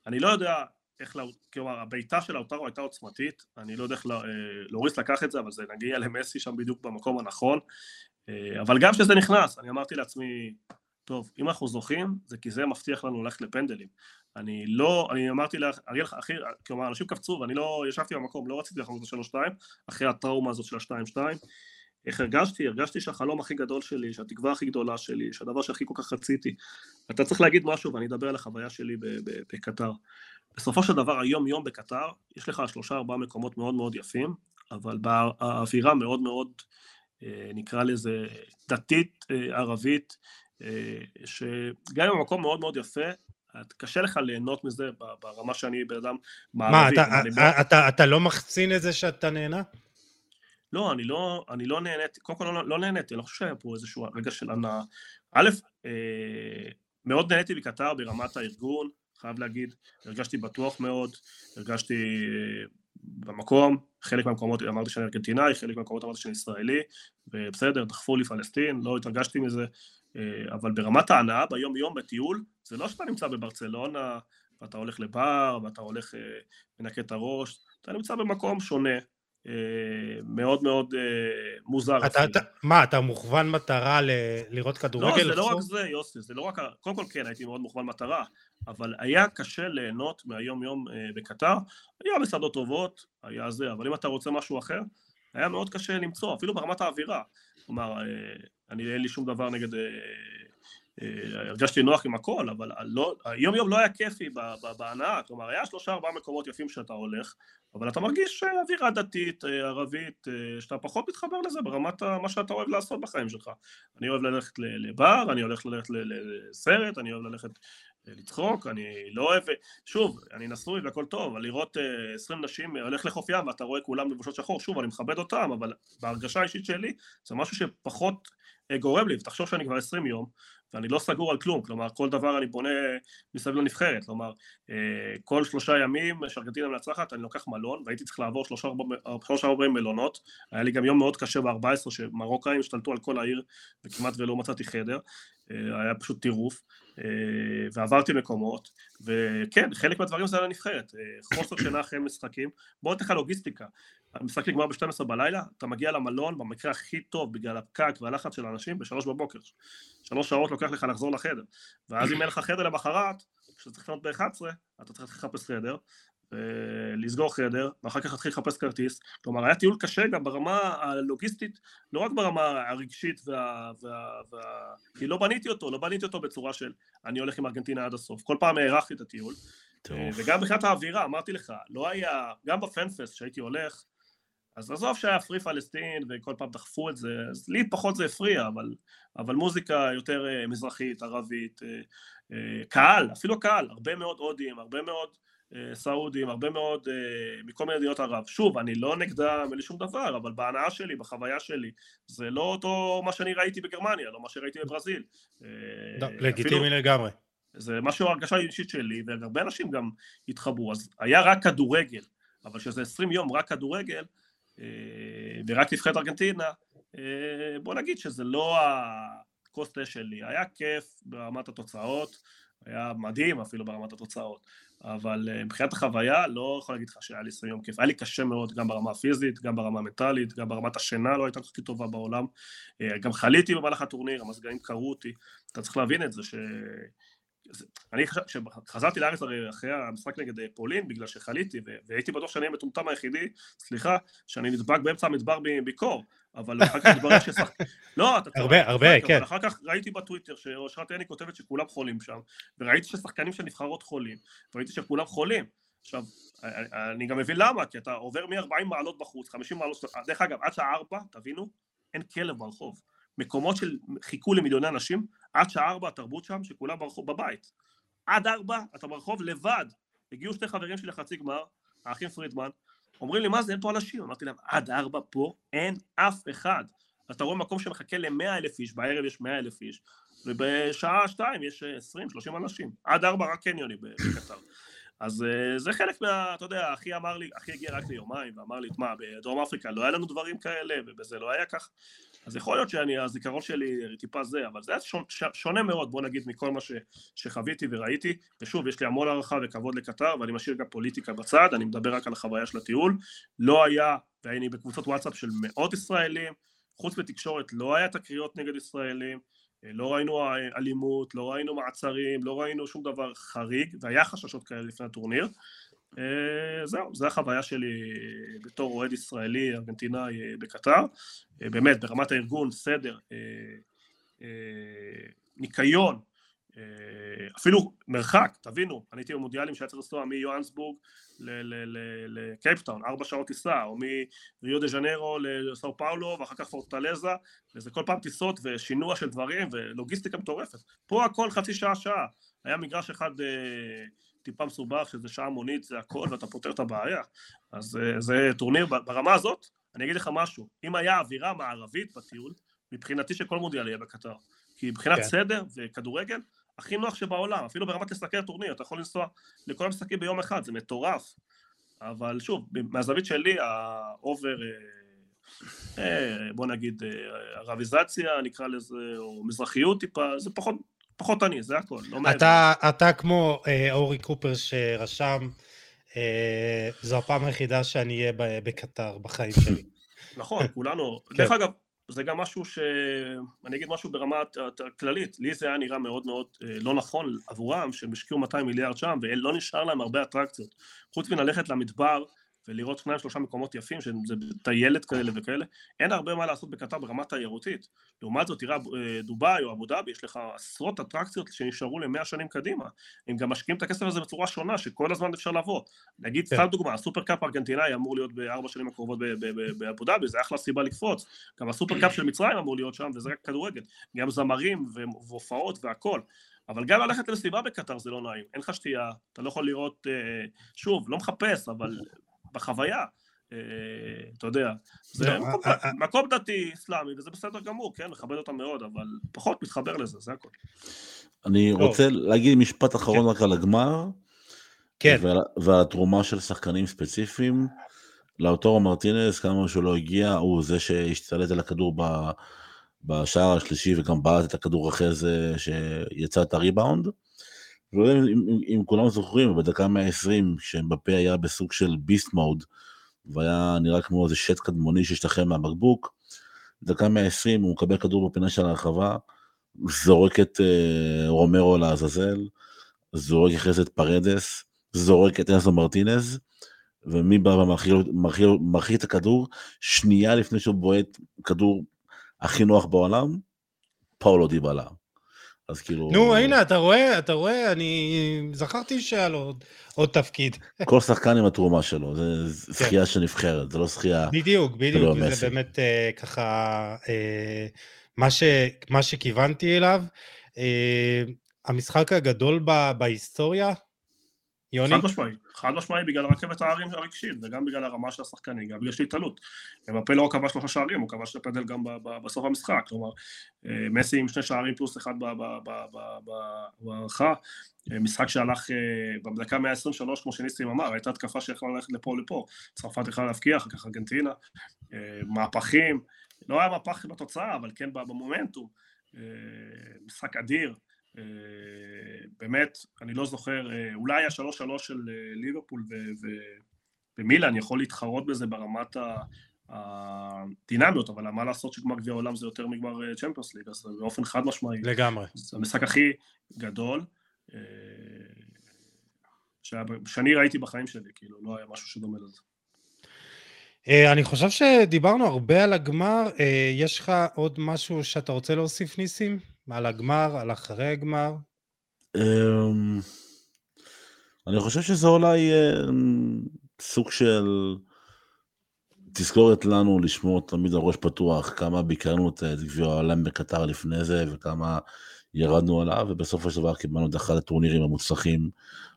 אני לא יודע איך, כלומר הבעיטה של האוטרו הייתה עוצמתית, אני לא יודע איך לוריס לקח את זה, אבל זה נגיע למסי שם בדיוק במקום הנכון, אה, אבל גם כשזה נכנס, אני אמרתי לעצמי, טוב, אם אנחנו זוכים, זה כי זה מבטיח לנו ללכת לפנדלים. אני לא, אני אמרתי לך, אריאל, אחי, כלומר, אנשים קפצו ואני לא, ישבתי במקום, לא רציתי לחזור את השלוש שתיים, אחרי הטראומה הזאת של השתיים שתיים. איך הרגשתי? הרגשתי שהחלום הכי גדול שלי, שהתקווה הכי גדולה שלי, שהדבר שהכי כל כך רציתי. אתה צריך להגיד משהו, ואני אדבר על החוויה שלי בקטר. בסופו של דבר, היום יום בקטר, יש לך שלושה ארבעה מקומות מאוד מאוד יפים, אבל באווירה מאוד מאוד אה, נקרא לזה דתית אה, ערבית, אה, שגם אם המקום מאוד מאוד יפה, קשה לך ליהנות מזה ברמה שאני בן אדם מערבי. מה, אתה, אתה, אתה, אתה לא מחצין את זה שאתה נהנה? לא, אני לא, אני לא נהניתי, קודם כל לא, לא נהניתי, אני לא חושב שהיה פה איזשהו רגע של הנאה. א', אה, מאוד נהניתי בקטר ברמת הארגון, חייב להגיד, הרגשתי בטוח מאוד, הרגשתי אה, במקום, חלק מהמקומות אמרתי שאני ארגנטינאי, חלק מהמקומות אמרתי שאני ישראלי, ובסדר, דחפו לי פלסטין, לא התרגשתי מזה, אה, אבל ברמת ההנאה ביום יום בטיול, זה לא שאתה נמצא בברצלונה, ואתה הולך לבר, ואתה הולך, אה, מנקה את הראש, אתה נמצא במקום שונה, מאוד מאוד מוזר. אתה, אתה, מה, אתה מוכוון מטרה ל, לראות כדורגל? לא, זה לא רק זה, יוסי, זה לא רק, קודם כל כן, הייתי מאוד מוכוון מטרה, אבל היה קשה ליהנות מהיום יום אה, בקטר, היה מסעדות טובות, היה זה, אבל אם אתה רוצה משהו אחר, היה מאוד קשה למצוא, אפילו ברמת האווירה. כלומר, אה, אני אין לי שום דבר נגד... אה, הרגשתי נוח עם הכל, אבל לא, היום יום לא היה כיפי בהנאה, כלומר היה שלושה ארבעה מקומות יפים שאתה הולך, אבל אתה מרגיש אווירה דתית, ערבית, שאתה פחות מתחבר לזה ברמת מה שאתה אוהב לעשות בחיים שלך. אני אוהב ללכת לבר, אני הולך ללכת לסרט, אני אוהב ללכת לצחוק, אני לא אוהב, שוב, אני נשוי והכל טוב, אבל לראות uh, 20 נשים, הולך לחוף ים ואתה רואה כולם לבושות שחור, שוב, אני מכבד אותם, אבל בהרגשה האישית שלי זה משהו שפחות גורם לי, ותחשוב שאני כבר 20 יום, ואני לא סגור על כלום, כלומר כל דבר אני בונה מסביב לנבחרת, כלומר uh, כל שלושה ימים שארגנטינה מנצחת אני לוקח מלון, והייתי צריך לעבור שלושה ארבעים מלונות, היה לי גם יום מאוד קשה ב-14 שמרוקאים השתלטו על כל העיר וכמעט ולא מצאתי חדר, היה פשוט טירוף, אה, ועברתי מקומות, וכן, חלק מהדברים זה על הנבחרת, אה, חוסר שינה אחרי משחקים, בוא נתן לך לוגיסטיקה, המשחק נגמר ב-12 בלילה, אתה מגיע למלון במקרה הכי טוב בגלל הפקק והלחץ של האנשים ב-3 בבוקר, שלוש שעות לוקח לך לחזור לחדר, ואז אם אין לך חדר למחרת, כשאתה צריך לקנות ב-11, אתה צריך לחפש חדר, לסגור חדר, ואחר כך להתחיל לחפש כרטיס. כלומר, היה טיול קשה גם ברמה הלוגיסטית, לא רק ברמה הרגשית וה... וה, וה... כי לא בניתי אותו, לא בניתי אותו בצורה של אני הולך עם ארגנטינה עד הסוף. כל פעם הארכתי את הטיול. טוב. וגם מבחינת האווירה, אמרתי לך, לא היה, גם בפנפסט שהייתי הולך, אז עזוב שהיה פרי פלסטין וכל פעם דחפו את זה, אז לי פחות זה הפריע, אבל, אבל מוזיקה יותר uh, מזרחית, ערבית, קהל, אפילו קהל, הרבה מאוד הודים, הרבה מאוד אה, סעודים, הרבה מאוד אה, מכל מיני מדינות ערב. שוב, אני לא נגדם, אין לי שום דבר, אבל בהנאה שלי, בחוויה שלי, זה לא אותו מה שאני ראיתי בגרמניה, לא מה שראיתי בברזיל. לא, לגיטימי לגמרי. זה משהו, הרגשה אישית שלי, והרבה אנשים גם התחברו. אז היה רק כדורגל, אבל שזה 20 יום רק כדורגל, ורק נבחרת ארגנטינה, בוא נגיד שזה לא הקוסטה שלי. היה כיף ברמת התוצאות, היה מדהים אפילו ברמת התוצאות, אבל אה, מבחינת החוויה לא יכול להגיד לך שהיה לי עשרים יום כיף, היה לי קשה מאוד גם ברמה הפיזית, גם ברמה המנטלית, גם ברמת השינה לא הייתה הכי טובה בעולם, אה, גם חליתי במהלך הטורניר, המזגנים קרו אותי, אתה צריך להבין את זה ש... אני כשחזרתי לארץ אחרי המשחק נגד אה, פולין בגלל שחליתי והייתי בטוח שאני המטומטם היחידי, סליחה, שאני נדבק באמצע המדבר בקור אבל אחר כך התברר ששחק... לא, אתה צודק. הרבה, הרבה, כן. אחר כך ראיתי בטוויטר שאושרת יני כותבת שכולם חולים שם, וראיתי ששחקנים של נבחרות חולים, וראיתי שכולם חולים. עכשיו, אני גם מבין למה, כי אתה עובר מ-40 מעלות בחוץ, 50 מעלות, דרך אגב, עד שעה 4, תבינו, אין כלב ברחוב. מקומות של חיכו למיליוני אנשים, עד שעה 4 התרבות שם, שכולם ברחוב בבית. עד 4 אתה ברחוב לבד. הגיעו שני חברים שלי לחצי גמר, האחים פרידמן, אומרים לי, מה זה, אין פה אנשים? אמרתי להם, עד ארבע פה אין אף אחד. אתה רואה מקום שמחכה למאה אלף איש, בערב יש מאה אלף איש, ובשעה שתיים יש עשרים, שלושים אנשים. עד ארבע רק קניוני בקטר. אז אה, זה חלק מה, אתה יודע, אחי אמר לי, אחי הגיע רק ליומיים, ואמר לי, מה, בדרום אפריקה לא היה לנו דברים כאלה, ובזה לא היה כך. אז יכול להיות שהזיכרון שלי טיפה זה, אבל זה היה שונה מאוד, בוא נגיד, מכל מה ש, שחוויתי וראיתי, ושוב, יש לי המון הערכה וכבוד לקטר, ואני משאיר גם פוליטיקה בצד, אני מדבר רק על החוויה של הטיול, לא היה, והייתי בקבוצות וואטסאפ של מאות ישראלים, חוץ מתקשורת לא היה תקריות נגד ישראלים, לא ראינו אלימות, לא ראינו מעצרים, לא ראינו שום דבר חריג, והיה חששות כאלה לפני הטורניר, אה, זהו, זו החוויה שלי בתור אוהד ישראלי, ארגנטינאי אה, בקטר. אה, באמת, ברמת הארגון, סדר, ניקיון, אפילו מרחק, תבינו, אני הייתי במונדיאלים שהיה צריך לנסוע מיואנסבורג לקייפטאון, ארבע שעות טיסה, או מריו דה ז'נרו לסאו פאולו, ואחר כך פורטלזה, וזה כל פעם טיסות ושינוע של דברים, ולוגיסטיקה מטורפת. פה הכל חצי שעה, שעה. היה מגרש אחד טיפה מסובך, שזה שעה מונית, זה הכל, ואתה פותר את הבעיה. אז אה, זה טורניר, ברמה הזאת, אני אגיד לך משהו, אם היה אווירה מערבית בטיול, מבחינתי שכל מונדיאל יהיה בקטר. כי מבחינת כן. סדר וכדורגל, הכי נוח שבעולם, אפילו ברמת לסקר טורניר, אתה יכול לנסוע לכל המשחקים ביום אחד, זה מטורף. אבל שוב, מהזווית שלי, ה over, אה, אה, בוא נגיד, ערביזציה, נקרא לזה, או מזרחיות טיפה, זה פחות, פחות אני, זה הכל, לא. אתה, אתה כמו אה, אורי קופר שרשם, אה, זו הפעם היחידה שאני אהיה בקטר בחיים שלי. נכון, כולנו. כן. דרך אגב, זה גם משהו ש... אני אגיד משהו ברמה כללית, לי זה היה נראה מאוד מאוד אה, לא נכון עבורם, שהם השקיעו 200 מיליארד שם, ולא נשאר להם הרבה אטרקציות. חוץ מללכת למדבר, ולראות שניים שלושה מקומות יפים, שזה טיילת כאלה וכאלה, אין הרבה מה לעשות בקטר ברמה תיירותית. לעומת זאת, תראה אה, דובאי או אבו דאבי, יש לך עשרות אטרקציות שנשארו למאה שנים קדימה. הם גם משקיעים את הכסף הזה בצורה שונה, שכל הזמן אפשר לבוא. נגיד, כן. סתם דוגמה, הסופר קאפ הארגנטינאי אמור להיות בארבע שנים הקרובות באבו דאבי, זה אחלה סיבה לקפוץ. גם הסופר קאפ של מצרים אמור להיות שם, וזה רק כדורגל. גם זמרים והופעות והכל. אבל גם ללכת למסיבה בקטאר זה לא נעים, אין לך שתייה, אתה לא יכול לראות, אה, שוב, לא מחפש, אבל בחוויה. אה, אתה יודע, זה לא, מקום, אה, אה, מקום דתי, אסלאמי, וזה בסדר גמור, כן, מכבד אותם מאוד, אבל פחות מתחבר לזה, זה הכל. אני רוצה להגיד משפט אחרון כן. רק על הגמר, כן. ועל התרומה של שחקנים ספציפיים. לאוטורו מרטינס, כמה שהוא לא הגיע, הוא זה שהשתלט על הכדור בשער השלישי וגם בעט את הכדור אחרי זה שיצא את הריבאונד. לא יודע אם, אם, כולם זוכרים, בדקה 120, כשבפה היה בסוג של ביסט מוד, והיה נראה כמו איזה שט קדמוני שהשתחרר מהבקבוק, בדקה 120 הוא מקבל כדור בפינה של הרחבה, זורק את uh, רומרו לעזאזל, זורק אחרי זה את פרדס, זורק את אנסו מרטינז, ומי בא ומרחיק את הכדור, שנייה לפני שהוא בועט כדור הכי נוח בעולם, פאולו דיבלה. אז כאילו... נו, הנה, אתה רואה, אתה רואה, אני זכרתי שהיה לו עוד, עוד תפקיד. כל שחקן עם התרומה שלו, זה זכייה כן. של נבחרת, זה לא זכייה... בדיוק, בדיוק, זה מסי. באמת אה, ככה, אה, מה, ש, מה שכיוונתי אליו. אה, המשחק הגדול ב, בהיסטוריה, יוני? חד משמעי, חד משמעי בגלל רכבת הערים הרגשית וגם בגלל הרמה של השחקנים, גם בגלל שהתעלות. ומפה לא כבש שלושה שערים, הוא כבש את הפנדל גם בסוף המשחק, כלומר אה, מסי עם שני שערים פלוס אחד בהערכה, אה, משחק שהלך אה, בדקה 123 כמו שניסים אמר, הייתה התקפה שיכולה ללכת לפה ולפה, צרפת יכלה להבקיע, אחר כך ארגנטינה, מהפכים, לא היה מהפך בתוצאה, אבל כן במומנטום, משחק אדיר. אה, באמת, אני לא זוכר, אה, אולי השלוש שלוש של אה, ליברפול ומילאן יכול להתחרות בזה ברמת הדינמיות, אבל מה לעשות שגמר גביע העולם זה יותר מגמר צ'מפיונס ליג, אז באופן חד משמעי. לגמרי. זה המשחק הכי גדול שאני ראיתי בחיים שלי, כאילו, לא היה משהו שדומה לזה. אני חושב שדיברנו הרבה על הגמר, יש לך עוד משהו שאתה רוצה להוסיף, ניסים? על הגמר, על אחרי הגמר? אמ, אני חושב שזה אולי אמ, סוג של תזכורת לנו לשמור תמיד על ראש פתוח, כמה ביקרנו את גביע העולם בקטר לפני זה, וכמה ירדנו עליו, ובסופו של דבר קיבלנו את אחד הטורנירים המוצלחים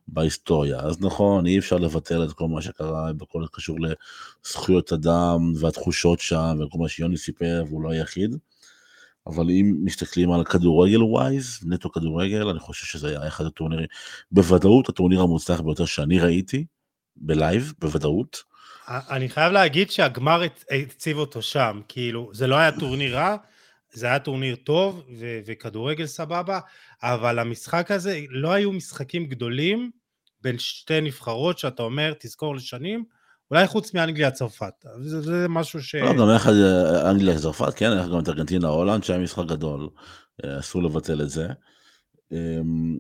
בהיסטוריה. אז נכון, אי אפשר לבטל את כל מה שקרה בכל הקשור לזכויות אדם והתחושות שם, וכל מה שיוני סיפר, והוא לא היחיד. אבל אם מסתכלים על כדורגל wise, נטו כדורגל, אני חושב שזה היה אחד הטורנירים, בוודאות הטורניר המוצלח ביותר שאני ראיתי, ב live, בוודאות. אני חייב להגיד שהגמר הציל אותו שם, כאילו, זה לא היה טורניר רע, זה היה טורניר טוב ו- וכדורגל סבבה, אבל המשחק הזה, לא היו משחקים גדולים בין שתי נבחרות שאתה אומר, תזכור לשנים, אולי חוץ מאנגליה-צרפת, זה, זה משהו ש... לא, גם היה אה, אנגליה-צרפת, כן, היה גם את ארגנטינה-הולנד, שהיה משחק גדול, אה, אסור לבטל את זה. אמ,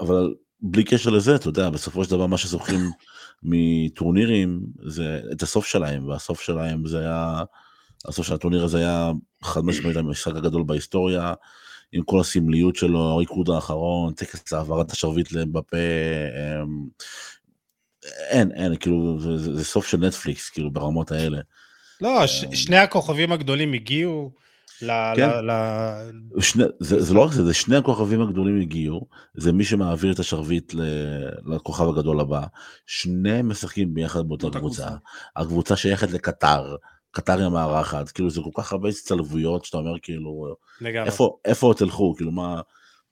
אבל בלי קשר לזה, אתה יודע, בסופו של דבר מה שזוכרים מטורנירים זה את הסוף שלהם, והסוף שלהם זה היה, הסוף של הטורניר הזה היה חד משמעית המשחק הגדול בהיסטוריה, עם כל הסמליות שלו, הריקוד האחרון, טקס העברת השרביט לבפה, אמ, אין, אין, כאילו, זה, זה, זה סוף של נטפליקס, כאילו, ברמות האלה. לא, ש, אה, שני הכוכבים הגדולים הגיעו ל... כן. ל, ל... שני, זה, זה לא רק זה, זה שני הכוכבים הגדולים הגיעו, זה מי שמעביר את השרביט ל, לכוכב הגדול הבא. שניהם משחקים ביחד באותה קבוצה. הקבוצה שייכת לקטר. קטר היא המארחת, כאילו זה כל כך הרבה הצטלבויות שאתה אומר כאילו, לגמרי. איפה, איפה תלכו, כאילו מה,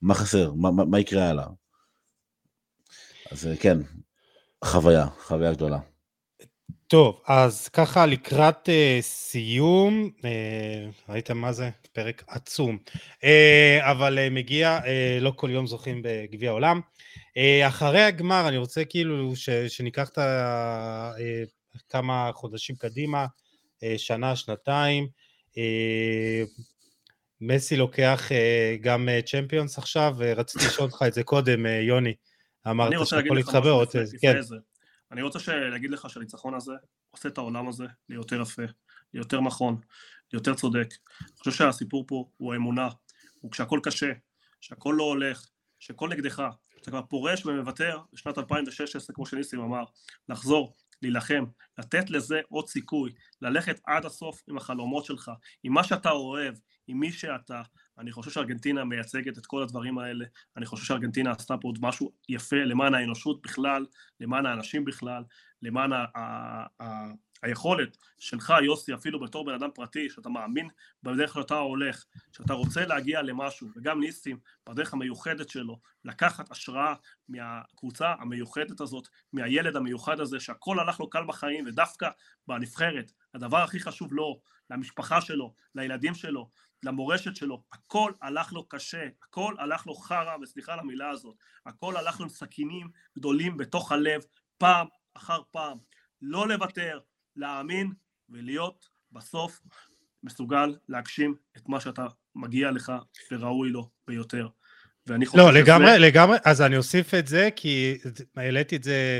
מה חסר, מה, מה, מה יקרה הלאה. אז כן, חוויה, חוויה גדולה. טוב, אז ככה לקראת uh, סיום, uh, ראיתם מה זה? פרק עצום. Uh, אבל uh, מגיע, uh, לא כל יום זוכים בגביע העולם. Uh, אחרי הגמר, אני רוצה כאילו ש, שניקח את ה... uh, כמה חודשים קדימה, שנה, שנתיים. Uh, מסי לוקח uh, גם צ'מפיונס עכשיו, ורציתי לשאול אותך את זה קודם, יוני. אמרת שאתה יכול להתחבר עוד... כן. אני רוצה להגיד לך שהניצחון הזה עושה את העולם הזה ליותר יפה, ליותר נכון, ליותר צודק. אני חושב שהסיפור פה הוא האמונה, הוא כשהכול קשה, שהכל לא הולך, שהכל נגדך, אתה כבר פורש ומוותר בשנת 2016, כמו שניסים אמר, לחזור, להילחם, לתת לזה עוד סיכוי, ללכת עד הסוף עם החלומות שלך, עם מה שאתה אוהב, עם מי שאתה. אני חושב שארגנטינה מייצגת את כל הדברים האלה, אני חושב שארגנטינה עשתה פה עוד משהו יפה למען האנושות בכלל, למען האנשים בכלל, למען ה- ה- ה- היכולת שלך, יוסי, אפילו בתור בן אדם פרטי, שאתה מאמין בדרך שאתה הולך, שאתה רוצה להגיע למשהו, וגם ניסים, בדרך המיוחדת שלו, לקחת השראה מהקבוצה המיוחדת הזאת, מהילד המיוחד הזה, שהכל הלך לו קל בחיים, ודווקא בנבחרת, הדבר הכי חשוב לו, למשפחה שלו, לילדים שלו, למורשת שלו, הכל הלך לו קשה, הכל הלך לו חרא, וסליחה על המילה הזאת, הכל הלך לו עם סכינים גדולים בתוך הלב, פעם אחר פעם. לא לוותר, להאמין ולהיות בסוף מסוגל להגשים את מה שאתה מגיע לך וראוי לו ביותר. ואני חושב לא, שזה... לגמרי, לגמרי, אז אני אוסיף את זה, כי העליתי את זה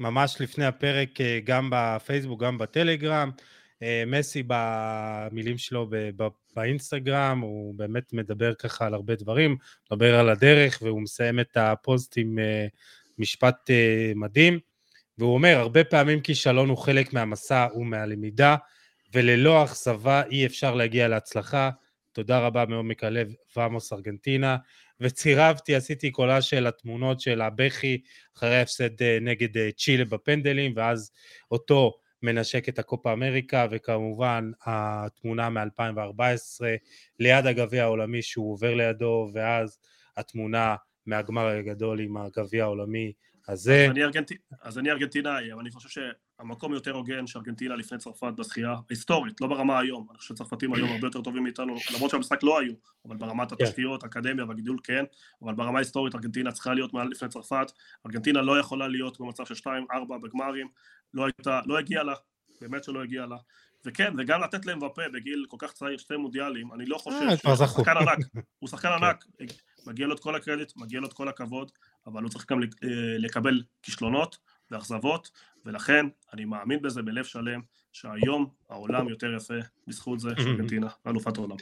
ממש לפני הפרק אה, גם בפייסבוק, גם בטלגרם. אה, מסי במילים שלו באינסטגרם, הוא באמת מדבר ככה על הרבה דברים, מדבר על הדרך, והוא מסיים את הפוסט עם אה, משפט מדהים. והוא אומר, הרבה פעמים כישלון הוא חלק מהמסע ומהלמידה, וללא אכזבה אי אפשר להגיע להצלחה. תודה רבה מעומק הלב, ועמוס ארגנטינה. וצירפתי, עשיתי קולה של התמונות של הבכי אחרי ההפסד אה, נגד אה, צ'ילה בפנדלים, ואז אותו מנשק את הקופה אמריקה, וכמובן התמונה מ-2014 ליד הגביע העולמי שהוא עובר לידו, ואז התמונה מהגמר הגדול עם הגביע העולמי הזה. אז אני, ארגנט... אז אני ארגנטינאי, אבל אני חושב שהמקום יותר הוגן שארגנטינה לפני צרפת בזכייה, היסטורית, לא ברמה היום, אני חושב שצרפתים היום הרבה יותר טובים מאיתנו, למרות שהמשחק לא היו, אבל ברמת כן. התשתיות, אקדמיה והגידול כן, אבל ברמה ההיסטורית ארגנטינה צריכה להיות מעל לפני צרפת, ארגנטינה לא יכולה להיות במצב של 2-4 בגמרים, לא הייתה, לא הגיעה לה, באמת שלא הגיעה לה. וכן, וגם לתת להם ופה בגיל כל כך צעיר שתי מונדיאלים, אני לא חושב אה, שהוא שחקן ענק, הוא שחקן כן. ענק, מגיע לו את כל הקרדיט, מגיע לו את כל הכבוד, אבל הוא צריך גם אה, לקבל כישלונות ואכזבות, ולכן אני מאמין בזה בלב שלם, שהיום העולם יותר יפה בזכות זה שארגנטינה אלופת העולם.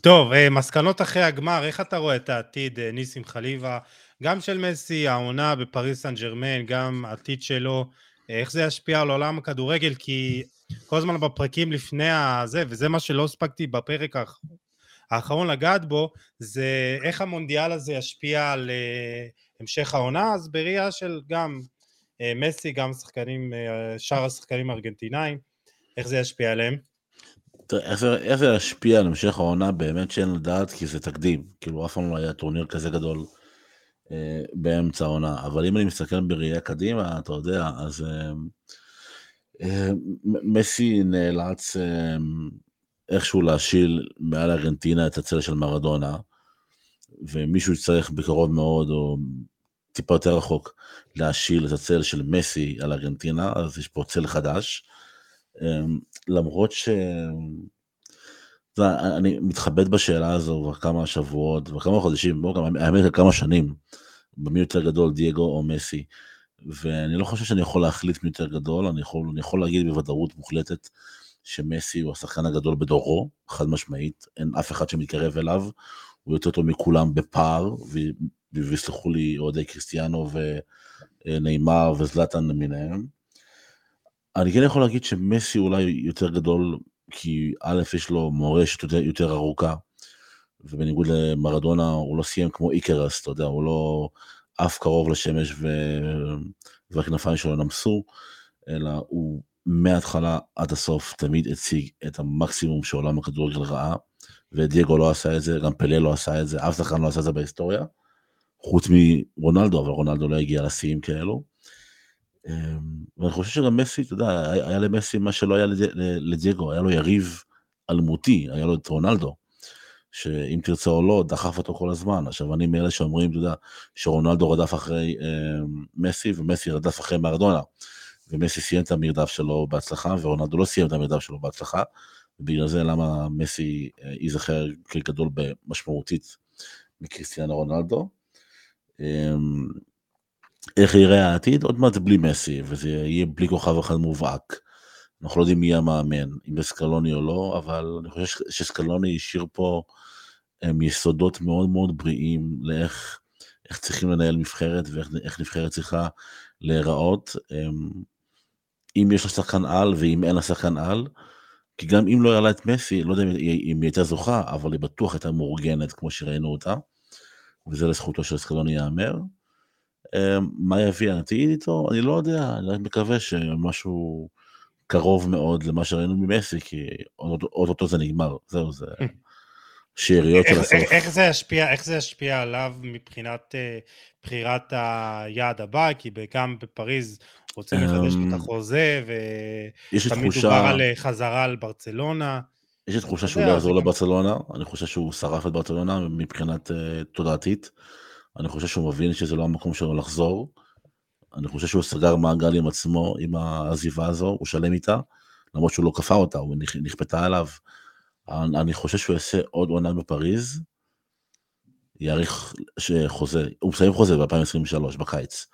טוב, אה, מסקנות אחרי הגמר, איך אתה רואה את העתיד, אה, ניסים חליבה, גם של מסי, העונה בפריס סן ג'רמן, גם העתיד שלו, איך זה ישפיע על עולם הכדורגל, כי כל הזמן בפרקים לפני הזה, וזה מה שלא הספקתי בפרק האחרון לגעת בו, זה איך המונדיאל הזה ישפיע על uh, המשך העונה, אז בראייה של גם uh, מסי, גם שחקנים, uh, שאר השחקנים הארגנטינאים, איך זה ישפיע עליהם? איך זה ישפיע על המשך העונה באמת שאין לדעת, כי זה תקדים, כאילו אף פעם לא היה טורניר כזה גדול אה, באמצע העונה, אבל אם אני מסתכל בראייה קדימה, אתה יודע, אז אה, אה, מסי נאלץ אה, איכשהו להשיל מעל ארגנטינה את הצל של מרדונה, ומישהו יצטרך בקרוב מאוד, או טיפה יותר רחוק, להשיל את הצל של מסי על ארגנטינה, אז יש פה צל חדש. אמ, למרות ש... אני מתחבט בשאלה הזו כבר כמה שבועות וכמה חודשים, בואו גם, האמת כמה שנים, במי יותר גדול, דייגו או מסי. ואני לא חושב שאני יכול להחליט מי יותר גדול, אני יכול, אני יכול להגיד בוודאות מוחלטת שמסי הוא השחקן הגדול בדורו, חד משמעית, אין אף אחד שמתקרב אליו, הוא יותר טוב מכולם בפער, ויסלחו לי אוהדי קריסטיאנו ונאמר וזלטן למיניהם. אני כן יכול להגיד שמסי אולי יותר גדול, כי א', יש לו מורשת יותר, יותר ארוכה, ובניגוד למרדונה, הוא לא סיים כמו איקרס, אתה יודע, הוא לא עף קרוב לשמש ו... והכנפיים שלו נמסו, אלא הוא מההתחלה עד הסוף תמיד הציג את המקסימום שעולם הכדורגל ראה, ודייגו לא עשה את זה, גם פלה לא עשה את זה, אף שחקן לא עשה את זה בהיסטוריה, חוץ מרונלדו, אבל רונלדו לא הגיע לשיאים כאלו. אמ, ואני חושב שגם מסי, אתה יודע, היה למסי מה שלא היה לדייגו, היה לו יריב אלמותי, היה לו את רונלדו, שאם תרצה או לא, דחף אותו כל הזמן. עכשיו, אני מאלה שאומרים, אתה יודע, שרונלדו רדף אחרי אה, מסי, ומסי רדף אחרי מרדונה. ומסי סיים את המרדף שלו בהצלחה, ורונלדו לא סיים את המרדף שלו בהצלחה, ובגלל זה למה מסי אה, ייזכר כגדול משמעותית מקריסטיאנו רונלדו. אה, איך יראה העתיד? עוד מעט בלי מסי, וזה יהיה בלי כוכב אחד מובהק. אנחנו לא יודעים מי המאמן, אם זה סקלוני או לא, אבל אני חושב שסקלוני השאיר פה הם יסודות מאוד מאוד בריאים לאיך איך צריכים לנהל נבחרת ואיך נבחרת צריכה להיראות. אם יש לה שחקן על ואם אין לה שחקן על, כי גם אם לא היה לה את מסי, לא יודע אם היא הייתה זוכה, אבל היא בטוח הייתה מאורגנת כמו שראינו אותה, וזה לזכותו של סקלוני ייאמר. אמ, מה יביא העתיד איתו? אני לא יודע, אני רק מקווה שמשהו קרוב מאוד למה שראינו ממסי, כי אוטוטו זה נגמר, זהו, זה שאריות של הסוף. איך זה ישפיע, איך זה ישפיע עליו מבחינת uh, בחירת היעד הבא? כי גם בפריז רוצים לחדש את אמ, החוזה, ותמיד דובר על חזרה על ברצלונה. יש לי תחושה שהוא לא יחזור לברצלונה, אני חושב שהוא שרף את ברצלונה מבחינת uh, תודעתית. אני חושב שהוא מבין שזה לא המקום שלו לחזור. אני חושב שהוא סגר מעגל עם עצמו, עם העזיבה הזו, הוא שלם איתה, למרות שהוא לא כפה אותה, הוא נכפתה עליו. אני חושב שהוא יעשה עוד עונה בפריז, יאריך חוזה, הוא מסיים חוזה ב-2023, בקיץ.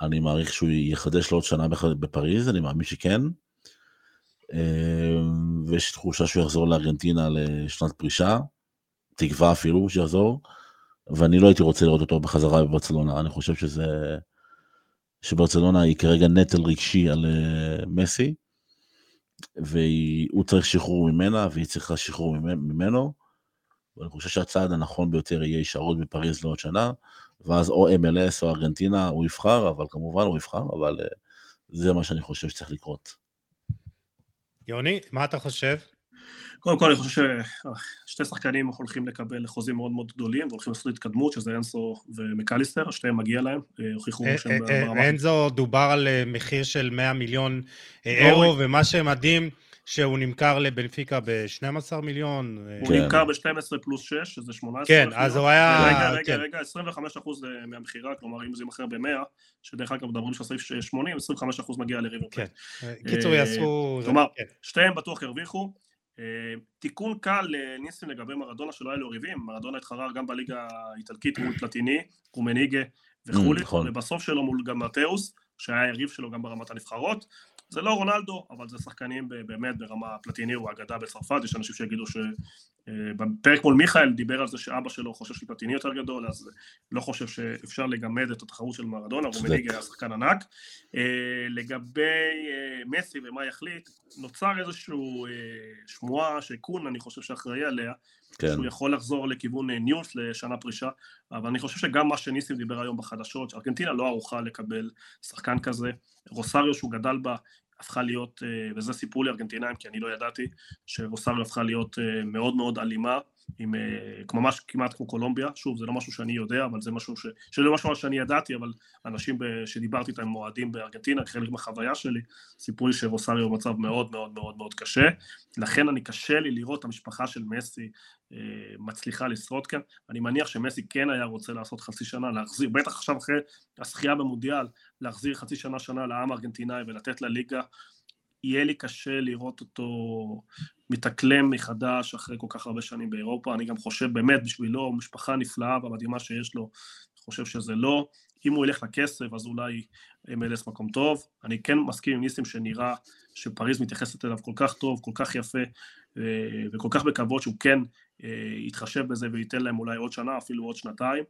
אני מעריך שהוא יחדש לעוד שנה בפריז, אני מאמין שכן. אמ, ויש תחושה שהוא יחזור לארגנטינה לשנת פרישה, תקווה אפילו שיחזור. ואני לא הייתי רוצה לראות אותו בחזרה בברצלונה, אני חושב שזה... שברצלונה היא כרגע נטל רגשי על uh, מסי, והוא צריך שחרור ממנה, והיא צריכה שחרור ממנו, ואני חושב שהצעד הנכון ביותר יהיה הישארות בפריז לעוד שנה, ואז או MLS או ארגנטינה הוא יבחר, אבל כמובן הוא יבחר, אבל uh, זה מה שאני חושב שצריך לקרות. יוני, מה אתה חושב? קודם כל אני חושב ששתי שחקנים הולכים לקבל חוזים מאוד מאוד גדולים והולכים לעשות התקדמות, שזה אנסו ומקליסטר, שתיהם מגיע להם, אה, הוכיחו אה, שהם ברמה... אנזו דובר על מחיר של 100 מיליון אירו, ומה שמדהים... שהוא נמכר לבנפיקה ב-12 מיליון. הוא כן. נמכר ב-12 פלוס 6, שזה 18. כן, אז הוא היה... רגע, רגע, כן. רגע, 25 אחוז אה, מהמכירה, כלומר אם זה יימכר ב-100, שדרך אגב מדברים של סעיף 80, 25 אחוז מגיע לריבר כן. קיצור יעשו... כלומר, כן. שתיהם בטוח ירוויחו. אה, תיקון קל לניסים לגבי מרדונה שלא היה לו ריבים, מרדונה התחרה גם בליגה האיטלקית מול פלטיני, קומניגה וכולי, נכון. ובסוף שלו מול גם מתאוס, שהיה יריב שלו גם ברמת הנבחרות, זה לא רונלדו, אבל זה שחקנים באמת ברמה פלטיני, הוא אגדה בצרפת, יש אנשים שיגידו שבפרק אה, מול מיכאל דיבר על זה שאבא שלו חושב שפלטיני יותר גדול, אז לא חושב שאפשר לגמד את התחרות של מרדונה, רומניגה היה שחקן ענק. אה, לגבי אה, מסי ומה יחליט, נוצר איזושהי שמועה שקון, אני חושב שאחראי עליה, כן. שהוא יכול לחזור לכיוון ניוס לשנה פרישה, אבל אני חושב שגם מה שניסים דיבר היום בחדשות, שארגנטינה לא ערוכה לקבל שחקן כזה, רוסריו שהוא גדל בה, הפכה להיות, אה, וזה סיפור לי ארגנטינאים כי אני לא ידעתי, שרוסריו הפכה להיות אה, מאוד מאוד אלימה, עם, אה, ממש כמעט כמו קולומביה, שוב זה לא משהו שאני יודע, אבל זה משהו ש... שלא משהו שאני ידעתי, אבל אנשים ב... שדיברתי איתם מועדים בארגנטינה, חלק מהחוויה שלי, סיפרו לי שרוסריו במצב מאוד מאוד מאוד מאוד קשה, לכן אני קשה לי לראות את המשפחה של מסי אה, מצליחה לשרוד כאן, אני מניח שמסי כן היה רוצה לעשות חצי שנה, להחזיר, בטח עכשיו אחרי הזכייה במונדיאל, להחזיר חצי שנה שנה לעם הארגנטינאי ולתת לליגה יהיה לי קשה לראות אותו מתאקלם מחדש אחרי כל כך הרבה שנים באירופה, אני גם חושב באמת בשבילו, משפחה נפלאה והמדהימה שיש לו, חושב שזה לא, אם הוא ילך לכסף אז אולי MLS מקום טוב, אני כן מסכים עם ניסים שנראה שפריז מתייחסת אליו כל כך טוב, כל כך יפה אה, וכל כך בכבוד שהוא כן אה, יתחשב בזה וייתן להם אולי עוד שנה, אפילו עוד שנתיים,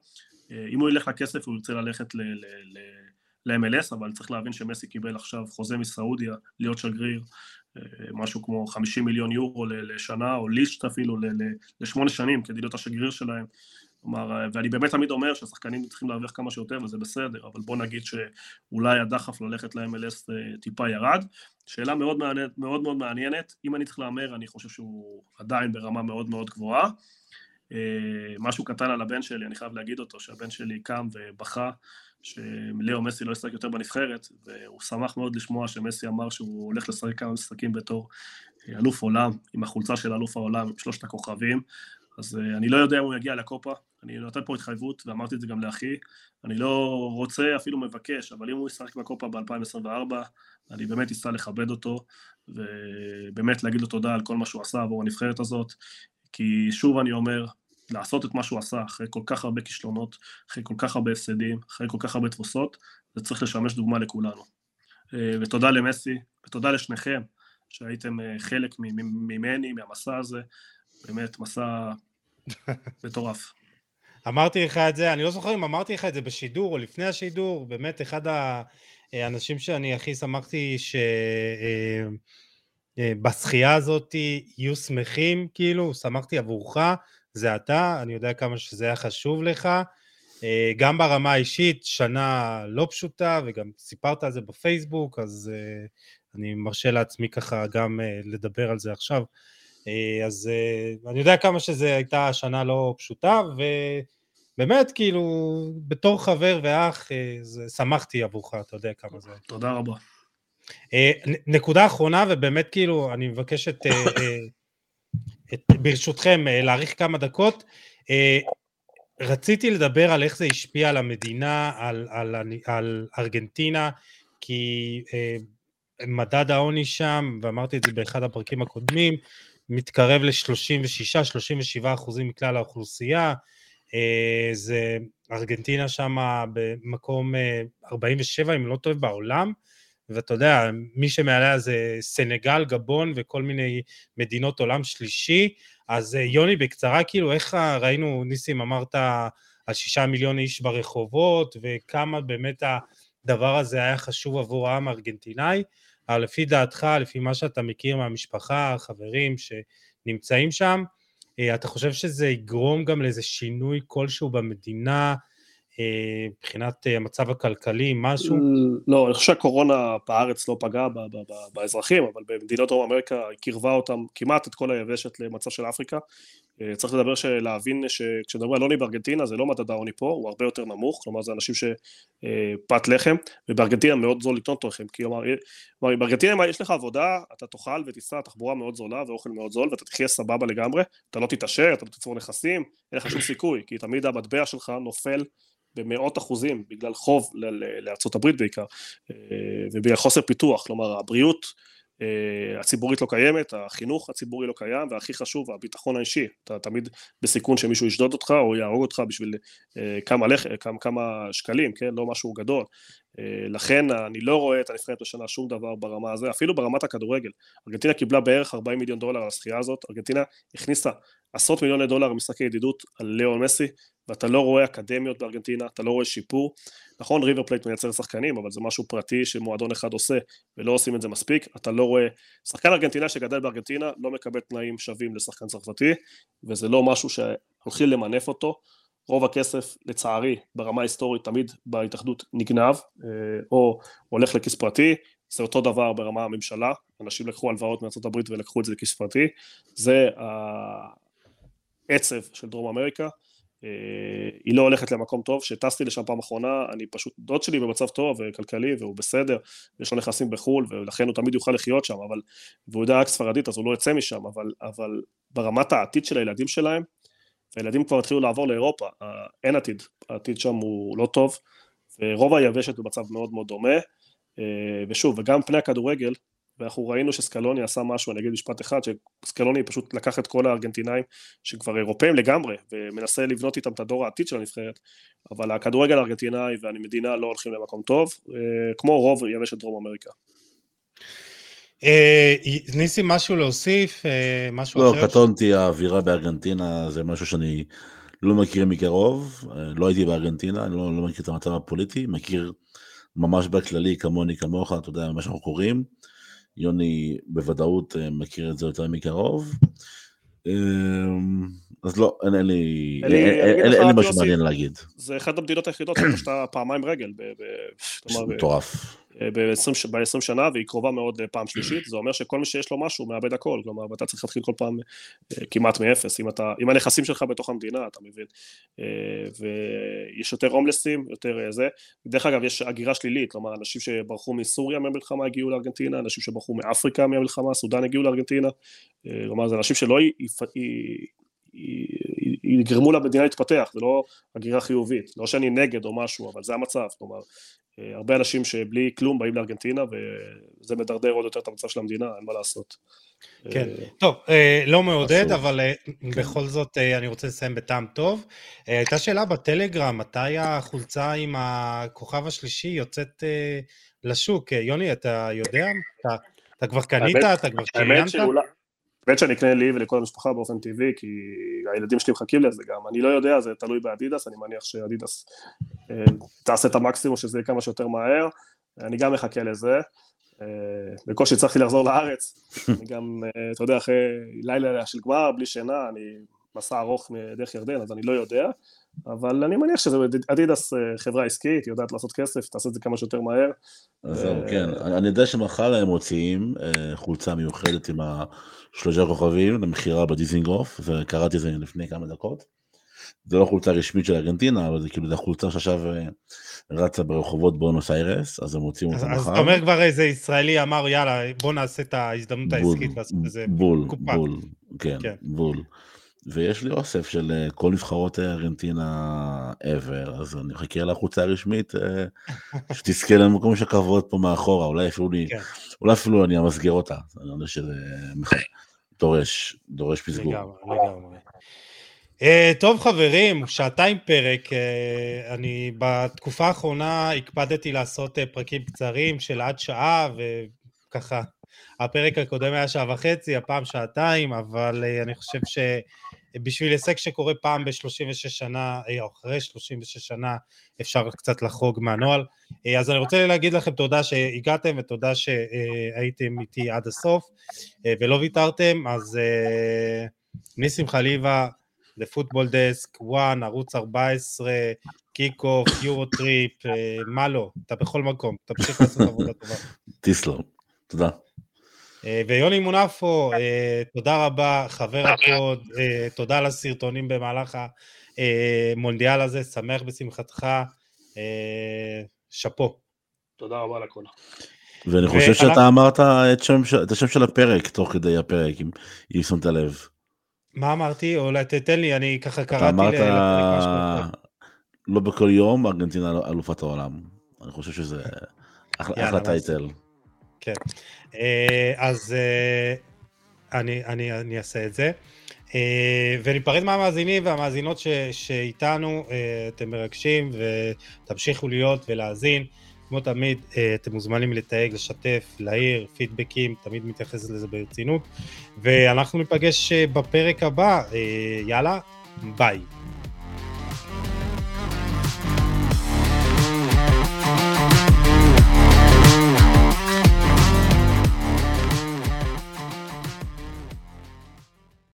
אה, אם הוא ילך לכסף הוא ירצה ללכת ל... ל, ל ל-MLS, אבל צריך להבין שמסי קיבל עכשיו חוזה מסעודיה להיות שגריר, אה, משהו כמו 50 מיליון יורו לשנה, או לישט אפילו לשמונה שנים כדי להיות השגריר שלהם. כלומר, אה, ואני באמת תמיד אומר שהשחקנים צריכים להרוויח כמה שיותר וזה בסדר, אבל בוא נגיד שאולי הדחף ללכת ל-MLS אה, טיפה ירד. שאלה מאוד מעניינת, מאוד מאוד מעניינת, אם אני צריך להמר, אני חושב שהוא עדיין ברמה מאוד מאוד גבוהה. משהו קטן על הבן שלי, אני חייב להגיד אותו, שהבן שלי קם ובכה שליאו מסי לא ישחק יותר בנבחרת, והוא שמח מאוד לשמוע שמסי אמר שהוא הולך לשחק כמה משחקים בתור אה, אלוף עולם, עם החולצה של אלוף העולם, עם שלושת הכוכבים, אז אה, אני לא יודע אם הוא יגיע לקופה, אני נותן פה התחייבות, ואמרתי את זה גם לאחי, אני לא רוצה, אפילו מבקש, אבל אם הוא ישחק בקופה ב-2024, אני באמת אסע לכבד אותו, ובאמת להגיד לו תודה על כל מה שהוא עשה עבור הנבחרת הזאת, כי שוב אני אומר, לעשות את מה שהוא עשה אחרי כל כך הרבה כישלונות, אחרי כל כך הרבה הפסדים, אחרי כל כך הרבה תבוסות, זה צריך לשמש דוגמה לכולנו. אה, ותודה למסי, ותודה לשניכם, שהייתם אה, חלק ממני, מהמסע הזה, באמת מסע מטורף. אמרתי לך את זה, אני לא זוכר אם אמרתי לך את זה בשידור או לפני השידור, באמת אחד האנשים שאני הכי שמחתי שבשחייה אה, הזאת יהיו שמחים, כאילו, שמחתי עבורך, זה אתה, אני יודע כמה שזה היה חשוב לך. אה, גם ברמה האישית, שנה לא פשוטה, וגם סיפרת על זה בפייסבוק, אז אה, אני מרשה לעצמי ככה גם אה, לדבר על זה עכשיו. אז אני יודע כמה שזו הייתה שנה לא פשוטה, ובאמת, כאילו, בתור חבר ואח, שמחתי עבורך, אתה יודע כמה זה. תודה רבה. נקודה אחרונה, ובאמת, כאילו, אני מבקש את... את, ברשותכם, אה, להאריך כמה דקות. אה, רציתי לדבר על איך זה השפיע על המדינה, על, על, על ארגנטינה, כי אה, מדד העוני שם, ואמרתי את זה באחד הפרקים הקודמים, מתקרב ל-36-37 אחוזים מכלל האוכלוסייה. זה ארגנטינה שם במקום 47, אם לא טועה, בעולם. ואתה יודע, מי שמעליה זה סנגל, גבון וכל מיני מדינות עולם שלישי. אז אה, יוני, בקצרה, כאילו, איך ראינו, ניסים, אמרת על שישה מיליון איש ברחובות, וכמה באמת הדבר הזה היה חשוב עבור העם הארגנטינאי, אבל לפי דעתך, לפי מה שאתה מכיר מהמשפחה, חברים שנמצאים שם, אתה חושב שזה יגרום גם לאיזה שינוי כלשהו במדינה, מבחינת המצב הכלכלי, משהו? לא, אני חושב שהקורונה בארץ לא פגעה באזרחים, אבל במדינות דרום אמריקה קירבה אותם כמעט את כל היבשת למצב של אפריקה. אה, צריך לדבר, להבין שכשמדברים על עוני בארגנטינה זה לא מדד העוני פה, הוא הרבה יותר נמוך, כלומר זה אנשים שפת לחם, ובארגנטינה מאוד זול לקנות לחם, כלומר בארגנטינה יש לך עבודה, אתה תאכל ותיסע תחבורה מאוד זולה ואוכל מאוד זול ואתה תחיה סבבה לגמרי, אתה לא תתעשר, אתה לא תצבור נכסים, אין לך שום סיכוי, כי תמיד המטבע שלך נופל במאות אחוזים בגלל חוב הברית בעיקר אה, ובגלל חוסר פיתוח, כלומר הבריאות אה, הציבורית לא קיימת, החינוך הציבורי לא קיים והכי חשוב הביטחון האישי, אתה תמיד בסיכון שמישהו ישדוד אותך או יהרוג אותך בשביל אה, כמה, לח... כמה, כמה שקלים, כן? לא משהו גדול לכן אני לא רואה את הנבחרת בשנה שום דבר ברמה הזו, אפילו ברמת הכדורגל. ארגנטינה קיבלה בערך 40 מיליון דולר על הזכייה הזאת, ארגנטינה הכניסה עשרות מיליוני דולר במשחקי ידידות על ליאון מסי, ואתה לא רואה אקדמיות בארגנטינה, אתה לא רואה שיפור. נכון, ריבר פלייט מייצר שחקנים, אבל זה משהו פרטי שמועדון אחד עושה, ולא עושים את זה מספיק. אתה לא רואה... שחקן ארגנטינה שגדל בארגנטינה לא מקבל תנאים שווים לשחקן צרפתי, וזה לא משהו שהולכים למנף אותו. רוב הכסף, לצערי, ברמה ההיסטורית תמיד בהתאחדות נגנב, אה, או הולך לכיס פרטי, זה אותו דבר ברמה הממשלה, אנשים לקחו הלוואות מארצות הברית ולקחו את זה לכיס פרטי, זה העצב של דרום אמריקה, היא לא הולכת למקום טוב, כשטסתי לשם פעם אחרונה, אני פשוט, דוד שלי במצב טוב וכלכלי והוא בסדר, יש לו נכסים בחו"ל ולכן הוא תמיד יוכל לחיות שם, אבל, והוא יודע רק ספרדית אז הוא לא יוצא משם, אבל, אבל ברמת העתיד של הילדים שלהם, והילדים כבר התחילו לעבור לאירופה, אין עתיד, העתיד שם הוא לא טוב, ורוב היבשת במצב מאוד מאוד דומה, אה, ושוב, וגם פני הכדורגל, ואנחנו ראינו שסקלוני עשה משהו, אני אגיד משפט אחד, שסקלוני פשוט לקח את כל הארגנטינאים שכבר אירופאים לגמרי, ומנסה לבנות איתם את הדור העתיד של הנבחרת, אבל הכדורגל הארגנטינאי והמדינה לא הולכים למקום טוב, אה, כמו רוב יבשת דרום אמריקה. אה, ניסי, משהו להוסיף? משהו לא, אחר? לא, קטונתי, האווירה בארגנטינה זה משהו שאני לא מכיר מקרוב, לא הייתי בארגנטינה, אני לא, לא מכיר את המצב הפוליטי, מכיר ממש בכללי כמוני כמוך, אתה יודע מה שאנחנו קוראים. יוני בוודאות אה, מכיר את זה יותר מקרוב. אמ, אז לא, אין לי, אין לי משהו מעניין להגיד. זה אחת המדינות היחידות שאתה פעמיים רגל. מטורף. ב-20 שנה והיא קרובה מאוד לפעם שלישית, זה אומר שכל מי שיש לו משהו מאבד הכל, כלומר ואתה צריך להתחיל כל פעם אה, כמעט מאפס, אם, אתה, אם הנכסים שלך בתוך המדינה, אתה מבין, אה, ויש יותר הומלסים, יותר אה, זה, דרך אגב יש הגירה שלילית, כלומר אנשים שברחו מסוריה מהמלחמה הגיעו לארגנטינה, אנשים שברחו מאפריקה מהמלחמה, סודאן הגיעו לארגנטינה, כלומר זה אנשים שלא יגרמו למדינה להתפתח, זה לא הגירה חיובית, לא שאני נגד או משהו, אבל זה המצב, כלומר הרבה אנשים שבלי כלום באים לארגנטינה וזה מדרדר עוד יותר את המצב של המדינה, אין מה לעשות. כן, אה, טוב, אה, לא מעודד, אבל כן. בכל זאת אני רוצה לסיים בטעם טוב. הייתה שאלה בטלגרם, מתי החולצה עם הכוכב השלישי יוצאת לשוק? יוני, אתה יודע? אתה כבר קנית? אתה כבר שריינת? האמת שאני אקנה לי ולכל המשפחה באופן טבעי, כי הילדים שלי מחכים לזה גם. אני לא יודע, זה תלוי באדידס, אני מניח שאדידס אה, תעשה את המקסימום שזה יהיה כמה שיותר מהר. אני גם מחכה לזה. אה, בקושי הצלחתי לחזור לארץ. אני גם, אה, אתה יודע, אחרי לילה של גמר, בלי שינה, אני מסע ארוך מדרך ירדן, אז אני לא יודע. אבל אני מניח שזה אדידס חברה עסקית, היא יודעת לעשות כסף, תעשה את זה כמה שיותר מהר. זהו, כן. אני יודע שמחר הם מוציאים חולצה מיוחדת עם ה... שלושה כוכבים למכירה בדיזינגוף, וקראתי את זה לפני כמה דקות. זה לא חולצה רשמית של ארגנטינה, אבל זה כאילו, זה חולצה שעכשיו אה, רצה ברחובות בונוס איירס, אז הם מוצאים אותה מחר. אז אתה אומר כבר איזה ישראלי אמר, יאללה, בוא נעשה את ההזדמנות העסקית ועשו איזה קופה. בול, כן, כן, בול. ויש לי אוסף של אה, כל נבחרות ארגנטינה ever, אז אני מחכה לחולצה הרשמית, אה, שתזכה למקום של כבוד פה מאחורה, אולי אפילו, כן. אולי אפילו אני אמסגר אותה, אני יודע שזה דורש, דורש פסגור. לגמרי, לגמרי. Uh, טוב חברים, שעתיים פרק, uh, אני בתקופה האחרונה הקפדתי לעשות uh, פרקים קצרים של עד שעה וככה הפרק הקודם היה שעה וחצי, הפעם שעתיים, אבל אני חושב שבשביל הישג שקורה פעם ב-36 שנה, או אחרי 36 שנה, אפשר קצת לחרוג מהנוהל. Uh, אז אני רוצה להגיד לכם תודה שהגעתם ותודה שהייתם איתי עד הסוף uh, ולא ויתרתם, אז... ניסים חליבה, The Football Desk, ONE, ערוץ 14, Kick Off, Euro Trip, מה לא, אתה בכל מקום, תמשיך לעשות עבודה טובה. תסלום, תודה. אה, ויוני מונפו, אה, תודה רבה, חבר הפוד, אה, תודה על הסרטונים במהלך המונדיאל הזה, שמח בשמחתך, שאפו. תודה רבה על הכל. ואני חושב שאתה אמרת את השם של הפרק תוך כדי הפרק, אם שמת לב. מה אמרתי? אולי תתן לי, אני ככה קראתי לפרק משהו. לא בכל יום, ארגנטינה אלופת העולם. אני חושב שזה אחלה טייטל. כן. אה, אז אה, אני, אני, אני אעשה את זה. אה, וניפרד מהמאזינים והמאזינות ש, שאיתנו, אתם מרגשים ותמשיכו להיות ולהאזין. כמו תמיד, אתם מוזמנים לתייג, לשתף, להעיר, פידבקים, תמיד מתייחס לזה ברצינות. ואנחנו ניפגש בפרק הבא, יאללה, ביי.